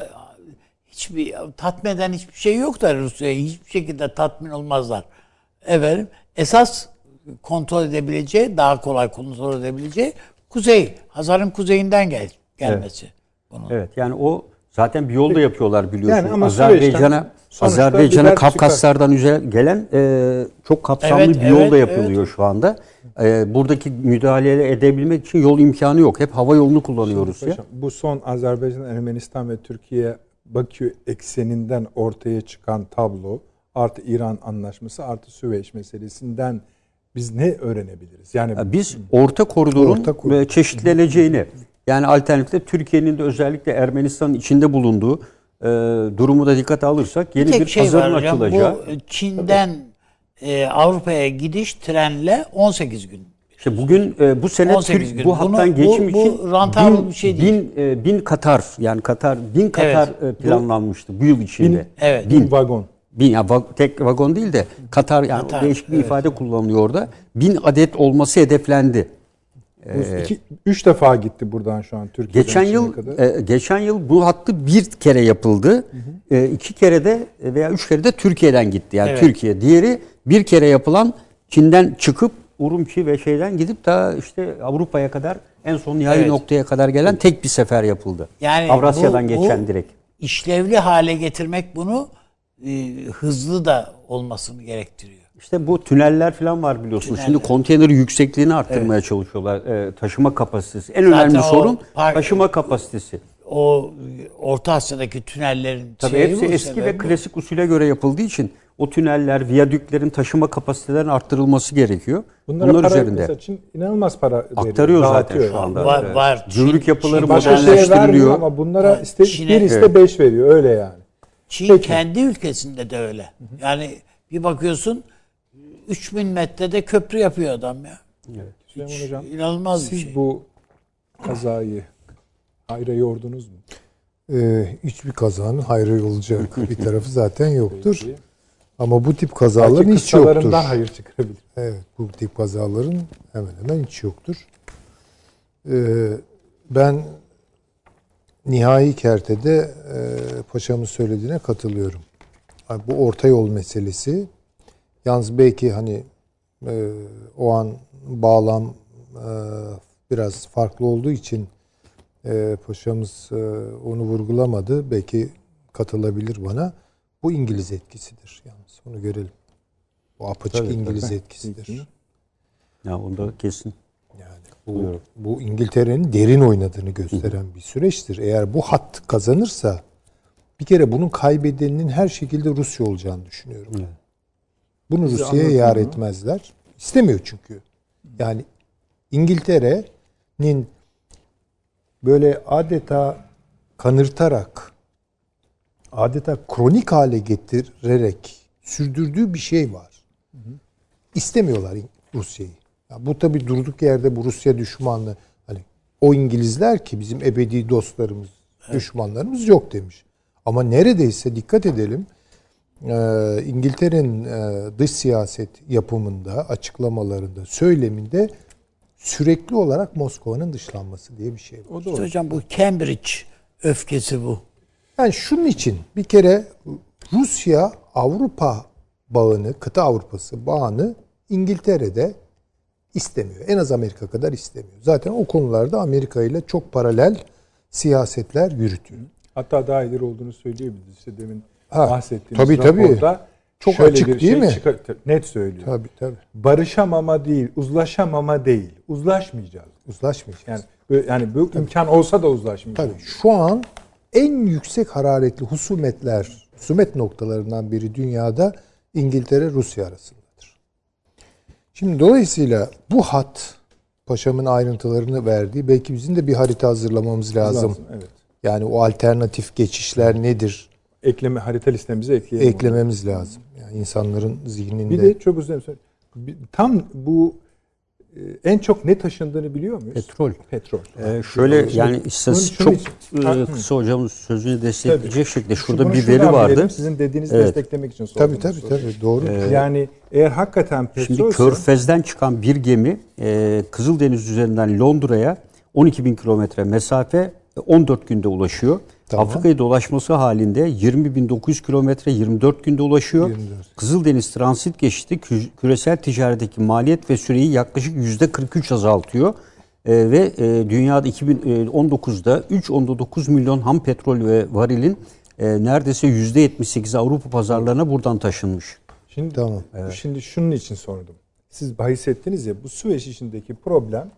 hiçbir tatmin eden hiçbir şey yok da Rusya'yı hiçbir şekilde tatmin olmazlar. Efendim esas kontrol edebileceği, daha kolay kontrol edebileceği kuzey, Hazar'ın kuzeyinden gel, gelmesi. Bunun. Evet yani o zaten bir yolda yapıyorlar biliyorsunuz. Yani ama Azerbaycan'a Azerbaycan'a Kafkaslardan üze- gelen e, çok kapsamlı Evet, bir evet, yolda yapılıyor şu anda. E, buradaki müdahale edebilmek için yol imkanı yok. Hep hava yolunu kullanıyoruz ya. Bu son Azerbaycan, Ermenistan ve Türkiye Bakü ekseninden ortaya çıkan tablo artı İran anlaşması artı Süveyş meselesinden Biz ne öğrenebiliriz? Yani Ya Biz orta koridorun Orta koridor. çeşitleneceğini yani alternatifte Türkiye'nin de özellikle Ermenistan'ın içinde bulunduğu e, durumu da dikkate alırsak yeni bir, Tek şey pazarın var hocam. açılacağı. Bu Çin'den e, Avrupa'ya gidiş trenle 18 gün. İşte bugün e, bu sene 18 Türk, gün. bu hattan bu- geçim bu için rentable bin, bir şey değil. bin, e, bin Katar yani Katar bin Katar e, planlanmıştı bu yıl içinde. Evet. Bin, vagon. bin ya va- tek vagon değil de Katar yani Katar, değişik bir ifade kullanılıyor orada. Bin adet olması hedeflendi. Bu iki, üç defa gitti buradan şu an Türkiye'den Geçen yıl kadar. e, geçen yıl bu hattı bir kere yapıldı. E, iki kere de veya üç kere de Türkiye'den gitti. Yani Evet. Türkiye. Diğeri bir kere yapılan Çin'den çıkıp Urumçi ve şeyden gidip daha işte Avrupa'ya kadar en son nihai Evet. noktaya kadar gelen tek bir sefer yapıldı. Yani Avrasya'dan bu- geçen bu direkt. işlevli hale getirmek bunu e, hızlı da olmasını gerektiriyor. İşte bu tüneller falan var biliyorsunuz. Şimdi konteyner yüksekliğini arttırmaya çalışıyorlar. E, taşıma kapasitesi. En Zaten önemli sorun park- taşıma kapasitesi. O Orta Asya'daki tünellerin Tabii şeyi hepsi eski sebebi ve klasik usule göre yapıldığı için o tüneller, viyadüklerin taşıma kapasitelerinin arttırılması gerekiyor. Bunlara Bunlar para, üzerinde. mesela Çin inanılmaz para veriyor. Aktarıyor zaten dağıtıyor şu yani. anda. Var- Evet. var. Gümrük Çin- yapıları Çin- modernleştiriliyor. ama bunlara iste, Çin'e- bir iste beş veriyor öyle yani. Çin Peki. kendi ülkesinde de öyle. Yani bir bakıyorsun 3000 metrede köprü yapıyor adam ya. Süleyman Hocam İnanılmaz bir siz şey. bu kazayı hayra yordunuz mu? Ee, hiçbir kazanın hayrı olacak bir tarafı zaten yoktur. Ama bu tip kazaların hiç yoktur. hayır çıkarabilir. Evet, bu tip kazaların hemen hemen hiç yoktur. Ee, ben nihai kertede e, paşamın söylediğine katılıyorum. Yani bu orta yol meselesi yalnız belki hani e, o an bağlam e, biraz farklı olduğu için e, paşamız e, onu vurgulamadı. Belki katılabilir bana. Bu İngiliz etkisidir yalnız. Onu görelim. Bu apaçık Tabii, İngiliz tabii. etkisidir. Ya onda kesin. Yani bu, bu İngiltere'nin derin oynadığını gösteren bir süreçtir. Eğer bu hat kazanırsa bir kere bunun kaybedeninin her şekilde Rusya olacağını düşünüyorum. Bunu Bize Rusya'ya yar bunu. etmezler. İstemiyor çünkü. Yani İngiltere'nin böyle adeta kanırtarak adeta kronik hale getirerek sürdürdüğü bir şey var. İstemiyorlar Rusya'yı. Ya bu tabi durduk yerde bu Rusya düşmanlığı hani o İngilizler ki bizim ebedi dostlarımız, düşmanlarımız yok demiş. Ama neredeyse dikkat edelim e, İngiltere'nin e, dış siyaset yapımında, açıklamalarında, söyleminde sürekli olarak Moskova'nın dışlanması diye bir şey var. O da İşte hocam bu Cambridge öfkesi bu. Yani şunun için bir kere Rusya Avrupa bağını, kıta Avrupası bağını İngiltere'de istemiyor. En az Amerika kadar istemiyor. Zaten o konularda Amerika ile çok paralel siyasetler yürütüyor. Hatta daha ileri olduğunu söyleyebiliriz. İşte demin Ha, bahsettiğimiz tabii, tabii. Çok şöyle açık bir değil şey mi? çıkar- net söylüyor. Tabii tabii. Barışamama değil, uzlaşamama değil. Uzlaşmayacağız. Uzlaşmayacağız. Yani yani bu imkan olsa da uzlaşmayacağız. Tabii şu an en yüksek hararetli husumetler, husumet noktalarından biri dünyada İngiltere Rusya arasındadır. Şimdi dolayısıyla bu hat paşamın ayrıntılarını verdiği belki bizim de bir harita hazırlamamız lazım. Evet. Yani o alternatif geçişler nedir? Ekleme harita listemize ekleyelim. onu. Eklememiz lazım. Yani insanların zihninde. Bir de çok özür dilerim. Tam bu e, en çok ne taşındığını biliyor muyuz? Petrol. Petrol. Ee, şöyle yani istatistik çok için- e, Ha, hı. kısa hocamın sözünü destekleyecek şekilde şurada Bunu bir veri vardı. bilelim, Sizin dediğinizi Evet. desteklemek için sordum. tabii tabii tabii doğru. Yani eğer hakikaten Şimdi petrol Körfez'den çıkan bir gemi e, Kızıldeniz üzerinden Londra'ya 12 bin kilometre mesafe e, 14 günde ulaşıyor. Tamam. Afrika'yı dolaşması halinde 20.900 kilometre 24 günde ulaşıyor. 24. Kızıldeniz transit geçişi kü- küresel ticaretteki maliyet ve süreyi yaklaşık %43 azaltıyor. E, ve e, dünyada 2019'da 3.9 milyon ham petrol ve varilin e, neredeyse %78'i Avrupa pazarlarına buradan taşınmış. Şimdi Tamam. Şimdi şunun için sordum. Siz bahis ettiniz ya bu Süveyş işindeki problem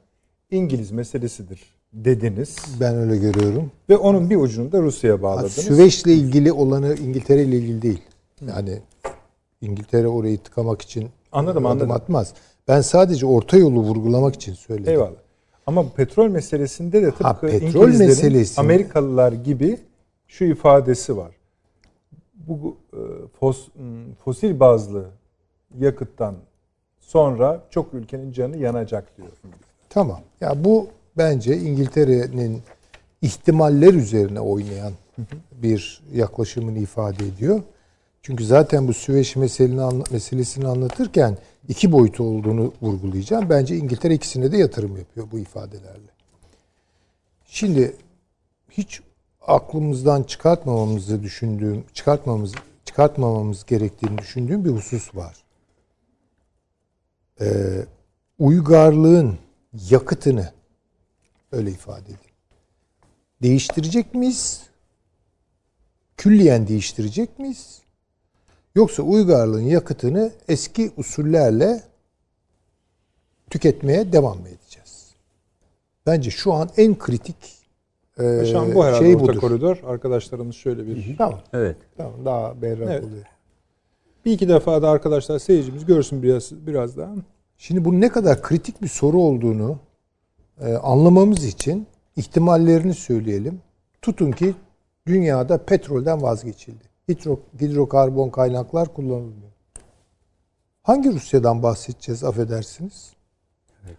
İngiliz meselesidir dediniz Ben öyle görüyorum. ve onun bir ucunu da Rusya'ya bağladınız. Süveyş'le ilgili olanı İngiltere ile ilgili değil. Yani İngiltere orayı tıkamak için Anladım, adım anladım. atmaz. Ben sadece orta yolu vurgulamak için söyledim. Eyvallah. Ama petrol meselesinde de tıpkı Ha, petrol meselesinde- Amerikalılar gibi şu ifadesi var. Bu e, fos, fosil bazlı yakıttan sonra çok ülkenin canı yanacak diyor. Tamam. Ya bu bence İngiltere'nin ihtimaller üzerine oynayan bir yaklaşımını ifade ediyor. Çünkü zaten bu Süveyş meselesini, anla- meselesini anlatırken iki boyutu olduğunu vurgulayacağım. Bence İngiltere ikisine de yatırım yapıyor bu ifadelerle. Şimdi hiç aklımızdan çıkartmamamızı düşündüğüm, çıkartmamamız çıkartmamamız gerektiğini düşündüğüm bir husus var. Ee, uygarlığın yakıtını öyle ifade edeyim. Değiştirecek miyiz? Külliyen değiştirecek miyiz? Yoksa uygarlığın yakıtını eski usullerle tüketmeye devam mı edeceğiz? Bence şu an en kritik e, Şu an bu herhalde şey orta budur. koridor. Arkadaşlarımız şöyle bir... Tamam. Evet. Tamam daha berrak Evet. oluyor. Bir iki defa da arkadaşlar seyircimiz görsün biraz biraz daha. Şimdi bunun ne kadar kritik bir soru olduğunu e, anlamamız için ihtimallerini söyleyelim. Tutun ki dünyada petrolden vazgeçildi. Hidro, hidrokarbon kaynaklar kullanılmıyor. Hangi Rusya'dan bahsedeceğiz affedersiniz?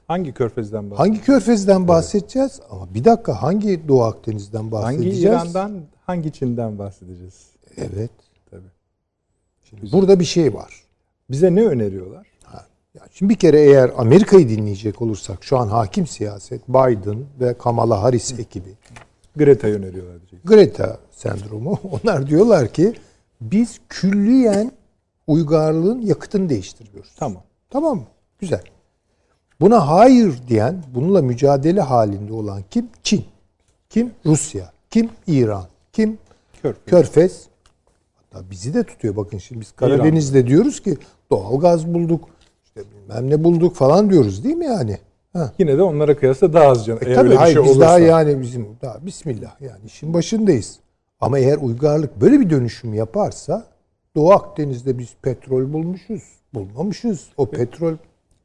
Hangi körfezden bahsediyoruz? Hangi Körfez'den bahsedeceğiz? Ama bir dakika hangi Doğu Akdeniz'den Hangi bahsedeceğiz? İran'dan, hangi Çin'den bahsedeceğiz? Evet. Tabii. Şimdi burada bir şey var. Bize ne öneriyorlar? Ya şimdi bir kere eğer Amerika'yı dinleyecek olursak şu an hakim siyaset Biden ve Kamala Harris ekibi Greta'yı öneriyorlar diyecek. Greta sendromu onlar diyorlar ki biz külliyen uygarlığın yakıtını değiştiriyoruz. Tamam. Tamam mı? Güzel. Buna hayır diyen, bununla mücadele halinde olan kim? Çin. Kim? Rusya. Kim? İran. Kim? Körfez. Körfez. Hatta bizi de tutuyor. Bakın şimdi biz Karadeniz'de diyoruz ki doğal gaz bulduk. Bilmem ne bulduk falan diyoruz değil mi yani? Ha. Yine de onlara kıyasla daha az can. E Eğer tabii öyle bir hayır şey biz olursa. daha yani bizim daha bismillah yani işin başındayız. Ama eğer uygarlık böyle bir dönüşüm yaparsa Doğu Akdeniz'de biz petrol bulmuşuz. Bulmamışız. O petrol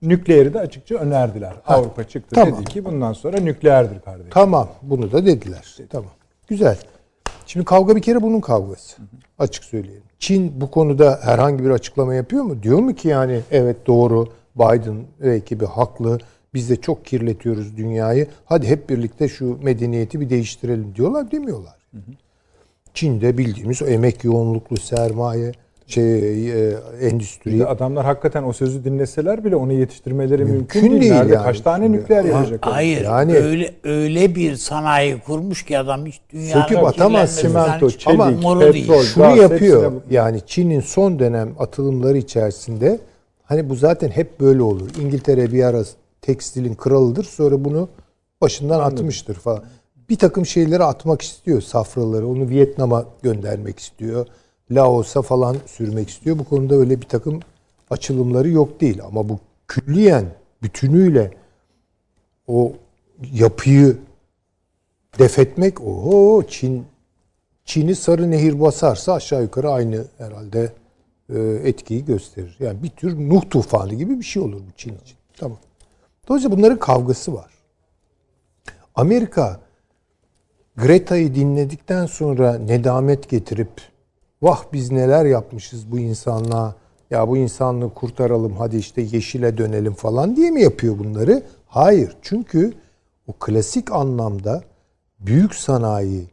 Nükleeri de açıkça önerdiler. Avrupa çıktı tamam. dedi ki bundan sonra nükleerdir kardeşim. tamam bunu da dediler. Tamam. Güzel. Şimdi kavga bir kere bunun kavgası. Açık söyleyelim. Çin bu konuda herhangi bir açıklama yapıyor mu? Diyor mu ki yani evet doğru Biden ve ekibi haklı. Biz de çok kirletiyoruz dünyayı. Hadi hep birlikte şu medeniyeti bir değiştirelim diyorlar demiyorlar. Çin'de bildiğimiz o emek yoğunluklu sermaye şey e, endüstri Bir de adamlar hakikaten o sözü dinleseler bile onu yetiştirmeleri mümkün, Mümkün değil. değil Nerede yani. kaç tane nükleer yapacak? Hayır. Yani- öyle öyle bir sanayi kurmuş ki adam hiç dünyanın Söküp atamaz hiç çelik, umuru petrol, değil. şunu yapıyor. Yani Çin'in son dönem atılımları içerisinde hani bu zaten hep böyle olur. İngiltere bir ara tekstilin kralıdır. Sonra bunu başından atmıştır falan. Bir takım şeyleri atmak istiyor safraları. Onu Vietnam'a göndermek istiyor. Laos'a falan sürmek istiyor. Bu konuda öyle bir takım açılımları yok değil. Ama bu külliyen bütünüyle o yapıyı defetmek oho Çin Çin'i sarı nehir basarsa aşağı yukarı aynı herhalde etkiyi gösterir. Yani bir tür Nuh tufanı gibi bir şey olur bu Çin için. Tamam. Dolayısıyla bunların kavgası var. Amerika Greta'yı dinledikten sonra nedamet getirip vah biz neler yapmışız bu insanlığa ya bu insanlığı kurtaralım hadi işte yeşile dönelim falan diye mi yapıyor bunları? Hayır. Çünkü o klasik anlamda büyük sanayi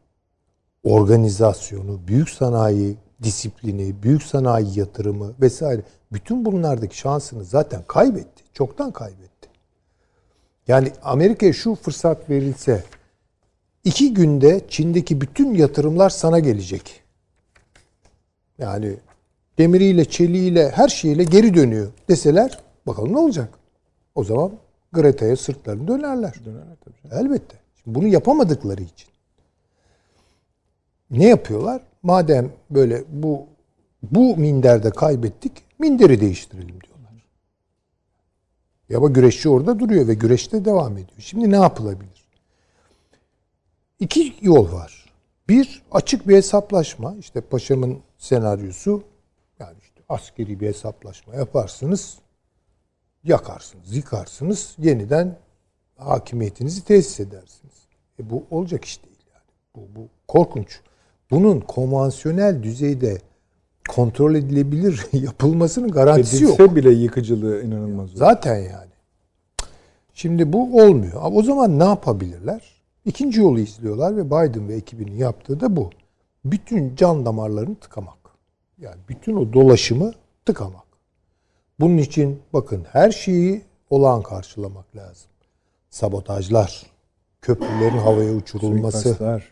organizasyonu, büyük sanayi disiplini, büyük sanayi yatırımı vesaire bütün bunlardaki şansını zaten kaybetti. Çoktan kaybetti. Yani Amerika'ya şu fırsat verilse iki günde Çin'deki bütün yatırımlar sana gelecek. Yani demiriyle, çeliğiyle, her şeyle geri dönüyor deseler bakalım ne olacak? O zaman Greta'ya sırtlarını dönerler. Dönerler tabii. Elbette. Şimdi bunu yapamadıkları için. Ne yapıyorlar? Madem böyle bu bu minderde kaybettik, minderi değiştirelim diyorlar. Ya ama güreşçi orada duruyor ve güreşte devam ediyor. Şimdi ne yapılabilir? İki yol var. Bir açık bir hesaplaşma. İşte paşamın senaryosu yani işte askeri bir hesaplaşma yaparsınız. yakarsınız, yıkarsınız, yeniden hakimiyetinizi tesis edersiniz. E bu olacak iş değil yani. Bu, bu korkunç. Bunun konvansiyonel düzeyde kontrol edilebilir yapılmasının garantisi yok. Edilse bile yıkıcılığı inanılmaz. olur. Zaten yani. Şimdi bu olmuyor. Ama o zaman ne yapabilirler? İkinci yolu izliyorlar ve Biden ve ekibinin yaptığı da bu. Bütün can damarlarını tıkamak. Yani bütün o dolaşımı tıkamak. Bunun için bakın her şeyi olağan karşılamak lazım. Sabotajlar, köprülerin havaya uçurulması.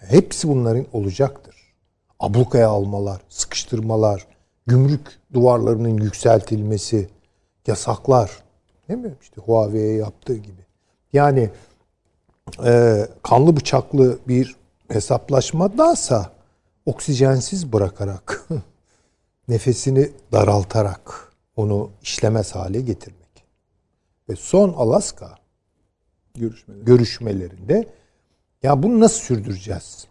Hepsi bunların olacaktır. Ablukaya almalar, sıkıştırmalar, gümrük duvarlarının yükseltilmesi, yasaklar. Değil mi? İşte Huawei'ye yaptığı gibi. Yani e, kanlı bıçaklı bir hesaplaşmadansa oksijensiz bırakarak, nefesini daraltarak onu işlemez hale getirmek. Ve son Alaska Görüşmeleri. görüşmelerinde ya bunu nasıl sürdüreceğiz?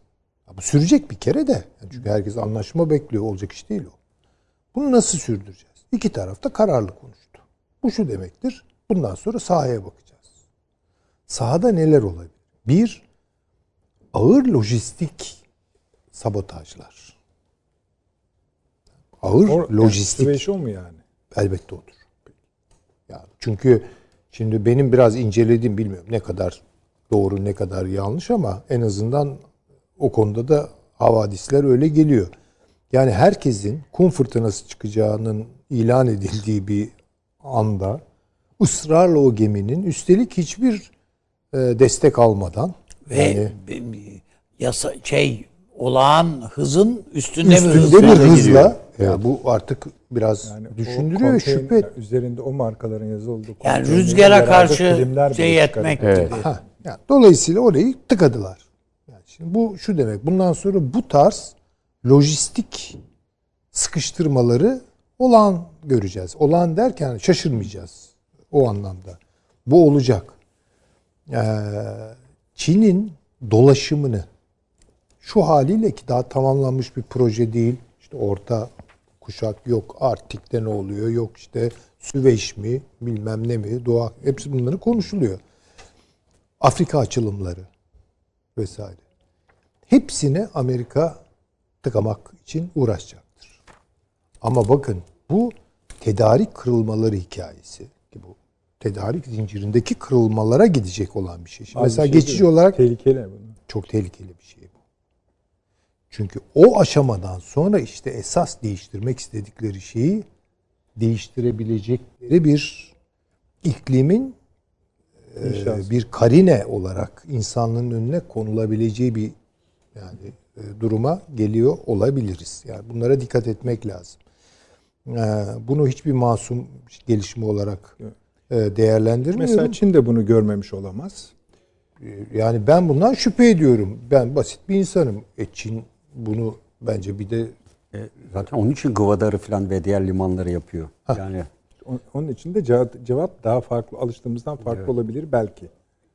Ya bu sürecek bir kere de. Çünkü herkes anlaşma bekliyor. Olacak iş değil o. Bunu nasıl sürdüreceğiz? İki taraf da kararlı konuştu. Bu şu demektir. Bundan sonra sahaya bakacağız. Sahada neler olabilir? Bir, ağır lojistik sabotajlar. Ağır O, lojistik. Yani, o mu yani? Elbette odur. Yani çünkü şimdi benim biraz incelediğim bilmiyorum ne kadar doğru ne kadar yanlış ama en azından o konuda da havadisler öyle geliyor. Yani herkesin kum fırtınası çıkacağının ilan edildiği bir anda ısrarla o geminin üstelik hiçbir e, destek almadan Ve yani bir- yasa şey olağan hızın üstünde, bir üstünde hızla bir hızla gidiyor. ya bu artık biraz Yani düşündürüyor şüphe Üzerinde o markaların yazıldığı Yani konteynerlerin rüzgara karşı şey etmek gibi. Ha, yani dolayısıyla orayı tıkadılar. Yani şimdi bu şu demek. Bundan sonra bu tarz lojistik sıkıştırmaları olan göreceğiz. Olan derken şaşırmayacağız o anlamda. Bu olacak. Ee, Çin'in dolaşımını şu haliyle ki daha tamamlanmış bir proje değil. İşte orta kuşak yok. Arktik'te ne oluyor? Yok işte Süveyş mi? Bilmem ne mi? Doğa. Hepsi bunları konuşuluyor. Afrika açılımları vesaire. Hepsini Amerika tıkamak için uğraşacaktır. Ama bakın bu tedarik kırılmaları hikayesi ki bu tedarik zincirindeki kırılmalara gidecek olan bir şey. Şimdi Abi mesela şey geçici değil olarak tehlikeli çok tehlikeli bir şey. Çünkü o aşamadan sonra işte esas değiştirmek istedikleri şeyi değiştirebilecekleri bir iklimin e, İnşallah. bir karine olarak insanlığın önüne konulabileceği bir yani e, duruma geliyor olabiliriz. Yani bunlara dikkat etmek lazım. E, bunu hiçbir masum gelişme olarak değerlendirmiyorum. Mesela Çin de bunu görmemiş olamaz. Yani ben bundan şüphe ediyorum. Ben basit bir insanım. E Çin bunu bence bir de E, zaten onun için Gıvadar'ı falan ve diğer limanları yapıyor. Yani O- Onun için de cevap, daha farklı, alıştığımızdan farklı olabilir belki.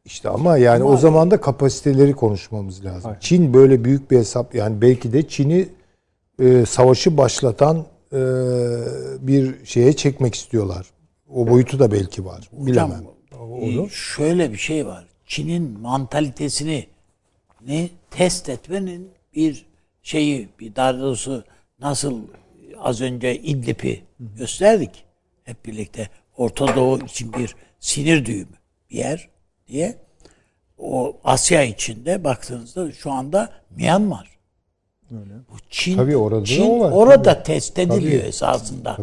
işte ama yani o zaman da kapasiteleri konuşmamız lazım. Aynen. Çin böyle büyük bir hesap yani belki de Çin'i e, savaşı başlatan e, bir şeye çekmek istiyorlar. O boyutu da belki var. Hocam, Bilemem. e, şöyle bir şey var. Çin'in mantalitesini ne test etmenin bir şeyi, bir daha doğrusu nasıl az önce İdlib'i gösterdik hep birlikte. Orta Doğu için bir sinir düğümü bir yer diye. O Asya içinde baktığınızda şu anda Myanmar. Bu Çin, Tabii orada da Çin var, orada test ediliyor Tabii. esasında.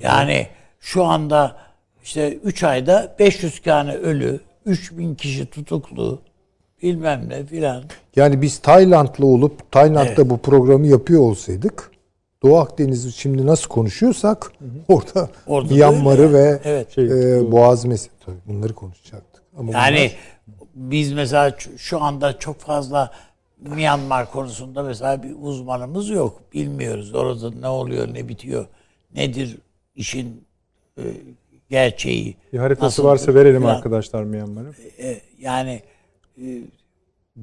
Yani şu anda işte 3 ayda 500 tane ölü, 3000 kişi tutuklu, bilmem ne filan. Yani biz Taylandlı olup Tayland'da bu programı yapıyor olsaydık Doğu Akdeniz'i şimdi nasıl konuşuyorsak orada, Orada da Myanmar'ı ve Evet. Şey, e, Boğaz meselesi bunları konuşacaktık. Ama Yani biz mesela şu anda çok fazla Myanmar konusunda mesela bir uzmanımız yok. Bilmiyoruz orada ne oluyor, ne bitiyor, nedir işin e, gerçeği. Bir haritası nasıl varsa verelim filan. arkadaşlar Myanmar'a. E, yani e,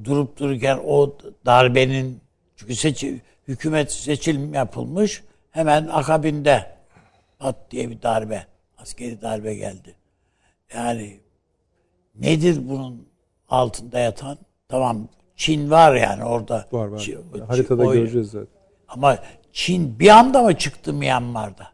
durup dururken o darbenin çünkü seçi, hükümet seçim yapılmış hemen akabinde pat diye bir darbe Askeri darbe geldi. Yani nedir bunun altında yatan? Tamam Çin var yani orada. Var var. Çin- Haritada o- göreceğiz zaten. Ama Çin bir anda mı çıktı Myanmar'da?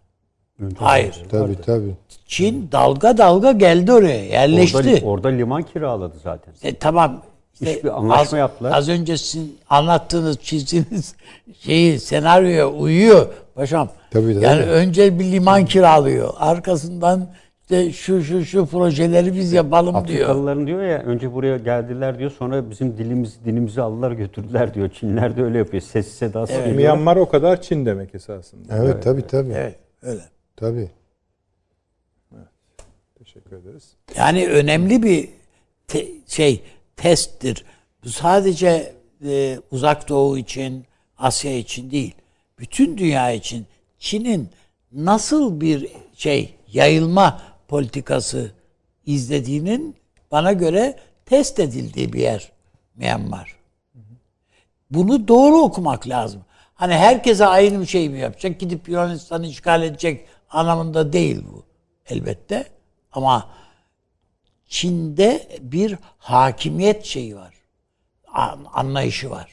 Hayır. Tabii tabii. Çin dalga dalga geldi oraya, yerleşti. Orada, orada liman kiraladı zaten. E, tamam. İşte İşte anlaşma az, yaptılar. Az önce sizin anlattığınız, çizdiğiniz şeyi senaryoya uyuyor paşam. Tabii, tabii. Yani önce bir liman kiralıyor. Arkasından işte şu şu şu projeleri biz yapalım diyor. Afrikalıların diyor ya önce buraya geldiler diyor sonra bizim dilimizi dinimizi aldılar götürdüler diyor. Çinler de öyle yapıyor. Ses sedası geliyor. Myanmar o kadar Çin demek esasında. Evet tabii tabii. Evet, öyle. Tabii. Teşekkür ederiz. Yani önemli bir te- şey testtir. Bu sadece e, Uzak Doğu için, Asya için değil. Bütün dünya için Çin'in nasıl bir şey yayılma politikası izlediğinin bana göre test edildiği bir yer Myanmar. Bunu doğru okumak lazım. Hani herkese aynı bir şey mi yapacak? Gidip Yunanistan'ı işgal edecek anlamında değil bu elbette. Ama Çin'de bir hakimiyet şeyi var. An- Anlayışı var.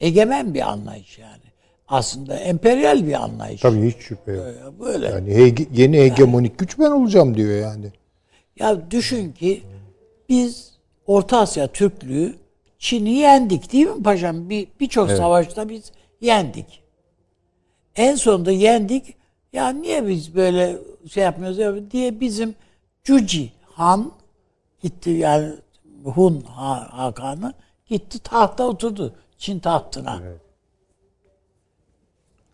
Egemen bir anlayış yani. Aslında emperyal bir anlayış. Tabii hiç şüphe yok. Böyle. Yani hege- yeni hegemonik güç ben olacağım diyor yani. Ya düşün ki biz Orta Asya Türklüğü Çin'i yendik değil mi paşam? Bir birçok savaşta biz yendik. En sonunda yendik. Ya niye biz böyle şey yapmıyoruz ya diye bizim Cuci Han gitti yani Hun Ha- Hakan'ı gitti tahta oturdu Çin tahtına.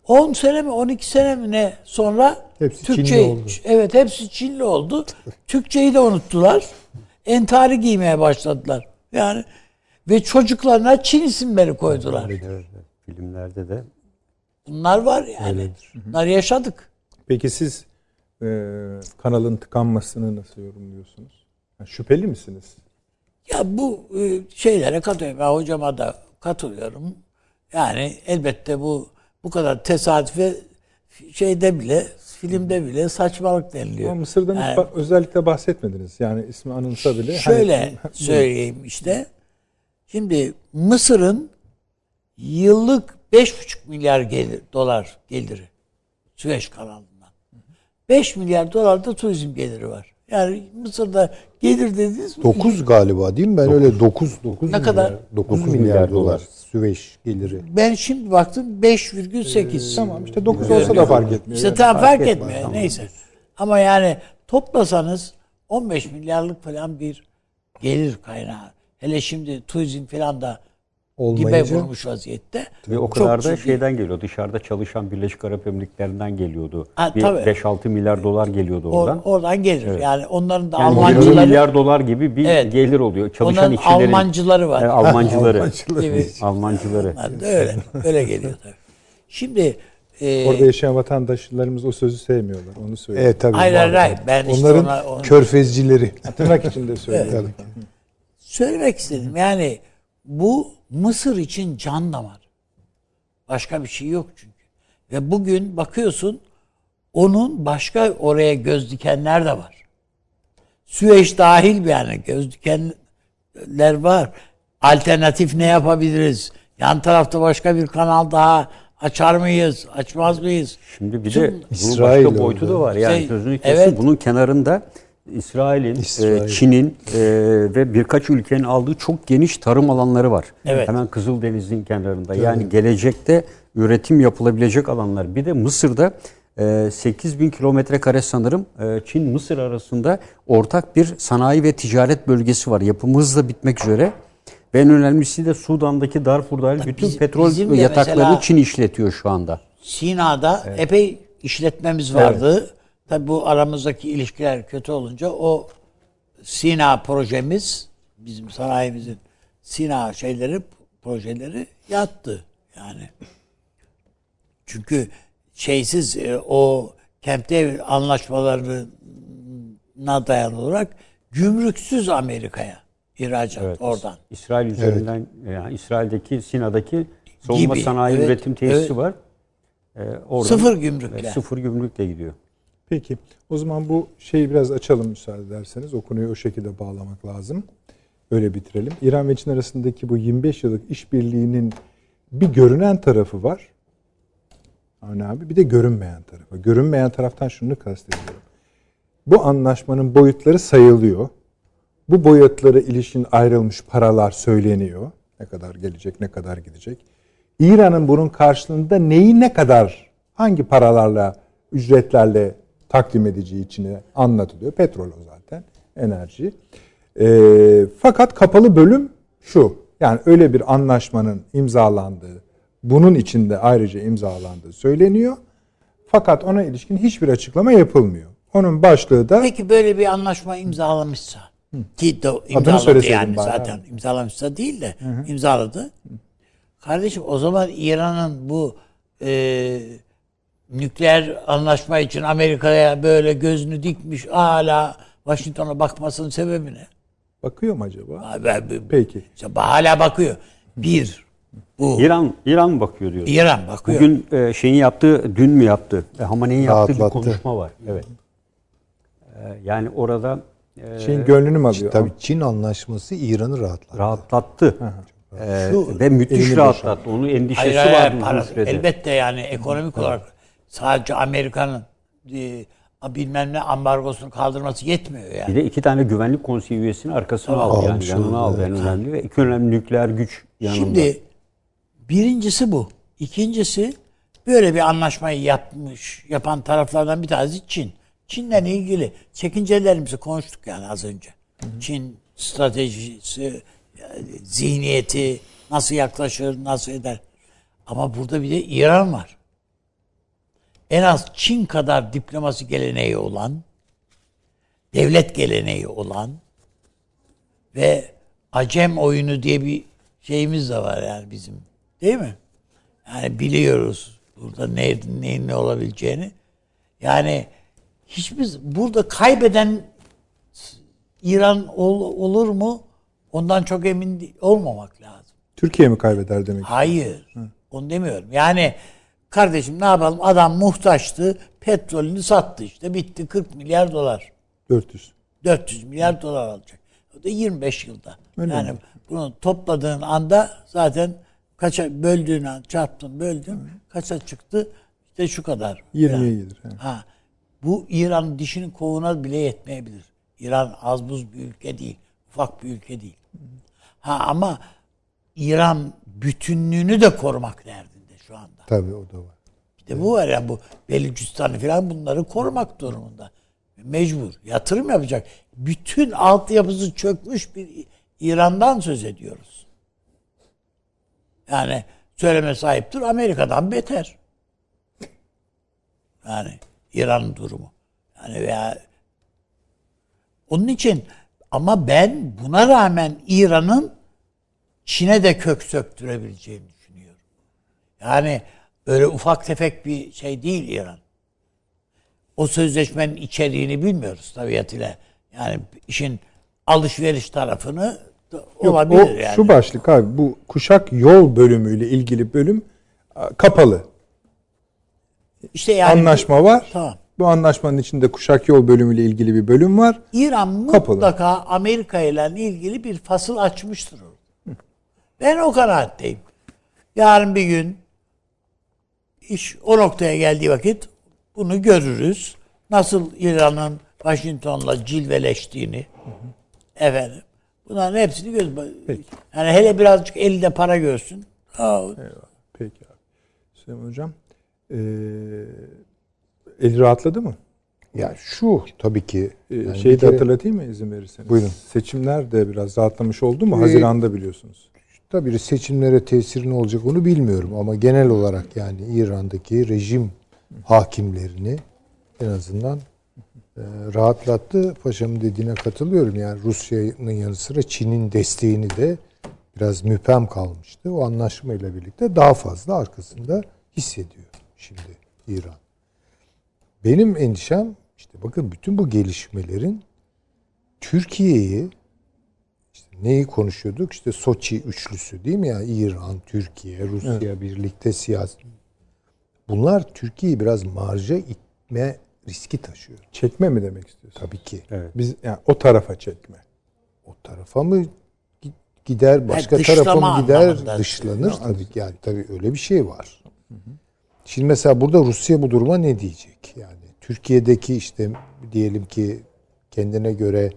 10 sene mi 12 sene mi ne sonra Hepsi Türkçe Çinli oldu. evet hepsi Çinli oldu. Türkçeyi de unuttular. Entari giymeye başladılar. Yani ve çocuklarına Çin isimleri koydular. Evet, evet. Filmlerde de Bunlar var yani. Bunlar yaşadık. Peki siz e, kanalın tıkanmasını nasıl yorumluyorsunuz? Yani şüpheli misiniz? Ya bu e, şeylere katılıyorum. Ben hocama da katılıyorum. Yani elbette bu bu kadar tesadüfe şeyde bile filmde bile saçmalık deniliyor. Ama Mısır'dan hiç Yani- ba- özellikle bahsetmediniz. Yani ismi anılsa bile. Şöyle hani- söyleyeyim işte. Şimdi Mısır'ın yıllık 5,5 milyar gelir, dolar geliri Süveyş kanalından. 5 milyar dolar da turizm geliri var. Yani Mısır'da gelir dediğiniz 9 galiba değil mi? Ben öyle 9 9 Ne kadar? 9 milyar milyar, dolar. dolar Süveyş geliri. ben şimdi baktım 5,8. Tamam işte 9 olsa da fark etmiyor. İşte Yani. tamam fark, etmiyor. Neyse. Ama yani toplasanız 15 milyarlık falan bir gelir kaynağı. Hele şimdi turizm falan da dibe Olmayınca vurmuş vaziyette. ve o Çok kadar da ciddi. şeyden geliyor. Dışarıda çalışan Birleşik Arap Emirlikleri'nden geliyordu. Ha, Bir tabii. 5-6 milyar dolar geliyordu Or- oradan. oradan gelir. Yani onların da Yani 20 Almancıları milyar dolar gibi bir Evet. gelir oluyor. Çalışan onların işçilerin Almancıları var. e, Almancıları. Almancıları. Onlar da öyle. Öyle geliyor tabii. Şimdi e, Orada yaşayan vatandaşlarımız o sözü sevmiyorlar. Onu söyleyeyim. Evet tabii. hayır hayır hayır. Ben işte Onların ona, onu körfezcileri. Tırnak içinde söylüyorum. söylemek istedim. Yani bu Mısır için can damar. Başka bir şey yok çünkü. Ve bugün bakıyorsun onun başka oraya göz dikenler de var. Süveyş dahil bir yani göz dikenler var. Alternatif ne yapabiliriz? Yan tarafta başka bir kanal daha açar mıyız? Açmaz mıyız? Şimdi bir Tüm de bunun İsrail başka boyutu orada. da var. Yani Şey, sözünü kesin. evet. Bunun kenarında İsrail'in, İsrail. e, Çin'in e, ve birkaç ülkenin aldığı çok geniş tarım alanları var. Evet. Hemen Kızıldeniz'in kenarında. Yani gelecekte üretim yapılabilecek alanlar. Bir de Mısır'da e, 8 bin kilometre kare sanırım e, Çin-Mısır arasında ortak bir sanayi ve ticaret bölgesi var. Yapımı hızla bitmek üzere. Ve en önemlisi de Sudan'daki Darfur dahil bütün biz- petrol yataklarını Çin işletiyor şu anda. Sina'da epey işletmemiz vardı. Tabi bu aramızdaki ilişkiler kötü olunca o Sina projemiz bizim sanayimizin Sina şeyleri projeleri yattı yani. Çünkü şeysiz e, o Kempte anlaşmalarına dayalı olarak gümrüksüz Amerika'ya ihracat Evet. oradan. İsrail üzerinden yani İsrail'deki Sina'daki savunma Gibi, sanayi evet, üretim tesisi evet. var. Ee, oradan, Sıfır gümrükle. sıfır gümrükle gidiyor. Peki. O zaman bu şeyi biraz açalım müsaade ederseniz. O konuyu o şekilde bağlamak lazım. Öyle bitirelim. İran ve Çin arasındaki bu 25 yıllık işbirliğinin bir görünen tarafı var. Avni abi bir de görünmeyen tarafı. Görünmeyen taraftan şunu kastediyorum. Bu anlaşmanın boyutları sayılıyor. Bu boyutlara ilişkin ayrılmış paralar söyleniyor. Ne kadar gelecek, ne kadar gidecek. İran'ın bunun karşılığında neyi ne kadar, hangi paralarla, ücretlerle takdim edeceği içine anlatılıyor. Petrol o zaten, enerji. E, fakat kapalı bölüm şu. Yani öyle bir anlaşmanın imzalandığı, bunun içinde ayrıca imzalandığı söyleniyor. Fakat ona ilişkin hiçbir açıklama yapılmıyor. Onun başlığı da Peki böyle bir anlaşma imzalamışsa ki de Adını imzaladı yani bari, zaten imzalamışsa değil de imzaladı. Kardeşim o zaman İran'ın bu e, nükleer anlaşma için Amerika'ya böyle gözünü dikmiş hala Washington'a bakmasının sebebi ne? bakıyor mu acaba? Abi, Peki. işte hala bakıyor. Bir, bu İran İran bakıyor diyor. İran bakıyor. Bugün e, şeyin yaptığı, dün mü yaptı? E, Hamaney'in yaptığı bir konuşma var. Evet. E, yani orada e, Şeyin gönlünü mü alıyor? Tabii Çin anlaşması İran'ı rahatlattı. rahatlattı. E, Şu- ve müthiş rahatlattı. Onun endişesi Hayır, hayır, vardı para- elbette yani ekonomik olarak sadece Amerika'nın e, bilmem ne ambargosunu kaldırması yetmiyor yani. Bir de iki tane güvenlik konseyi üyesini arkasına aldı yani yanına aldı en önemli ve iki önemli nükleer güç yanında. Şimdi birincisi bu. İkincisi böyle bir anlaşmayı yapmış, yapan taraflardan bir tanesi Çin. Çin'le ilgili çekincelerimizi konuştuk yani az önce. Çin stratejisi, zihniyeti nasıl yaklaşır, nasıl eder. Ama burada bir de İran var. En az Çin kadar diplomasi geleneği olan, devlet geleneği olan ve acem oyunu diye bir şeyimiz de var yani bizim. Değil mi? Yani biliyoruz burada ne, neyin ne olabileceğini. Yani hiçbir burada kaybeden İran ol- olur mu? Ondan çok emin olmamak lazım. Türkiye mi kaybeder demek? Hayır. Onu demiyorum. Yani kardeşim ne yapalım? Adam muhtaçtı. Petrolünü sattı işte. Bitti 40 milyar dolar. 400. 400 milyar dolar alacak. O da 25 yılda. Öyle yani mi? bunu topladığın anda zaten kaça böldüğün an çarptın böldün kaça çıktı? İşte şu kadar. 20'ye Yani. gelir. he. Ha. Bu İran dişinin kovuna bile yetmeyebilir. İran az buz bir ülke değil. Ufak bir ülke değil. Ha ama İran bütünlüğünü de korumak anda. Tabii o da var. Bir de bu var ya bu Belucistan'ı falan bunları korumak durumunda. Mecbur. Yatırım yapacak. Bütün altyapısı çökmüş bir İran'dan söz ediyoruz. Yani söyleme sahiptir Amerika'dan beter. Yani İran durumu. Yani veya onun için ama ben buna rağmen İran'ın Çin'e de kök söktürebileceğini düşünüyorum. Yani öyle ufak tefek bir şey değil İran. O sözleşmenin içeriğini bilmiyoruz tabiatıyla. Yani işin alışveriş tarafını Yok, olabilir o yani. şu başlık abi bu kuşak yol bölümüyle ilgili bölüm kapalı. işte yani Anlaşma var. Tamam. Bu anlaşmanın içinde kuşak yol bölümüyle ilgili bir bölüm var. İran Kapalı. mutlaka Amerika ile ilgili bir fasıl açmıştır. Ben o kanaatteyim. Yarın bir gün iş o noktaya geldiği vakit bunu görürüz. Nasıl İran'ın Washington'la cilveleştiğini efendim. Bunların hepsini görürüz. Peki. Yani hele birazcık elde para görsün. Ha, Peki abi. Süleyman Hocam. Ee, eli rahatladı mı? Ya şu tabii ki yani şeyi de kere- hatırlatayım mı izin verirseniz? Buyurun. Seçimler de biraz rahatlamış oldu mu? Ee, Haziran'da biliyorsunuz. Tabii seçimlere tesiri ne olacak onu bilmiyorum ama genel olarak yani İran'daki rejim hakimlerini en azından e, rahatlattı. Paşamın dediğine katılıyorum. Yani Rusya'nın yanı sıra Çin'in desteğini de biraz müphem kalmıştı. O anlaşmayla birlikte daha fazla arkasında hissediyor şimdi İran. Benim endişem işte bakın bütün bu gelişmelerin Türkiye'yi neyi konuşuyorduk? İşte Soçi üçlüsü değil mi ya? İran, Türkiye, Rusya birlikte siyasi. Bunlar Türkiye'yi biraz marja itme riski taşıyor. Çekme mi demek istiyorsun? Tabii ki. Evet. Biz yani o tarafa çekme. O tarafa mı gi- gider, başka dışlama tarafa mı gider, dışlanır tabii ki. Yani tabii öyle bir şey var. Şimdi mesela burada Rusya bu duruma ne diyecek? Yani Türkiye'deki işte diyelim ki kendine göre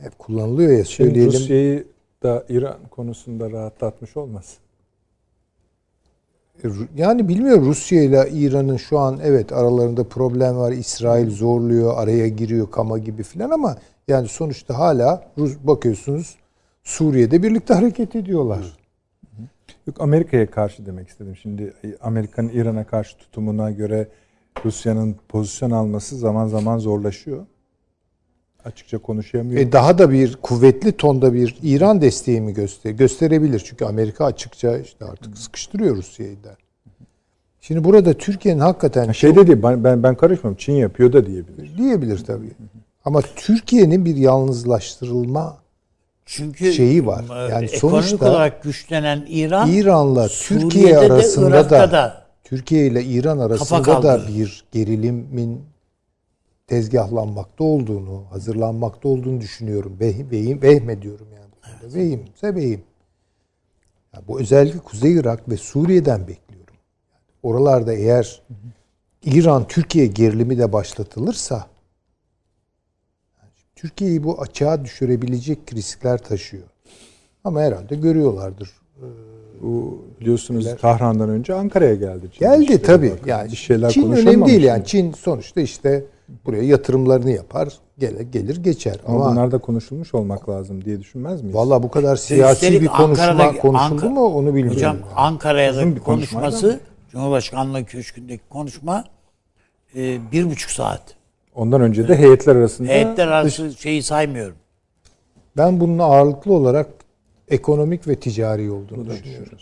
hep kullanılıyor ya Şimdi söyleyelim. Rusya'yı da İran konusunda rahatlatmış olmasın. E, Yani bilmiyorum Rusya ile İran'ın şu an evet aralarında problem var. İsrail zorluyor, araya giriyor kama gibi filan ama yani sonuçta hala Rus bakıyorsunuz Suriye'de birlikte hareket ediyorlar. Yok Amerika'ya karşı demek istedim. Şimdi Amerika'nın İran'a karşı tutumuna göre Rusya'nın pozisyon alması zaman zaman zorlaşıyor. Açıkça konuşamıyor. E daha da bir kuvvetli tonda bir İran desteği mi göster gösterebilir? Çünkü Amerika açıkça işte artık sıkıştırıyor Rusya'yı da. Şimdi burada Türkiye'nin hakikaten Ha, şey de değil, ben, ben, ben karışmam. Çin yapıyor da diyebilir. diyebilir tabii. Ama Türkiye'nin bir yalnızlaştırılma Çünkü Şeyi var. Yani ekonomik sonuçta olarak güçlenen İran İran'la Türkiye arasında da, da Türkiye ile İran arasında da bir gerilimin tezgahlanmakta olduğunu, hazırlanmakta olduğunu düşünüyorum. Vehim, vehim, vehmediyorum yani. bu konuda. Vehimse vehim. Ya bu özellikle Kuzey Irak ve Suriye'den bekliyorum. Oralarda eğer İran Türkiye gerilimi de başlatılırsa yani Türkiye'yi bu açığa düşürebilecek riskler taşıyor. Ama herhalde görüyorlardır. Bu biliyorsunuz Tahran'dan önce Ankara'ya geldi. Çin Geldi tabii. Yani bir şeyler Çin önemli değil yani. Çin sonuçta işte buraya yatırımlarını yapar, gelir, gelir geçer. Ama, Ama, bunlar da konuşulmuş olmak lazım diye düşünmez miyiz? valla bu kadar siyasi Üstelik bir konuşma konuşuldu mu onu bilmiyorum. Hocam yani. Ankara'ya da bir konuşması Cumhurbaşkanlığı Köşkü'ndeki konuşma e, bir buçuk saat. Ondan önce de heyetler arasında Heyetler arası şeyi saymıyorum. Ben bunun ağırlıklı olarak ekonomik ve ticari olduğunu düşünüyorum.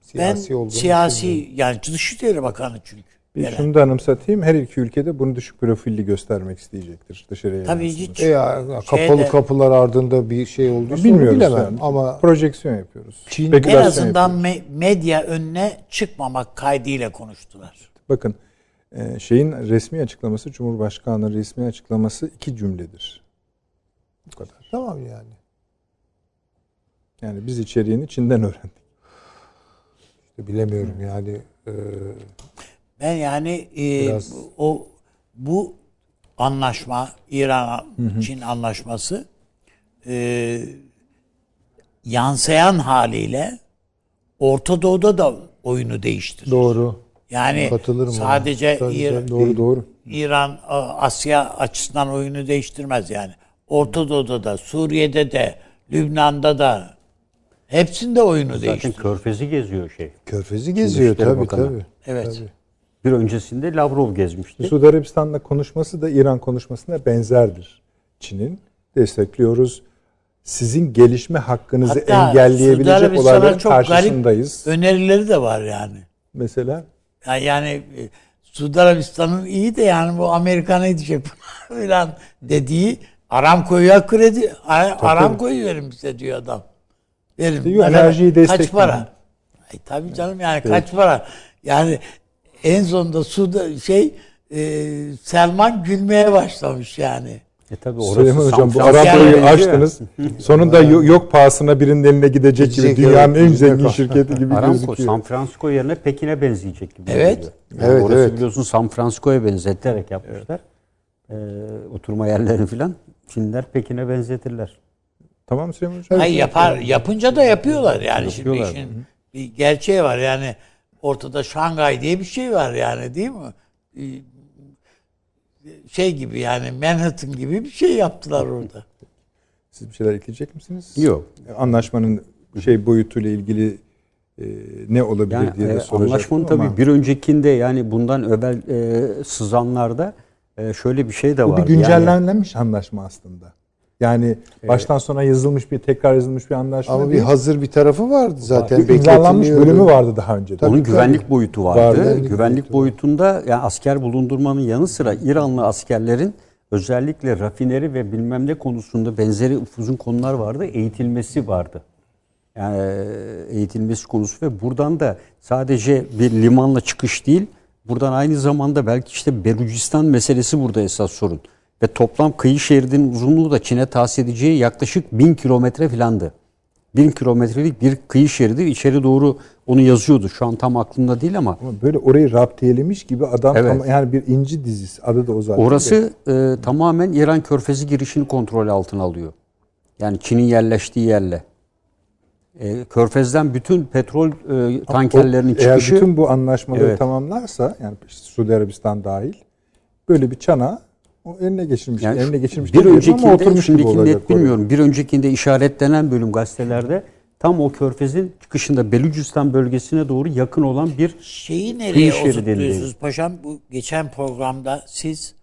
Siyasi ben olduğunu siyasi yani Dışişleri Bakanı çünkü. Gelen. şunu da anımsatayım. Her iki ülkede bunu düşük profilli göstermek isteyecektir dışarıya. Tabii yansıması. hiç E ya, kapalı Şeyde- kapılar ardında bir şey olduysa Bilmiyoruz bilemem. yani. Ama projeksiyon yapıyoruz. Çin- en azından yapıyoruz. me- medya önüne çıkmamak kaydıyla konuştular. Bakın e, şeyin resmi açıklaması Cumhurbaşkanlığı resmi açıklaması iki cümledir. Bu kadar. tamam yani. Yani biz içeriğini Çin'den öğrendik. İşte bilemiyorum yani. e, Ben yani e, Biraz- o bu anlaşma İran Çin anlaşması e, yansıyan haliyle Orta Doğu'da da oyunu değiştirir. doğru. Yani Katılırım ona. sadece Tabii, İr-. Doğru doğru. İran Asya açısından oyunu değiştirmez yani. Orta Doğu'da da, Suriye'de de, Lübnan'da da hepsinde oyunu Zaten değiştirir. körfezi geziyor şey. Körfezi geziyor tabii Bakanı. tabii. Evet. Tabii. Bir öncesinde Lavrov gezmişti. Suudi Arabistan'la konuşması da İran konuşmasına benzerdir. Çin'in destekliyoruz. Sizin gelişme hakkınızı Hatta engelleyebilecek olayların çok karşısındayız. Önerileri de var yani. Mesela Yani, yani e, Suudi Arabistan'ın iyi de yani bu Amerika ne diyecek falan dediği Aramco'ya kredi Ar- Aramco'yu verin bize diyor adam. Verin. Diyor, enerjiyi Kaç destekleyin. para? Ay, tabii canım yani kaç para? Yani en sonunda Suudi şey e, Selman gülmeye başlamış yani. E tabi orası Süleyman Hocam bu benziyor. açtınız. Sonunda yo- yok pahasına birinin eline gidecek gibi dünyanın evet, en zengin şirketi gibi Aramco gözüküyor. San Francisco yerine Pekin'e benzeyecek gibi. Evet. geliyor. Yani Evet, orası evet. biliyorsun San Francisco'ya benzeterek yapmışlar. Ee, oturma yerlerini filan. Çinler Pekin'e benzetirler. Tamam Süleyman Hocam. Hayır yapar yapınca da yapıyorlar yani şimdi Yapıyorlar. işin bir gerçeği var yani ortada Şangay diye bir şey var yani değil mi? Ee, Şey gibi yani Manhattan gibi bir şey yaptılar orada. Siz bir şeyler ekleyecek misiniz? Yok. Anlaşmanın şey boyutuyla ilgili e, ne olabilir Yani diye de e, soracaktım anlaşmanın ama tabii bir öncekinde yani bundan evvel e, sızanlarda e, şöyle bir şey de bu var. bir güncellenmiş anlaşma aslında. Yani baştan sona yazılmış bir tekrar yazılmış bir anlaşma Ama bir değil. hazır bir tarafı vardı zaten. Bir imzalanmış bölümü vardı daha önce. Onun güvenlik tabii. boyutu vardı. Vardı. Güvenlik Güvenlik boyutunda yani asker bulundurmanın yanı sıra İranlı askerlerin özellikle rafineri ve bilmem ne konusunda benzeri uzun konular vardı. Eğitilmesi vardı. Yani eğitilmesi konusu ve buradan da sadece bir limanla çıkış değil buradan aynı zamanda belki işte Belucistan meselesi burada esas sorun. Ve toplam kıyı şeridinin uzunluğu da Çin'e tahsis edeceği yaklaşık 1000 kilometre filandı. 1000 kilometrelik bir kıyı şeridi içeri doğru onu yazıyordu. Şu an tam aklımda değil ama Ama böyle orayı raptiyelemiş gibi adam Evet. tam- yani bir inci dizisi adı da o zaten. Orası e, tamamen İran körfezi girişini kontrol altına alıyor. Yani Çin'in yerleştiği yerle. E, körfezden bütün petrol e, tankerlerinin O- eğer çıkışı bütün bu anlaşmaları Evet. tamamlarsa yani işte Suudi Arabistan dahil böyle bir çana o eline geçirmiş. yani eline geçirmiş bir öncekinde oturmuş gibi şimdiki olacak net oraya. bilmiyorum. Bir öncekinde işaretlenen bölüm gazetelerde tam o körfezin çıkışında Belucistan bölgesine doğru yakın olan bir Şeyi nereye oturtuyorsunuz paşam? Bu geçen programda siz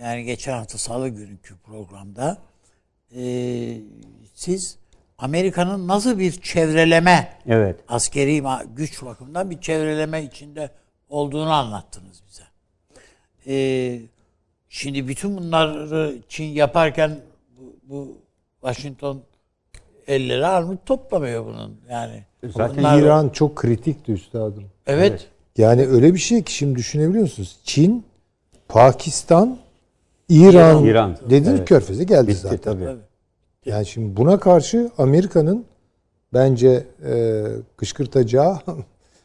yani geçen hafta salı günkü programda e, siz Amerika'nın nasıl bir çevreleme evet askeri güç bakımından bir çevreleme içinde olduğunu anlattınız bize. Ee, şimdi bütün bunları Çin yaparken bu, bu Washington elleri armut toplamıyor bunun yani. Zaten Bunlar- İran çok kritikti üstadım. evet. Yani öyle bir şey ki şimdi düşünebiliyor musunuz? Çin, Pakistan, İran, İran. dedin Evet. körfeze geldi bitti zaten. tabii. Yani şimdi buna karşı Amerika'nın bence e, kışkırtacağı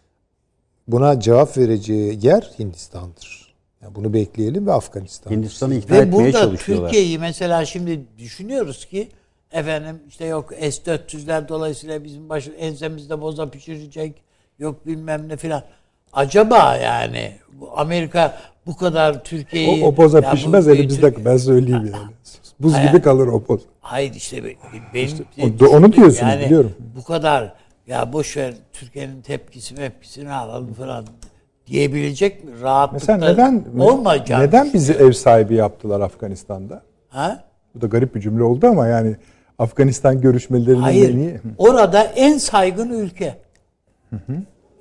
buna cevap vereceği yer Hindistan'dır. Yani bunu bekleyelim ve Afganistan. Hindistan'ı ikna Ve etmeye burada çalışıyorlar. Türkiye'yi mesela şimdi düşünüyoruz ki efendim işte yok S-400'ler dolayısıyla bizim baş, ensemizde boza pişirecek yok bilmem ne filan. Acaba yani bu Amerika bu kadar Türkiye'yi... O, o Ya bu- pişmez bu- elimizde ben söyleyeyim yani. Buz Hayır. gibi kalır o poz. Hayır işte be- benim o- onu diyorsunuz, biliyorum. Bu kadar ya boş ver Türkiye'nin tepkisi mepkisini alalım falan diyebilecek mi? Rahatlıkla Mesela neden olmayacağını neden bizi ev sahibi yaptılar Afganistan'da? Ha? Bu da garip bir cümle oldu ama yani Afganistan görüşmelerinin Hayır. en iyi. Orada en saygın ülke.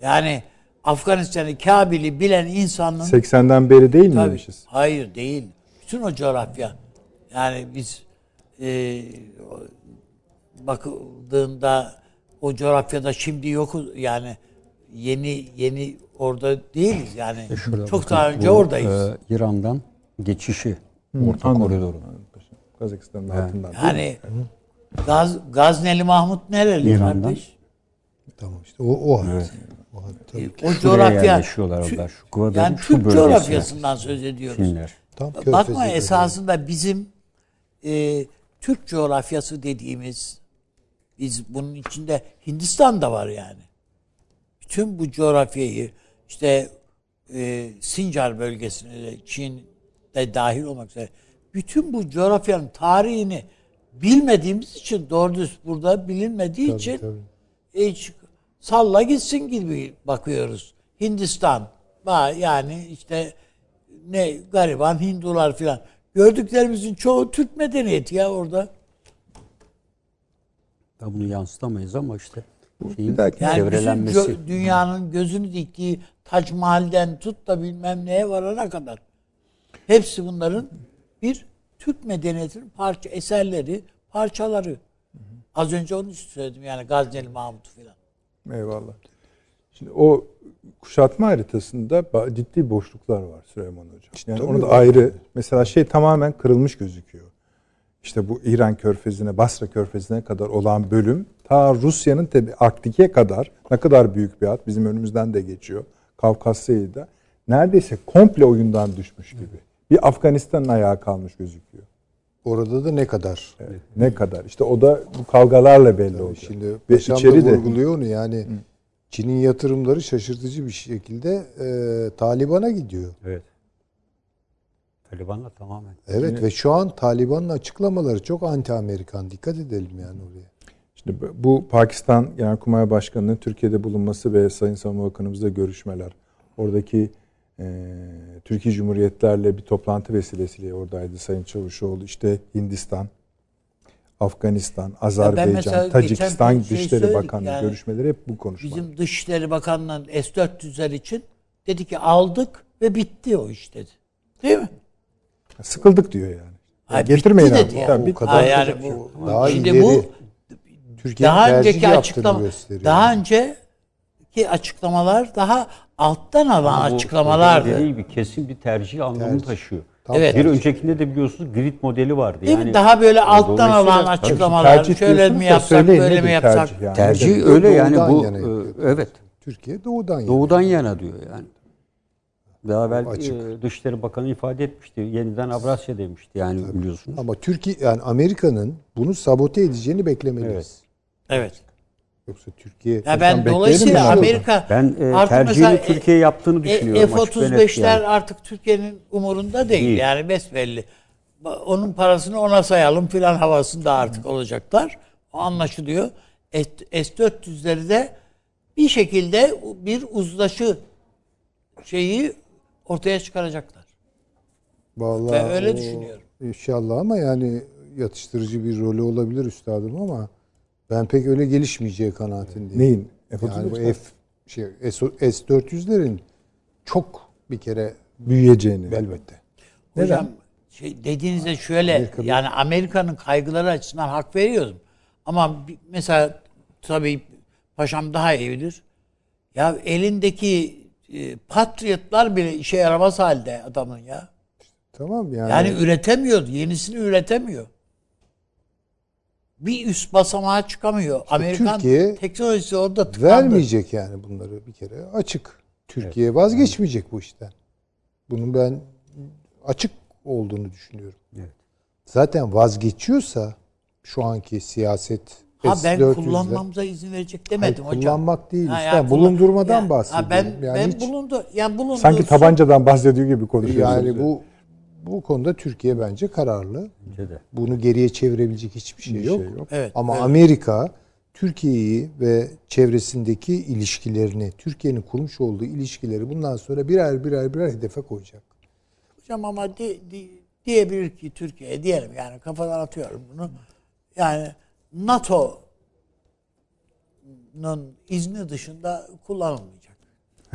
Yani Afganistan'ı Kabil'i bilen insanın 80'den beri değil Tabii. miymişiz? Hayır değil. Bütün o coğrafya. Yani biz e, bakıldığında o coğrafyada şimdi yokuz yani yeni yeni orada değiliz yani. Şurada Çok bakın, daha önce bu, oradayız. e, İran'dan geçişi orta anladım. koridoru. Kazakistan'ın altından. değil mi? yani Gaz, Gazneli Mahmut nereli İran'dan. kardeş? Tamam işte o o hat. O hat tabii. E, O Şuraya coğrafya Tü-. Şu yani şu Türk coğrafyasından söz ediyoruz. Çinler. Tam Bakma esasında bizim e, Türk coğrafyası dediğimiz biz bunun içinde Hindistan da var yani. Bütün bu coğrafyayı işte e, Sincar bölgesine de Çin de dahil olmak üzere bütün bu coğrafyanın tarihini bilmediğimiz için doğru düz burada bilinmediği Tabii, için tabii. hiç salla gitsin gibi bakıyoruz. Hindistan yani işte ne gariban Hindular filan. Gördüklerimizin çoğu Türk medeniyeti ya orada. Da bunu yansıtamayız ama işte şeyin bir dahaki- Yani bütün çevrelenmesi. gö- dünyanın gözünü diktiği Tac Mahal'den tut da bilmem neye varana kadar. Hepsi bunların bir Türk medeniyetinin parça eserleri, parçaları. Az önce onu söyledim yani Gazneli Mahmut filan. Eyvallah. Şimdi o kuşatma haritasında ciddi boşluklar var Süleyman Hocam. Yani Tabii onu da var. ayrı. Mesela şey tamamen kırılmış gözüküyor. İşte bu İran körfezine, Basra körfezine kadar olan bölüm ta Rusya'nın tabi Arktik'e kadar ne kadar büyük bir hat bizim önümüzden de geçiyor. Kafkasya'yı da neredeyse komple oyundan düşmüş gibi. Bir Afganistan'ın ayağı kalmış gözüküyor. Orada da ne kadar? Evet, Ne kadar? İşte o da bu kavgalarla belli oldu. Şimdi Ve içeri de- vurguluyor onu yani Çin'in yatırımları şaşırtıcı bir şekilde e, Taliban'a gidiyor. Evet. Taliban'la tamamen. Evet ve şu an Taliban'ın açıklamaları çok anti-Amerikan. Dikkat edelim yani oraya. Şimdi bu- Pakistan Genelkurmay Başkanı'nın Türkiye'de bulunması ve Sayın Savunma Bakanımızla görüşmeler. Oradaki e, Türkiye Cumhuriyetlerle bir toplantı vesilesiyle oradaydı Sayın Çavuşoğlu. İşte Hindistan, Afganistan, Azerbaycan, Tacikistan şey Dışişleri Bakanlığı yani. görüşmeleri hep bu konuşmalar. Bizim Dışişleri Bakanlığı'nın S-400'ler için dedi ki aldık ve bitti o iş dedi. Değil mi? Sıkıldık diyor yani. Ha, Getirmeyin bitti abi. dedi yani. O bitti. kadar Ha, yani bu, daha şimdi ileri bu Türkiye'nin daha önceki açıklama gösteriyor. daha önceki açıklamalar daha alttan alan Bu açıklamalardı. Dediği gibi kesin bir tercih anlamı Tercih. taşıyor. Tam Evet. Bir öncekinde de biliyorsunuz grid modeli vardı. Değil yani, mi? Daha böyle alttan alan açıklamalar. tercih Şöyle mi yapsak, söyleyin böyle mi yapsak? tercih yani? Tercih öyle yani bu yana e, evet Türkiye doğudan yana. doğudan yana diyor yani. Daha evvel Açık. e, Dışişleri Bakanı ifade etmişti. Yeniden Avrasya demişti yani biliyorsunuz. Ama Türkiye yani Amerika'nın bunu sabote edeceğini beklemeliyiz. Evet. Yoksa Türkiye Ya ben dolayısıyla? Amerika Ben e, artık tercihini mesela Türkiye yaptığını E- düşünüyorum. açık ve net F-35'ler yani. artık Türkiye'nin umurunda değil. Değil. Yani besbelli. Onun parasını ona sayalım filan havasında artık olacaklar. O anlaşılıyor. S- S-400'leri de bir şekilde bir uzlaşı şeyi ortaya çıkaracaklar. Vallahi Ben öyle o- düşünüyorum. İnşallah ama yani yatıştırıcı bir rolü olabilir üstadım ama ben pek öyle gelişmeyeceği kanaatindeyim. Neyin? Yani bu F-35 F şey S 400'lerin çok bir kere büyüyeceğini. elbette. Hocam şey dediğinizde şöyle Amerika'da- yani Amerika'nın kaygıları açısından hak veriyorum. Ama mesela tabii paşam daha iyi bilir. Ya elindeki e, Patriotlar bile işe yaramaz halde adamın ya. Tamam yani. Yani üretemiyor. Yenisini üretemiyor. Bir üst basamağa çıkamıyor. Amerikan Türkiye teknolojisi orada tıkandı. vermeyecek yani bunları bir kere açık. Türkiye vazgeçmeyecek bu işten. Bunun ben açık olduğunu düşünüyorum. Evet. Zaten vazgeçiyorsa şu anki siyaset Ha ben S-400'de kullanmamıza izin verecek Hayır, demedim hocam. kullanmak değil Ha, usta, yani bulundurmadan Ya, bahsediyorum. Ha, ben Yani ben hiç- bulundu yani bulundu. Sanki tabancadan bahsediyor gibi konuşuyorsunuz. yani bu bu konuda Türkiye bence kararlı. Bence de. Bunu geriye çevirebilecek hiçbir şey, Bir yok. şey yok. Evet. Ama evet. Amerika Türkiye'yi ve çevresindeki ilişkilerini, Türkiye'nin kurmuş olduğu ilişkileri bundan sonra birer birer birer hedefe koyacak. Hocam ama di- di- diyebilir ki Türkiye diyelim yani kafadan atıyorum bunu. Yani NATO'nun izni dışında kullanılmayacak.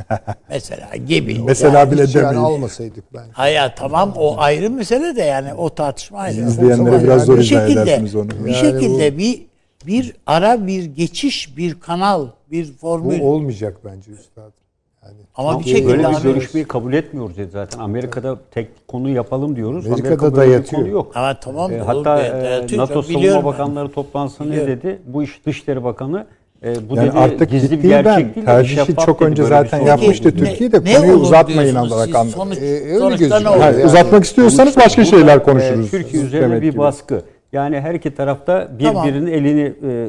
Mesela gibi. Mesela yani, bile yani demeyin. almasaydık bence. Hayır tamam o ayrı mesele de yani o tartışma ayrı. İzleyenlere biraz yani zor izah şekilde edersiniz onu. bir Yani şekilde bir bir ara bir geçiş bir kanal bir Bu formül olmayacak bence üstad. Yani ama bir Böyle şekilde bir abi- görüşmeyi kabul etmiyoruz dedi zaten. Amerika'da tek konu yapalım diyoruz. Amerika'da Amerika böyle bir dayatıyor. konu yok. ama tamam E, da hatta e, e, Türk- NATO Savunma biliyorum ben. Bakanları toplantısında ne dedi? Bu iş Dışişleri Bakanı e, bu Yani dedi artık gizli bir gerçek ben değil. de tercihi çok önce böyle bir zaten sorun yapmıştı. Türkiye de konuyu uzatmayın olarak anladım. Sonuç, öyle gözüküyor. Yani- uzatmak istiyorsanız başka şeyler e, konuşuruz. Türkiye üzerine bir baskı. Yani her iki tarafta birbirinin elini e,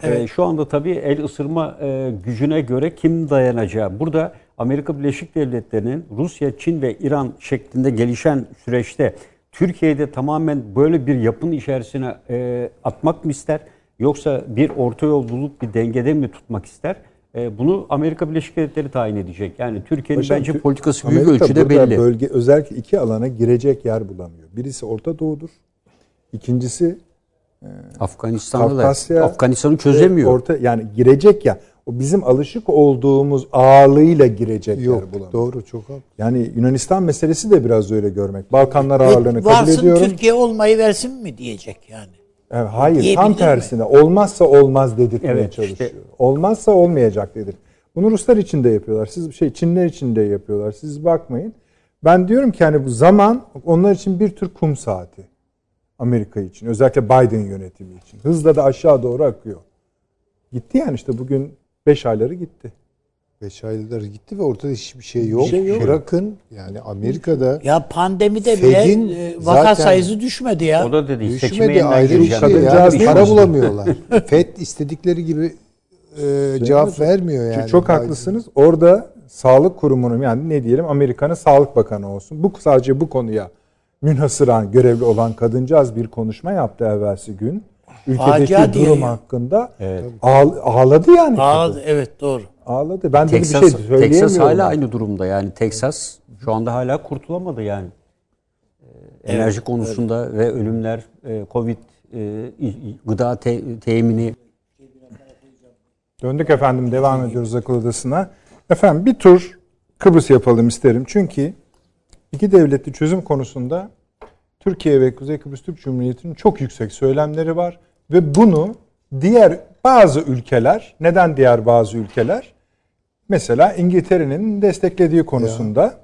ısırıyor. E, Evet. şu anda tabii el ısırma e, gücüne göre kim dayanacağı. Burada Amerika Birleşik Devletleri'nin Rusya, Çin ve İran şeklinde gelişen süreçte Türkiye'de tamamen böyle bir yapının içerisine e, atmak mı ister? Yoksa bir orta yol bulup bir dengede mi tutmak ister? E, bunu Amerika Birleşik Devletleri tayin edecek. Yani Türkiye'nin Hocam, bence politikası büyük Amerika ölçüde belli. Bölge, özellikle iki alana girecek yer bulamıyor. Birisi Orta Doğu'dur. İkincisi Afganistan'da da Kafkasya Afganistan'ı çözemiyor. Orta yani girecek ya. O bizim alışık olduğumuz ağırlığıyla girecek yok bulamıyor. doğru çok haklı. Yani Yunanistan meselesi de biraz öyle görmek. Balkanlar ağırlığını Et kabul varsın ediyorum. Türkiye olmayı versin mi diyecek yani. Evet, hayır tam mi? tersine olmazsa olmaz dedirtmeye Evet, çalışıyor. işte- Olmazsa olmayacak dedir. Bunu Ruslar için de yapıyorlar. Siz şey Çinler için de yapıyorlar. Siz bakmayın. Ben diyorum ki hani bu zaman onlar için bir tür kum saati. Amerika için. Özellikle Biden yönetimi için. Hızla da aşağı doğru akıyor. Gitti yani işte bugün 5 ayları gitti. Beş aylar gitti ve ortada hiçbir şey yok. şey yok. Bırakın yani Amerika'da Ya pandemide Fed'in bile vaka sayısı düşmedi ya. O da dedi düşmedi ayrı bir şey. Yani para bulamıyorlar. FED istedikleri gibi e, cevap vermiyor yani. çok haklısınız. Orada sağlık kurumunun yani ne diyelim Amerika'nın sağlık bakanı olsun. Bu sadece bu konuya münhasıran görevli olan kadıncağız bir konuşma yaptı evvelsi gün. Ülkedeki Facia diye durum ya. hakkında Evet. ağl- ağladı yani. Aa, kadın. evet doğru. Ağladı. Ben de bir Texas, şey söyleyemiyorum. Texas hala aynı durumda yani Texas şu anda hala kurtulamadı yani. Ee, Enerji konusunda ve ölümler, e, Covid, e, gıda te- temini Döndük efendim devam ediyoruz akıl odasına. Efendim bir tur Kıbrıs yapalım isterim. Çünkü iki devletli çözüm konusunda Türkiye ve Kuzey Kıbrıs Türk Cumhuriyeti'nin çok yüksek söylemleri var. Ve bunu diğer bazı ülkeler, neden diğer bazı ülkeler? Mesela İngiltere'nin desteklediği konusunda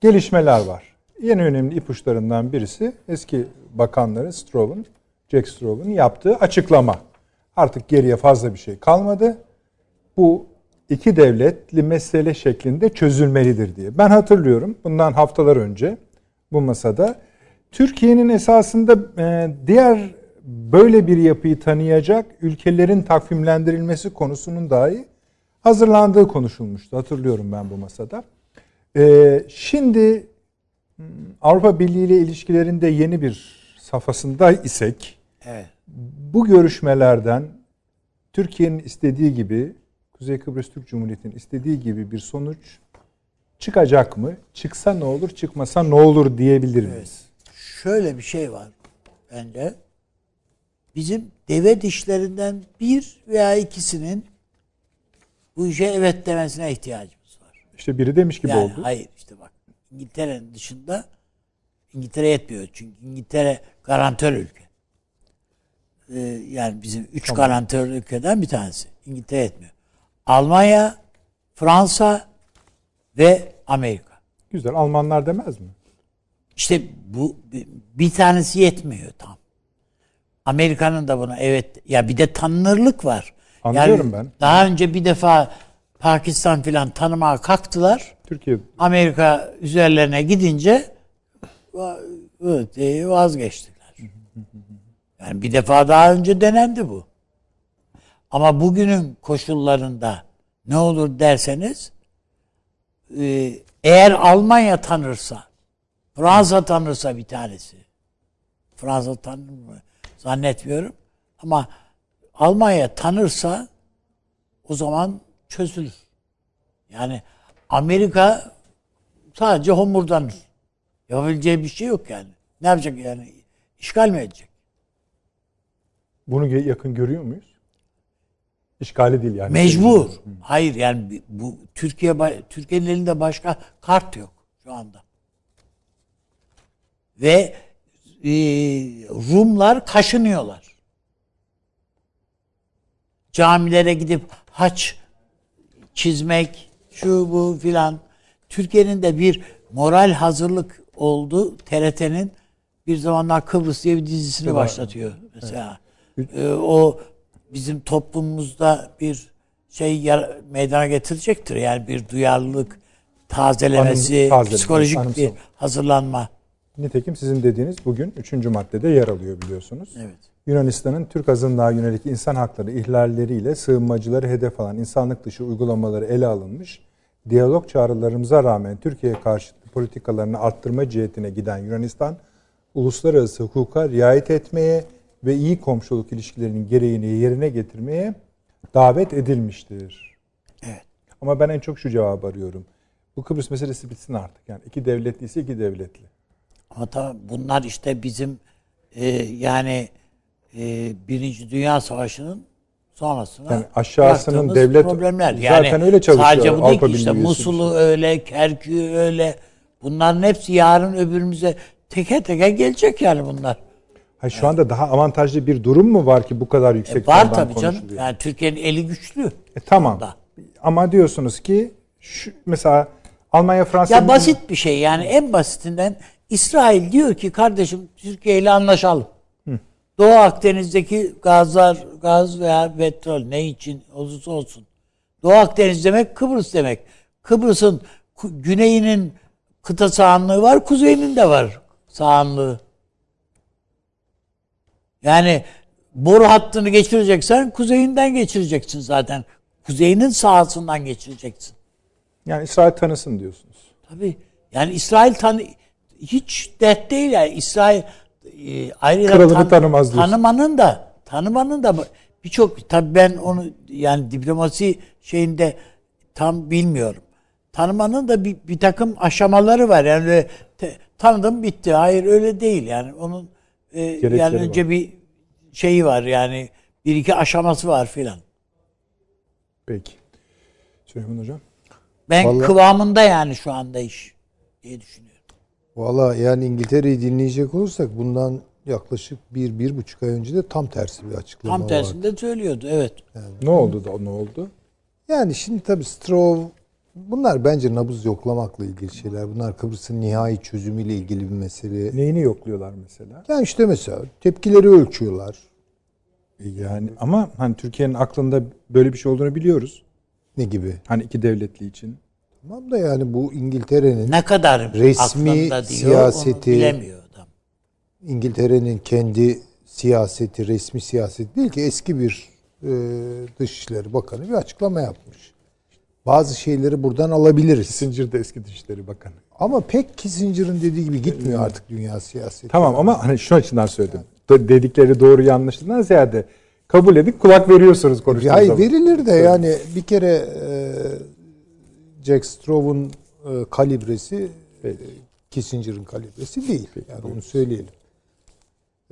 gelişmeler var. En önemli ipuçlarından birisi eski bakanları Strove'un, Jack Strove'un yaptığı açıklama. Artık geriye fazla bir şey kalmadı. Bu iki devletli mesele şeklinde çözülmelidir diye. Ben hatırlıyorum bundan haftalar önce bu masada Türkiye'nin esasında e, diğer böyle bir yapıyı tanıyacak ülkelerin takvimlendirilmesi konusunun dahi hazırlandığı konuşulmuştu. Hatırlıyorum ben bu masada. E, şimdi hmm, Avrupa Birliği ile ilişkilerinde yeni bir safhasında isek Evet. bu görüşmelerden Türkiye'nin istediği gibi Kuzey Kıbrıs Türk Cumhuriyeti'nin istediği gibi bir sonuç çıkacak mı? Çıksa ne olur, çıkmasa ne olur diyebilir miyiz? Şöyle bir şey var bence. Bizim deve dişlerinden bir veya ikisinin bu işe evet demesine ihtiyacımız var. İşte biri demiş gibi Yani oldu. hayır işte bak İngiltere'nin dışında İngiltere yetmiyor. Çünkü İngiltere garantör ülke. Ee, yani bizim üç garantör ülkeden bir tanesi. İngiltere yetmiyor. Almanya, Fransa ve Amerika. Güzel. Almanlar demez mi? İşte bu bir tanesi yetmiyor tam. Amerika'nın da buna evet ya bir de tanınırlık var. Anlıyorum ben. Daha önce bir defa Pakistan filan tanımaya kalktılar. Türkiye Amerika üzerlerine gidince e, vazgeçtiler. Yani bir defa daha önce denendi bu. Ama bugünün koşullarında ne olur derseniz e, eğer Almanya tanırsa Fransa tanırsa bir tanesi Fransa tanır mı zannetmiyorum ama Almanya tanırsa o zaman çözülür. Yani Amerika sadece homurdanır. Yapabileceği bir şey yok yani. Ne yapacak yani? İşgal mi edecek? bunu yakın görüyor muyuz? İşgali değil yani. Mecbur. Hayır yani bu Türkiye Türkiye'nin elinde başka kart yok şu anda. Ve e, Rumlar kaşınıyorlar. Camilere gidip haç çizmek, şu bu filan. Türkiye'nin de bir moral hazırlık oldu. TRT'nin bir zamanlar Kıbrıs diye bir dizisini başlatıyor mesela. Ee, o bizim toplumumuzda bir şey meydana getirecektir. Yani bir duyarlılık tazelemesi, Anım- psikolojik bir anımsama. hazırlanma. Nitekim sizin dediğiniz bugün 3. maddede yer alıyor biliyorsunuz. Evet. Yunanistan'ın Türk azınlığa yönelik insan hakları ihlalleriyle sığınmacıları hedef alan insanlık dışı uygulamaları ele alınmış. Diyalog çağrılarımıza rağmen Türkiye'ye karşı politikalarını arttırma cihetine giden Yunanistan, uluslararası hukuka riayet etmeye ve iyi komşuluk ilişkilerinin gereğini yerine getirmeye davet edilmiştir. Evet. Ama ben en çok şu cevabı arıyorum. Bu Kıbrıs meselesi bitsin artık. Yani iki devletliyse iki devletli. Ama tabii bunlar işte bizim e, yani e, Birinci Dünya Savaşı'nın sonrasına Yani aşağısının devlet- problemler. zaten öyle çalışıyor Sadece bu değil ki işte Musul'u öyle, Kerkük'ü öyle. Bunların hepsi yarın öbürümüze teke teke gelecek yani bunlar. Ha, şu anda daha avantajlı bir durum mu var ki bu kadar yüksek E, var tabii canım. Yani Türkiye'nin eli güçlü. E, tamam. Da. Ama diyorsunuz ki şu, mesela Almanya Fransa Ya basit bir şey yani en basitinden İsrail diyor ki kardeşim Türkiye ile anlaşalım. Doğu Akdeniz'deki gazlar, gaz veya petrol ne için olursa olsun. Doğu Akdeniz demek Kıbrıs demek. Kıbrıs'ın güneyinin kıta sahanlığı var, kuzeyinin de var sahanlığı. Yani boru hattını geçireceksen kuzeyinden geçireceksin zaten. Kuzeyinin sahasından geçireceksin. yani İsrail tanısın diyorsunuz. Tabii. Yani İsrail tanı hiç dert değil yani İsrail e, ayrıca Kralını tanımaz diyorsun. Tanımanın da tanımanın da birçok tabii ben onu yani diplomasi şeyinde tam bilmiyorum. Tanımanın da bir, bir takım aşamaları var. Yani te- tanıdım bitti. Hayır öyle değil yani. Onun e, Gerekleri yani önce var. bir şeyi var yani bir iki aşaması var filan. Peki. Süleyman Hocam. Ben Vallahi- kıvamında yani şu anda iş diye düşünüyorum. Valla yani İngiltere'yi dinleyecek olursak bundan yaklaşık bir, bir buçuk ay önce de tam tersi bir açıklama Tam vardı. tersinde söylüyordu evet. Ne oldu da ne oldu? Yani şimdi tabii Strov bunlar bence nabız yoklamakla ilgili şeyler. Bunlar Kıbrıs'ın nihai çözümüyle ilgili bir mesele. Neyini yokluyorlar mesela? Yani işte mesela tepkileri ölçüyorlar. Yani ama hani Türkiye'nin aklında böyle bir şey olduğunu biliyoruz. Ne gibi? Hani iki devletli için. Tamam da yani bu İngiltere'nin Ne kadar Resmi diyor, siyaseti- bilemiyor adam. İngiltere'nin kendi siyaseti, resmi siyaseti değil ki eski bir e, Dışişleri Bakanı bir açıklama yapmış. Bazı şeyleri buradan alabiliriz. Sincar'da eski Dışişleri Bakanı. Ama pek Kissinger'ın dediği gibi gitmiyor artık dünya siyaseti. Tamam ama hani şu açıdan söyledim. Do- Dedikleri doğru yanlışından ziyade kabul edip kulak veriyorsunuz konuştuğunuz Hayır zaman. verilir de yani bir kere e, Jack Straw'un e, kalibresi e, Kissinger'ın kalibresi değil. Yani onu söyleyelim.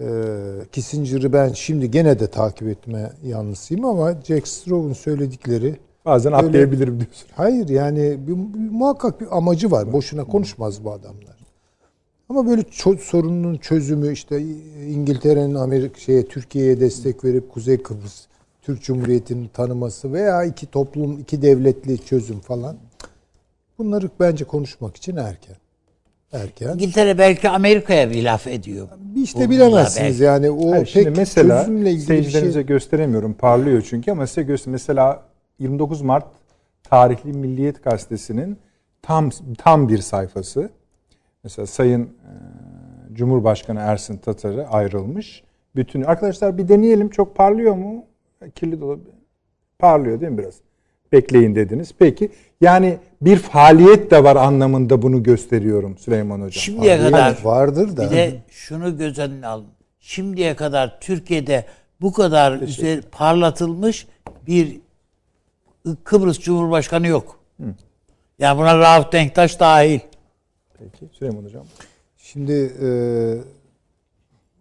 E, Kissinger'ı ben şimdi gene de takip etme yanlısıyım ama Jack Straw'un söyledikleri Bazen Öyle- atlayabilirim diyorsun. hayır yani bir, bir- muhakkak bir amacı var. Boşuna konuşmaz bu adamlar. Ama böyle ço- sorunun çözümü işte İngiltere'nin Amerika şeye Türkiye'ye destek verip Kuzey Kıbrıs Türk Cumhuriyeti'ni tanıması veya iki toplum, iki devletli çözüm falan. Bunları bence konuşmak için erken. Erken. İngiltere belki Amerika'ya bir laf ediyor. İşte bilemezsiniz belki. yani o Hayır, pek mesela çözümle ilgili bir seyircilerimize şey. gösteremiyorum. Parlıyor çünkü ama size göster. Mesela 29 Mart tarihli Milliyet Gazetesi'nin tam tam bir sayfası. Mesela Sayın e, Cumhurbaşkanı Ersin Tatar'ı ayrılmış. Bütün arkadaşlar bir deneyelim. Çok parlıyor mu? Kirli dolu. Parlıyor değil mi biraz? Bekleyin dediniz. Peki. Yani bir faaliyet de var anlamında bunu gösteriyorum Süleyman Hocam. Şimdiye Yani kadar vardır da. bir de şunu göz önüne alın. Şimdiye kadar Türkiye'de bu kadar üzer, parlatılmış bir Kıbrıs Cumhurbaşkanı yok. Yani buna Rauf Denktaş dahil. Peki Süleyman Hocam. Şimdi e,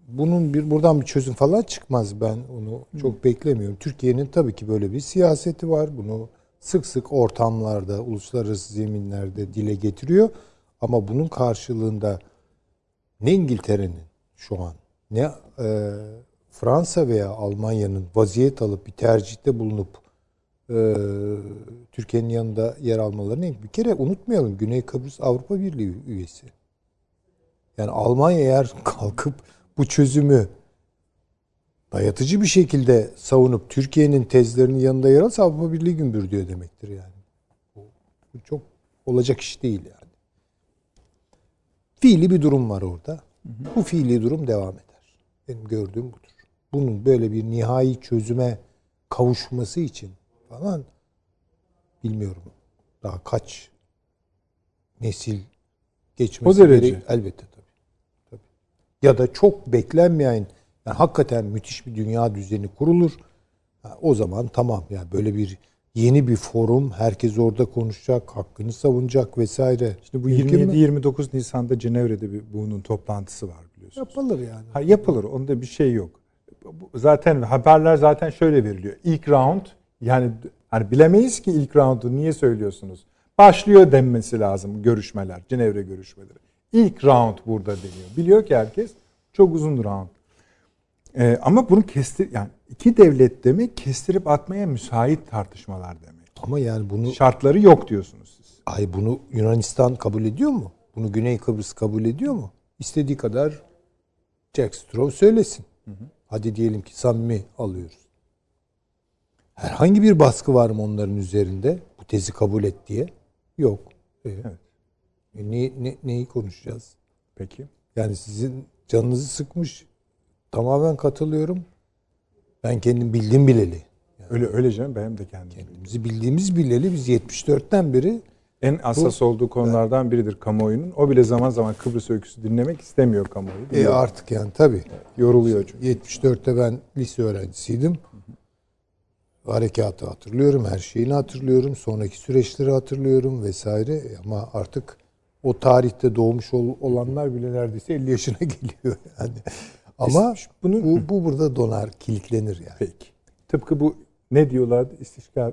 bunun bir buradan bir çözüm falan çıkmaz ben onu çok beklemiyorum. Türkiye'nin tabii ki böyle bir siyaseti var. Bunu sık sık ortamlarda, uluslararası zeminlerde dile getiriyor. Ama bunun karşılığında ne İngiltere'nin şu an ne e, Fransa veya Almanya'nın vaziyet alıp bir tercihte bulunup e, Türkiye'nin yanında yer almalarını bir kere unutmayalım. Güney Kıbrıs Avrupa Birliği üyesi. Yani Almanya eğer kalkıp bu çözümü dayatıcı bir şekilde savunup Türkiye'nin tezlerinin yanında yer alırsa Avrupa Birliği gümbür diyor demektir yani. Bu çok olacak iş değil yani. Fiili bir durum var orada. Bu fiili durum devam eder. Benim gördüğüm budur. Bunun böyle bir nihai çözüme kavuşması için falan bilmiyorum. Daha kaç nesil geçmesi O derece. gerek- elbette tabii. tabii. Ya da çok beklenmeyen yani hakikaten müthiş bir dünya düzeni kurulur. Ha, o zaman tamam yani böyle bir yeni bir forum herkes orada konuşacak, hakkını savunacak vesaire. İşte bu Mümkün mü? 27-29 Nisan'da Cenevre'de bir bunun toplantısı var biliyorsunuz. yapılır yani. Ha, yapılır. Onda bir şey yok. Zaten haberler zaten şöyle veriliyor. İlk round yani hani bilemeyiz ki ilk roundu niye söylüyorsunuz? Başlıyor denmesi lazım görüşmeler, Cenevre görüşmeleri. İlk round burada deniyor. Biliyor ki herkes çok uzun round. Ee, ama bunu kestir yani iki devlet demek kestirip atmaya müsait tartışmalar demek. Ama yani bunu Şartları yok diyorsunuz siz. ay bunu Yunanistan kabul ediyor mu? Bunu Güney Kıbrıs kabul ediyor mu? İstediği kadar Jack Straw söylesin. Hadi diyelim ki samimi alıyoruz. Herhangi bir baskı var mı onların üzerinde? Bu tezi kabul et diye. Yok. E, e, ne, ne- neyi konuşacağız? Peki. Yani sizin canınızı sıkmış. Tamamen katılıyorum. Ben kendim bildim bileli. Öyle öyle canım benim de kendim. Bizi bildiğimiz bileli biz 74'ten beri En hassas olduğu konulardan biridir kamuoyunun. O bile zaman zaman Kıbrıs öyküsü dinlemek istemiyor kamuoyu. e, artık yani tabii. Yoruluyor çünkü. 74'te ben lise öğrencisiydim. Harekatı hatırlıyorum, her şeyini hatırlıyorum, sonraki süreçleri hatırlıyorum vesaire. Ama artık o tarihte doğmuş ol- olanlar bile neredeyse 50 yaşına geliyor yani. Ama bunu- bu, bu burada donar, kilitlenir yani. Peki. Tıpkı bu ne diyorlardı istişkal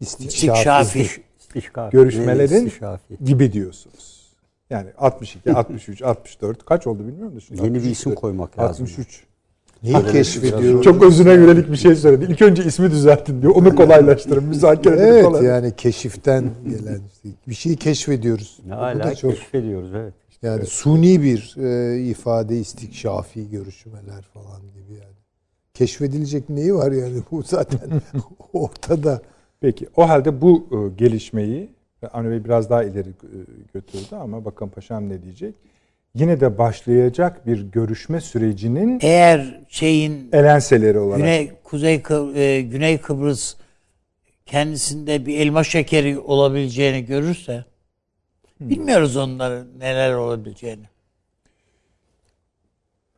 İstikşafi. İstişkaf. görüşmelerin İstişafi. gibi diyorsunuz. Yani 62, 63, 64 kaç oldu bilmiyorum da şimdi. Yeni bir 63 isim koymak lazım. 63. Neyi keşfediyoruz? Çok özüne yönelik bir şey söyledi. İlk önce ismi düzeltin diyor. Onu kolaylaştırın. Müzakereleri Evet kolay. yani keşiften gelen bir şeyi keşfediyoruz. Ne Bu hala da çok keşfediyoruz evet. yani suni bir e, ifade istikşafi görüşmeler falan gibi yani. Keşfedilecek neyi var yani bu zaten ortada. Peki o halde bu e, gelişmeyi Avni Bey biraz daha ileri e, götürdü ama bakın paşam ne diyecek. Yine de başlayacak bir görüşme sürecinin Eğer şeyin elenseleri olarak. Güney Kuzey e, Güney Kıbrıs kendisinde bir elma şekeri olabileceğini görürse bilmiyoruz onların neler olabileceğini.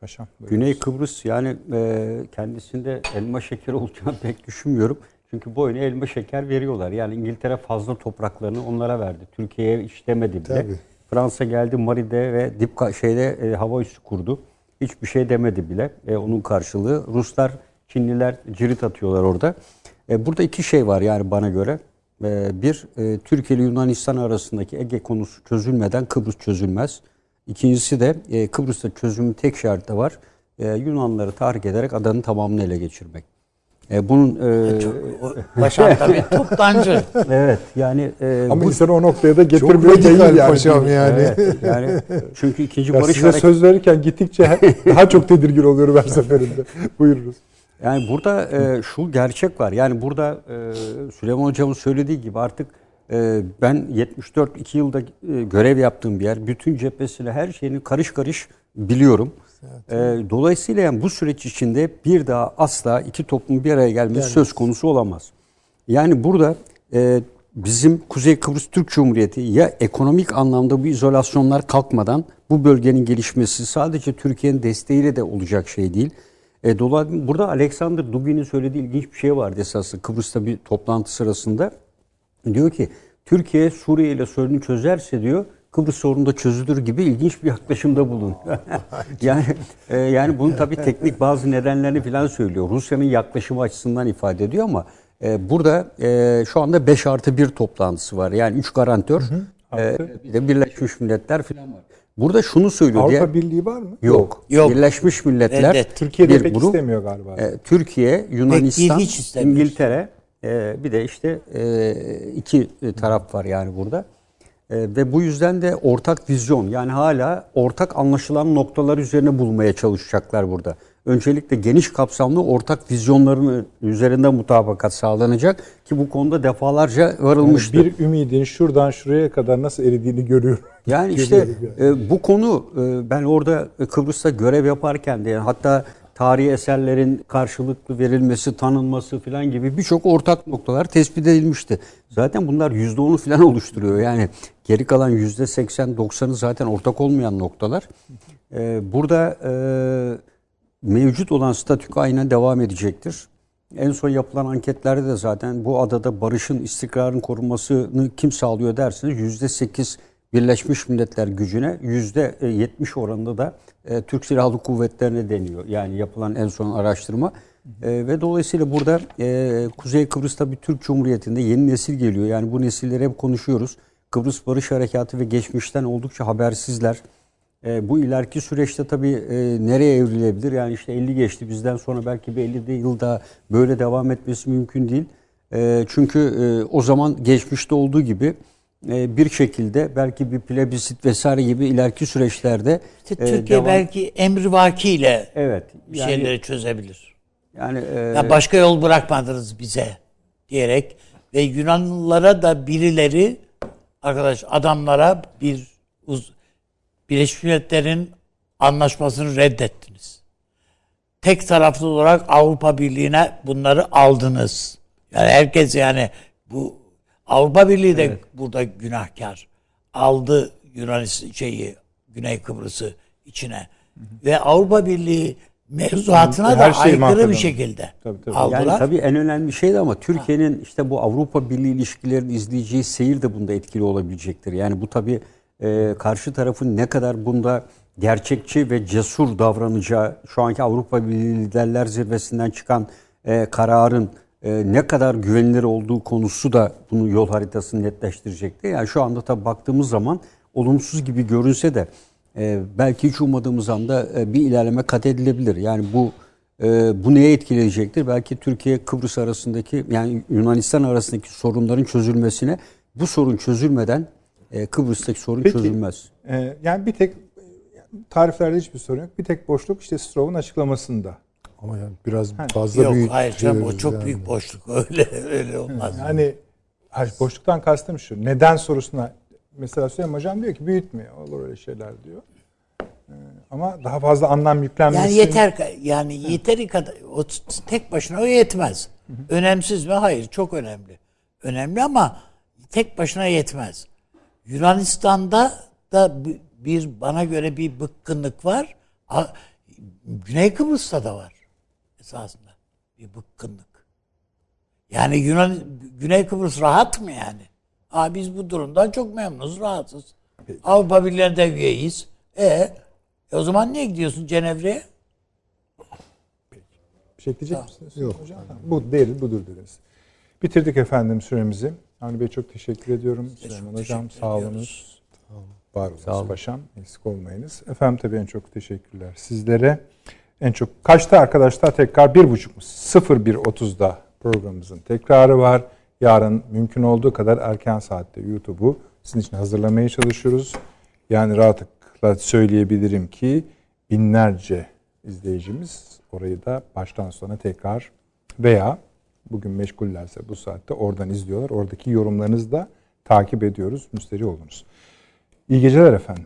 Paşam. Güney Kıbrıs yani e, kendisinde elma şekeri olacağını pek düşünmüyorum. Çünkü bu oyuna elma şeker veriyorlar. Yani İngiltere fazla topraklarını onlara verdi. Türkiye'ye işlemedi bile. Tabii. Fransa geldi Mari'de ve Dipka şeyde e, hava üssü kurdu. Hiçbir şey demedi bile. E, onun karşılığı Ruslar, Çinliler cirit atıyorlar orada. E, burada iki şey var yani bana göre. E, bir, e, Türkiye ile Yunanistan arasındaki Ege konusu çözülmeden Kıbrıs çözülmez. İkincisi de e, Kıbrıs'ta çözümün tek şartı var. E, Yunanları tahrik ederek adanın tamamını ele geçirmek. E, bunun e, O Paşam tabii toptancı. evet yani e, Ama bu- insanı o noktaya da Çok getirmiyor değil yani. paşam yani. Evet, yani çünkü ikinci Ya barış size hareket- söz verirken gittikçe daha çok tedirgin oluyorum her seferinde. Buyurunuz. Yani burada e, şu gerçek var. Yani burada e, Süleyman Hocam'ın söylediği gibi artık e, ben 74 2 yılda e, görev yaptığım bir yer. Bütün cephesiyle her şeyini karış karış biliyorum. E, dolayısıyla yani bu süreç içinde bir daha asla iki toplum bir araya gelmesi söz konusu olamaz. Yani burada e, bizim Kuzey Kıbrıs Türk Cumhuriyeti ya ekonomik anlamda bu izolasyonlar kalkmadan bu bölgenin gelişmesi sadece Türkiye'nin desteğiyle de olacak şey değil. E, dolayısıyla burada Alexander Duggin'in söylediği ilginç bir şey vardı esasında Kıbrıs'ta bir toplantı sırasında. Diyor ki Türkiye Suriye ile sorunu çözerse diyor Kıbrıs sorunu da çözülür gibi ilginç bir yaklaşımda bulun. yani e, yani bunun tabii teknik bazı nedenlerini falan söylüyor. Rusya'nın yaklaşımı açısından ifade ediyor ama e, burada e, şu anda 5 artı 1 toplantısı var. Yani 3 garantör e, bir de Birleşmiş Milletler falan var. Burada şunu söylüyor Avrupa diye. Birliği var mı? Yok. Yok. Birleşmiş Milletler Reddet. Türkiye'de bir pek grup. istemiyor galiba. E, Türkiye, Yunanistan, hiç istemiyor. İngiltere e, bir de işte e, iki taraf var yani burada. E, ve bu yüzden de ortak vizyon yani hala ortak anlaşılan noktalar üzerine bulmaya çalışacaklar burada. Öncelikle geniş kapsamlı ortak vizyonların üzerinde mutabakat sağlanacak ki bu konuda defalarca Yani varılmıştır. bir ümidin şuradan şuraya kadar nasıl eridiğini görüyorum. Yani işte e, bu konu e, ben orada Kıbrıs'ta görev yaparken de yani hatta tarihi eserlerin karşılıklı verilmesi, tanınması falan gibi birçok ortak noktalar tespit edilmişti. Zaten bunlar %10'u falan oluşturuyor. Yani geri kalan %80-90'ı zaten ortak olmayan noktalar. E, burada e, mevcut olan statüko aynen devam edecektir. En son yapılan anketlerde de zaten bu adada barışın, istikrarın korunmasını kim sağlıyor derseniz %8 Birleşmiş Milletler gücüne %70 oranında da e, Türk Silahlı Kuvvetlerine deniyor. Yani yapılan en son araştırma. E, ve dolayısıyla burada e, Kuzey Kıbrıs'ta bir Türk Cumhuriyeti'nde yeni nesil geliyor. Yani bu nesilleri hep konuşuyoruz. Kıbrıs Barış Harekatı ve geçmişten oldukça habersizler. E, bu ileriki süreçte tabii e, nereye evrilebilir? Yani işte 50 geçti bizden sonra belki bir 50 de yıl daha böyle devam etmesi mümkün değil. E, çünkü e, o zaman geçmişte olduğu gibi e, bir şekilde belki bir plebisit vesaire gibi ileriki süreçlerde İşte e, Türkiye devam- belki emrivakiyle evet bir yani, şeyleri çözebilir. yani e, Ya başka yol bırakmadınız bize diyerek ve Yunanlılara da birileri arkadaş adamlara bir uz, Birleşmiş Milletler'in anlaşmasını reddettiniz. Tek taraflı olarak Avrupa Birliği'ne bunları aldınız. Yani herkes yani bu Avrupa Birliği de burada günahkar. Aldı Yunanistan şeyi Güney Kıbrıs'ı içine. Ve Avrupa Birliği mevzuatına Her da şeyi aykırı mahveden. bir şekilde Tabii, tabii. aldılar. Yani tabii en önemli şey de ama Türkiye'nin işte bu Avrupa Birliği ilişkilerini izleyeceği seyir de bunda etkili olabilecektir. Yani bu tabii e, karşı tarafın ne kadar bunda gerçekçi ve cesur davranacağı, şu anki Avrupa Birliği Liderler Zirvesi'nden çıkan e, kararın e, ne kadar güvenilir olduğu konusu da bunu yol haritasını netleştirecektir. Yani şu anda tabii baktığımız zaman olumsuz gibi görünse de e, belki hiç ummadığımız anda e, bir ilerleme kat edilebilir. Yani bu e, bu neye etkileyecektir? Belki Türkiye Kıbrıs arasındaki yani Yunanistan arasındaki sorunların çözülmesine bu sorun çözülmeden e, Kıbrıs'taki sorun Peki. çözülmez. Ee, yani bir tek tariflerde hiçbir sorun yok. Bir tek boşluk işte Stroh'un açıklamasında. Ama yani biraz fazla Yok büyük. hayır canım o çok yani. büyük boşluk. Öyle öyle olmaz. Yani hayır, boşluktan kastım şu. Neden sorusuna mesela Süleyman Hocam diyor ki büyütme olur öyle şeyler diyor. Ee, ama daha fazla anlam yüklenmesi. Yani yeter yani yeteri kadar o tek başına o yetmez. Önemsiz mi? Hayır, çok önemli. Önemli ama tek başına yetmez. Yunanistan'da da bi- bir bana göre bir bıkkınlık var. Güney Kıbrıs'ta da var esasında bir bıkkınlık. Yani Yunan Güney Kıbrıs rahat mı yani? Aa, biz bu durumdan çok memnunuz, rahatız. Avrupa Birliği'ne üyeyiz. E, e o zaman niye gidiyorsun Cenevre'ye? Bir şey ekleyecek misiniz? Yok. Hocam? Tamam. Bu değil, budur dediniz. Bitirdik efendim süremizi. Avni Bey çok teşekkür ediyorum. Süleyman Hocam teşekkür sağ olunuz. Var olunuz Sağ olun. paşam. Eksik olmayınız. Efendim tabii en çok teşekkürler. Sizlere en çok kaçta arkadaşlar tekrar bir buçuk mu? 01.30'da programımızın tekrarı var. Yarın mümkün olduğu kadar erken saatte YouTube'u sizin için hazırlamaya çalışıyoruz. Yani rahatlıkla söyleyebilirim ki binlerce izleyicimiz orayı da baştan sona tekrar veya bugün meşgullerse bu saatte oradan izliyorlar. Oradaki yorumlarınızı da takip ediyoruz. Müsteri olunuz. İyi geceler efendim.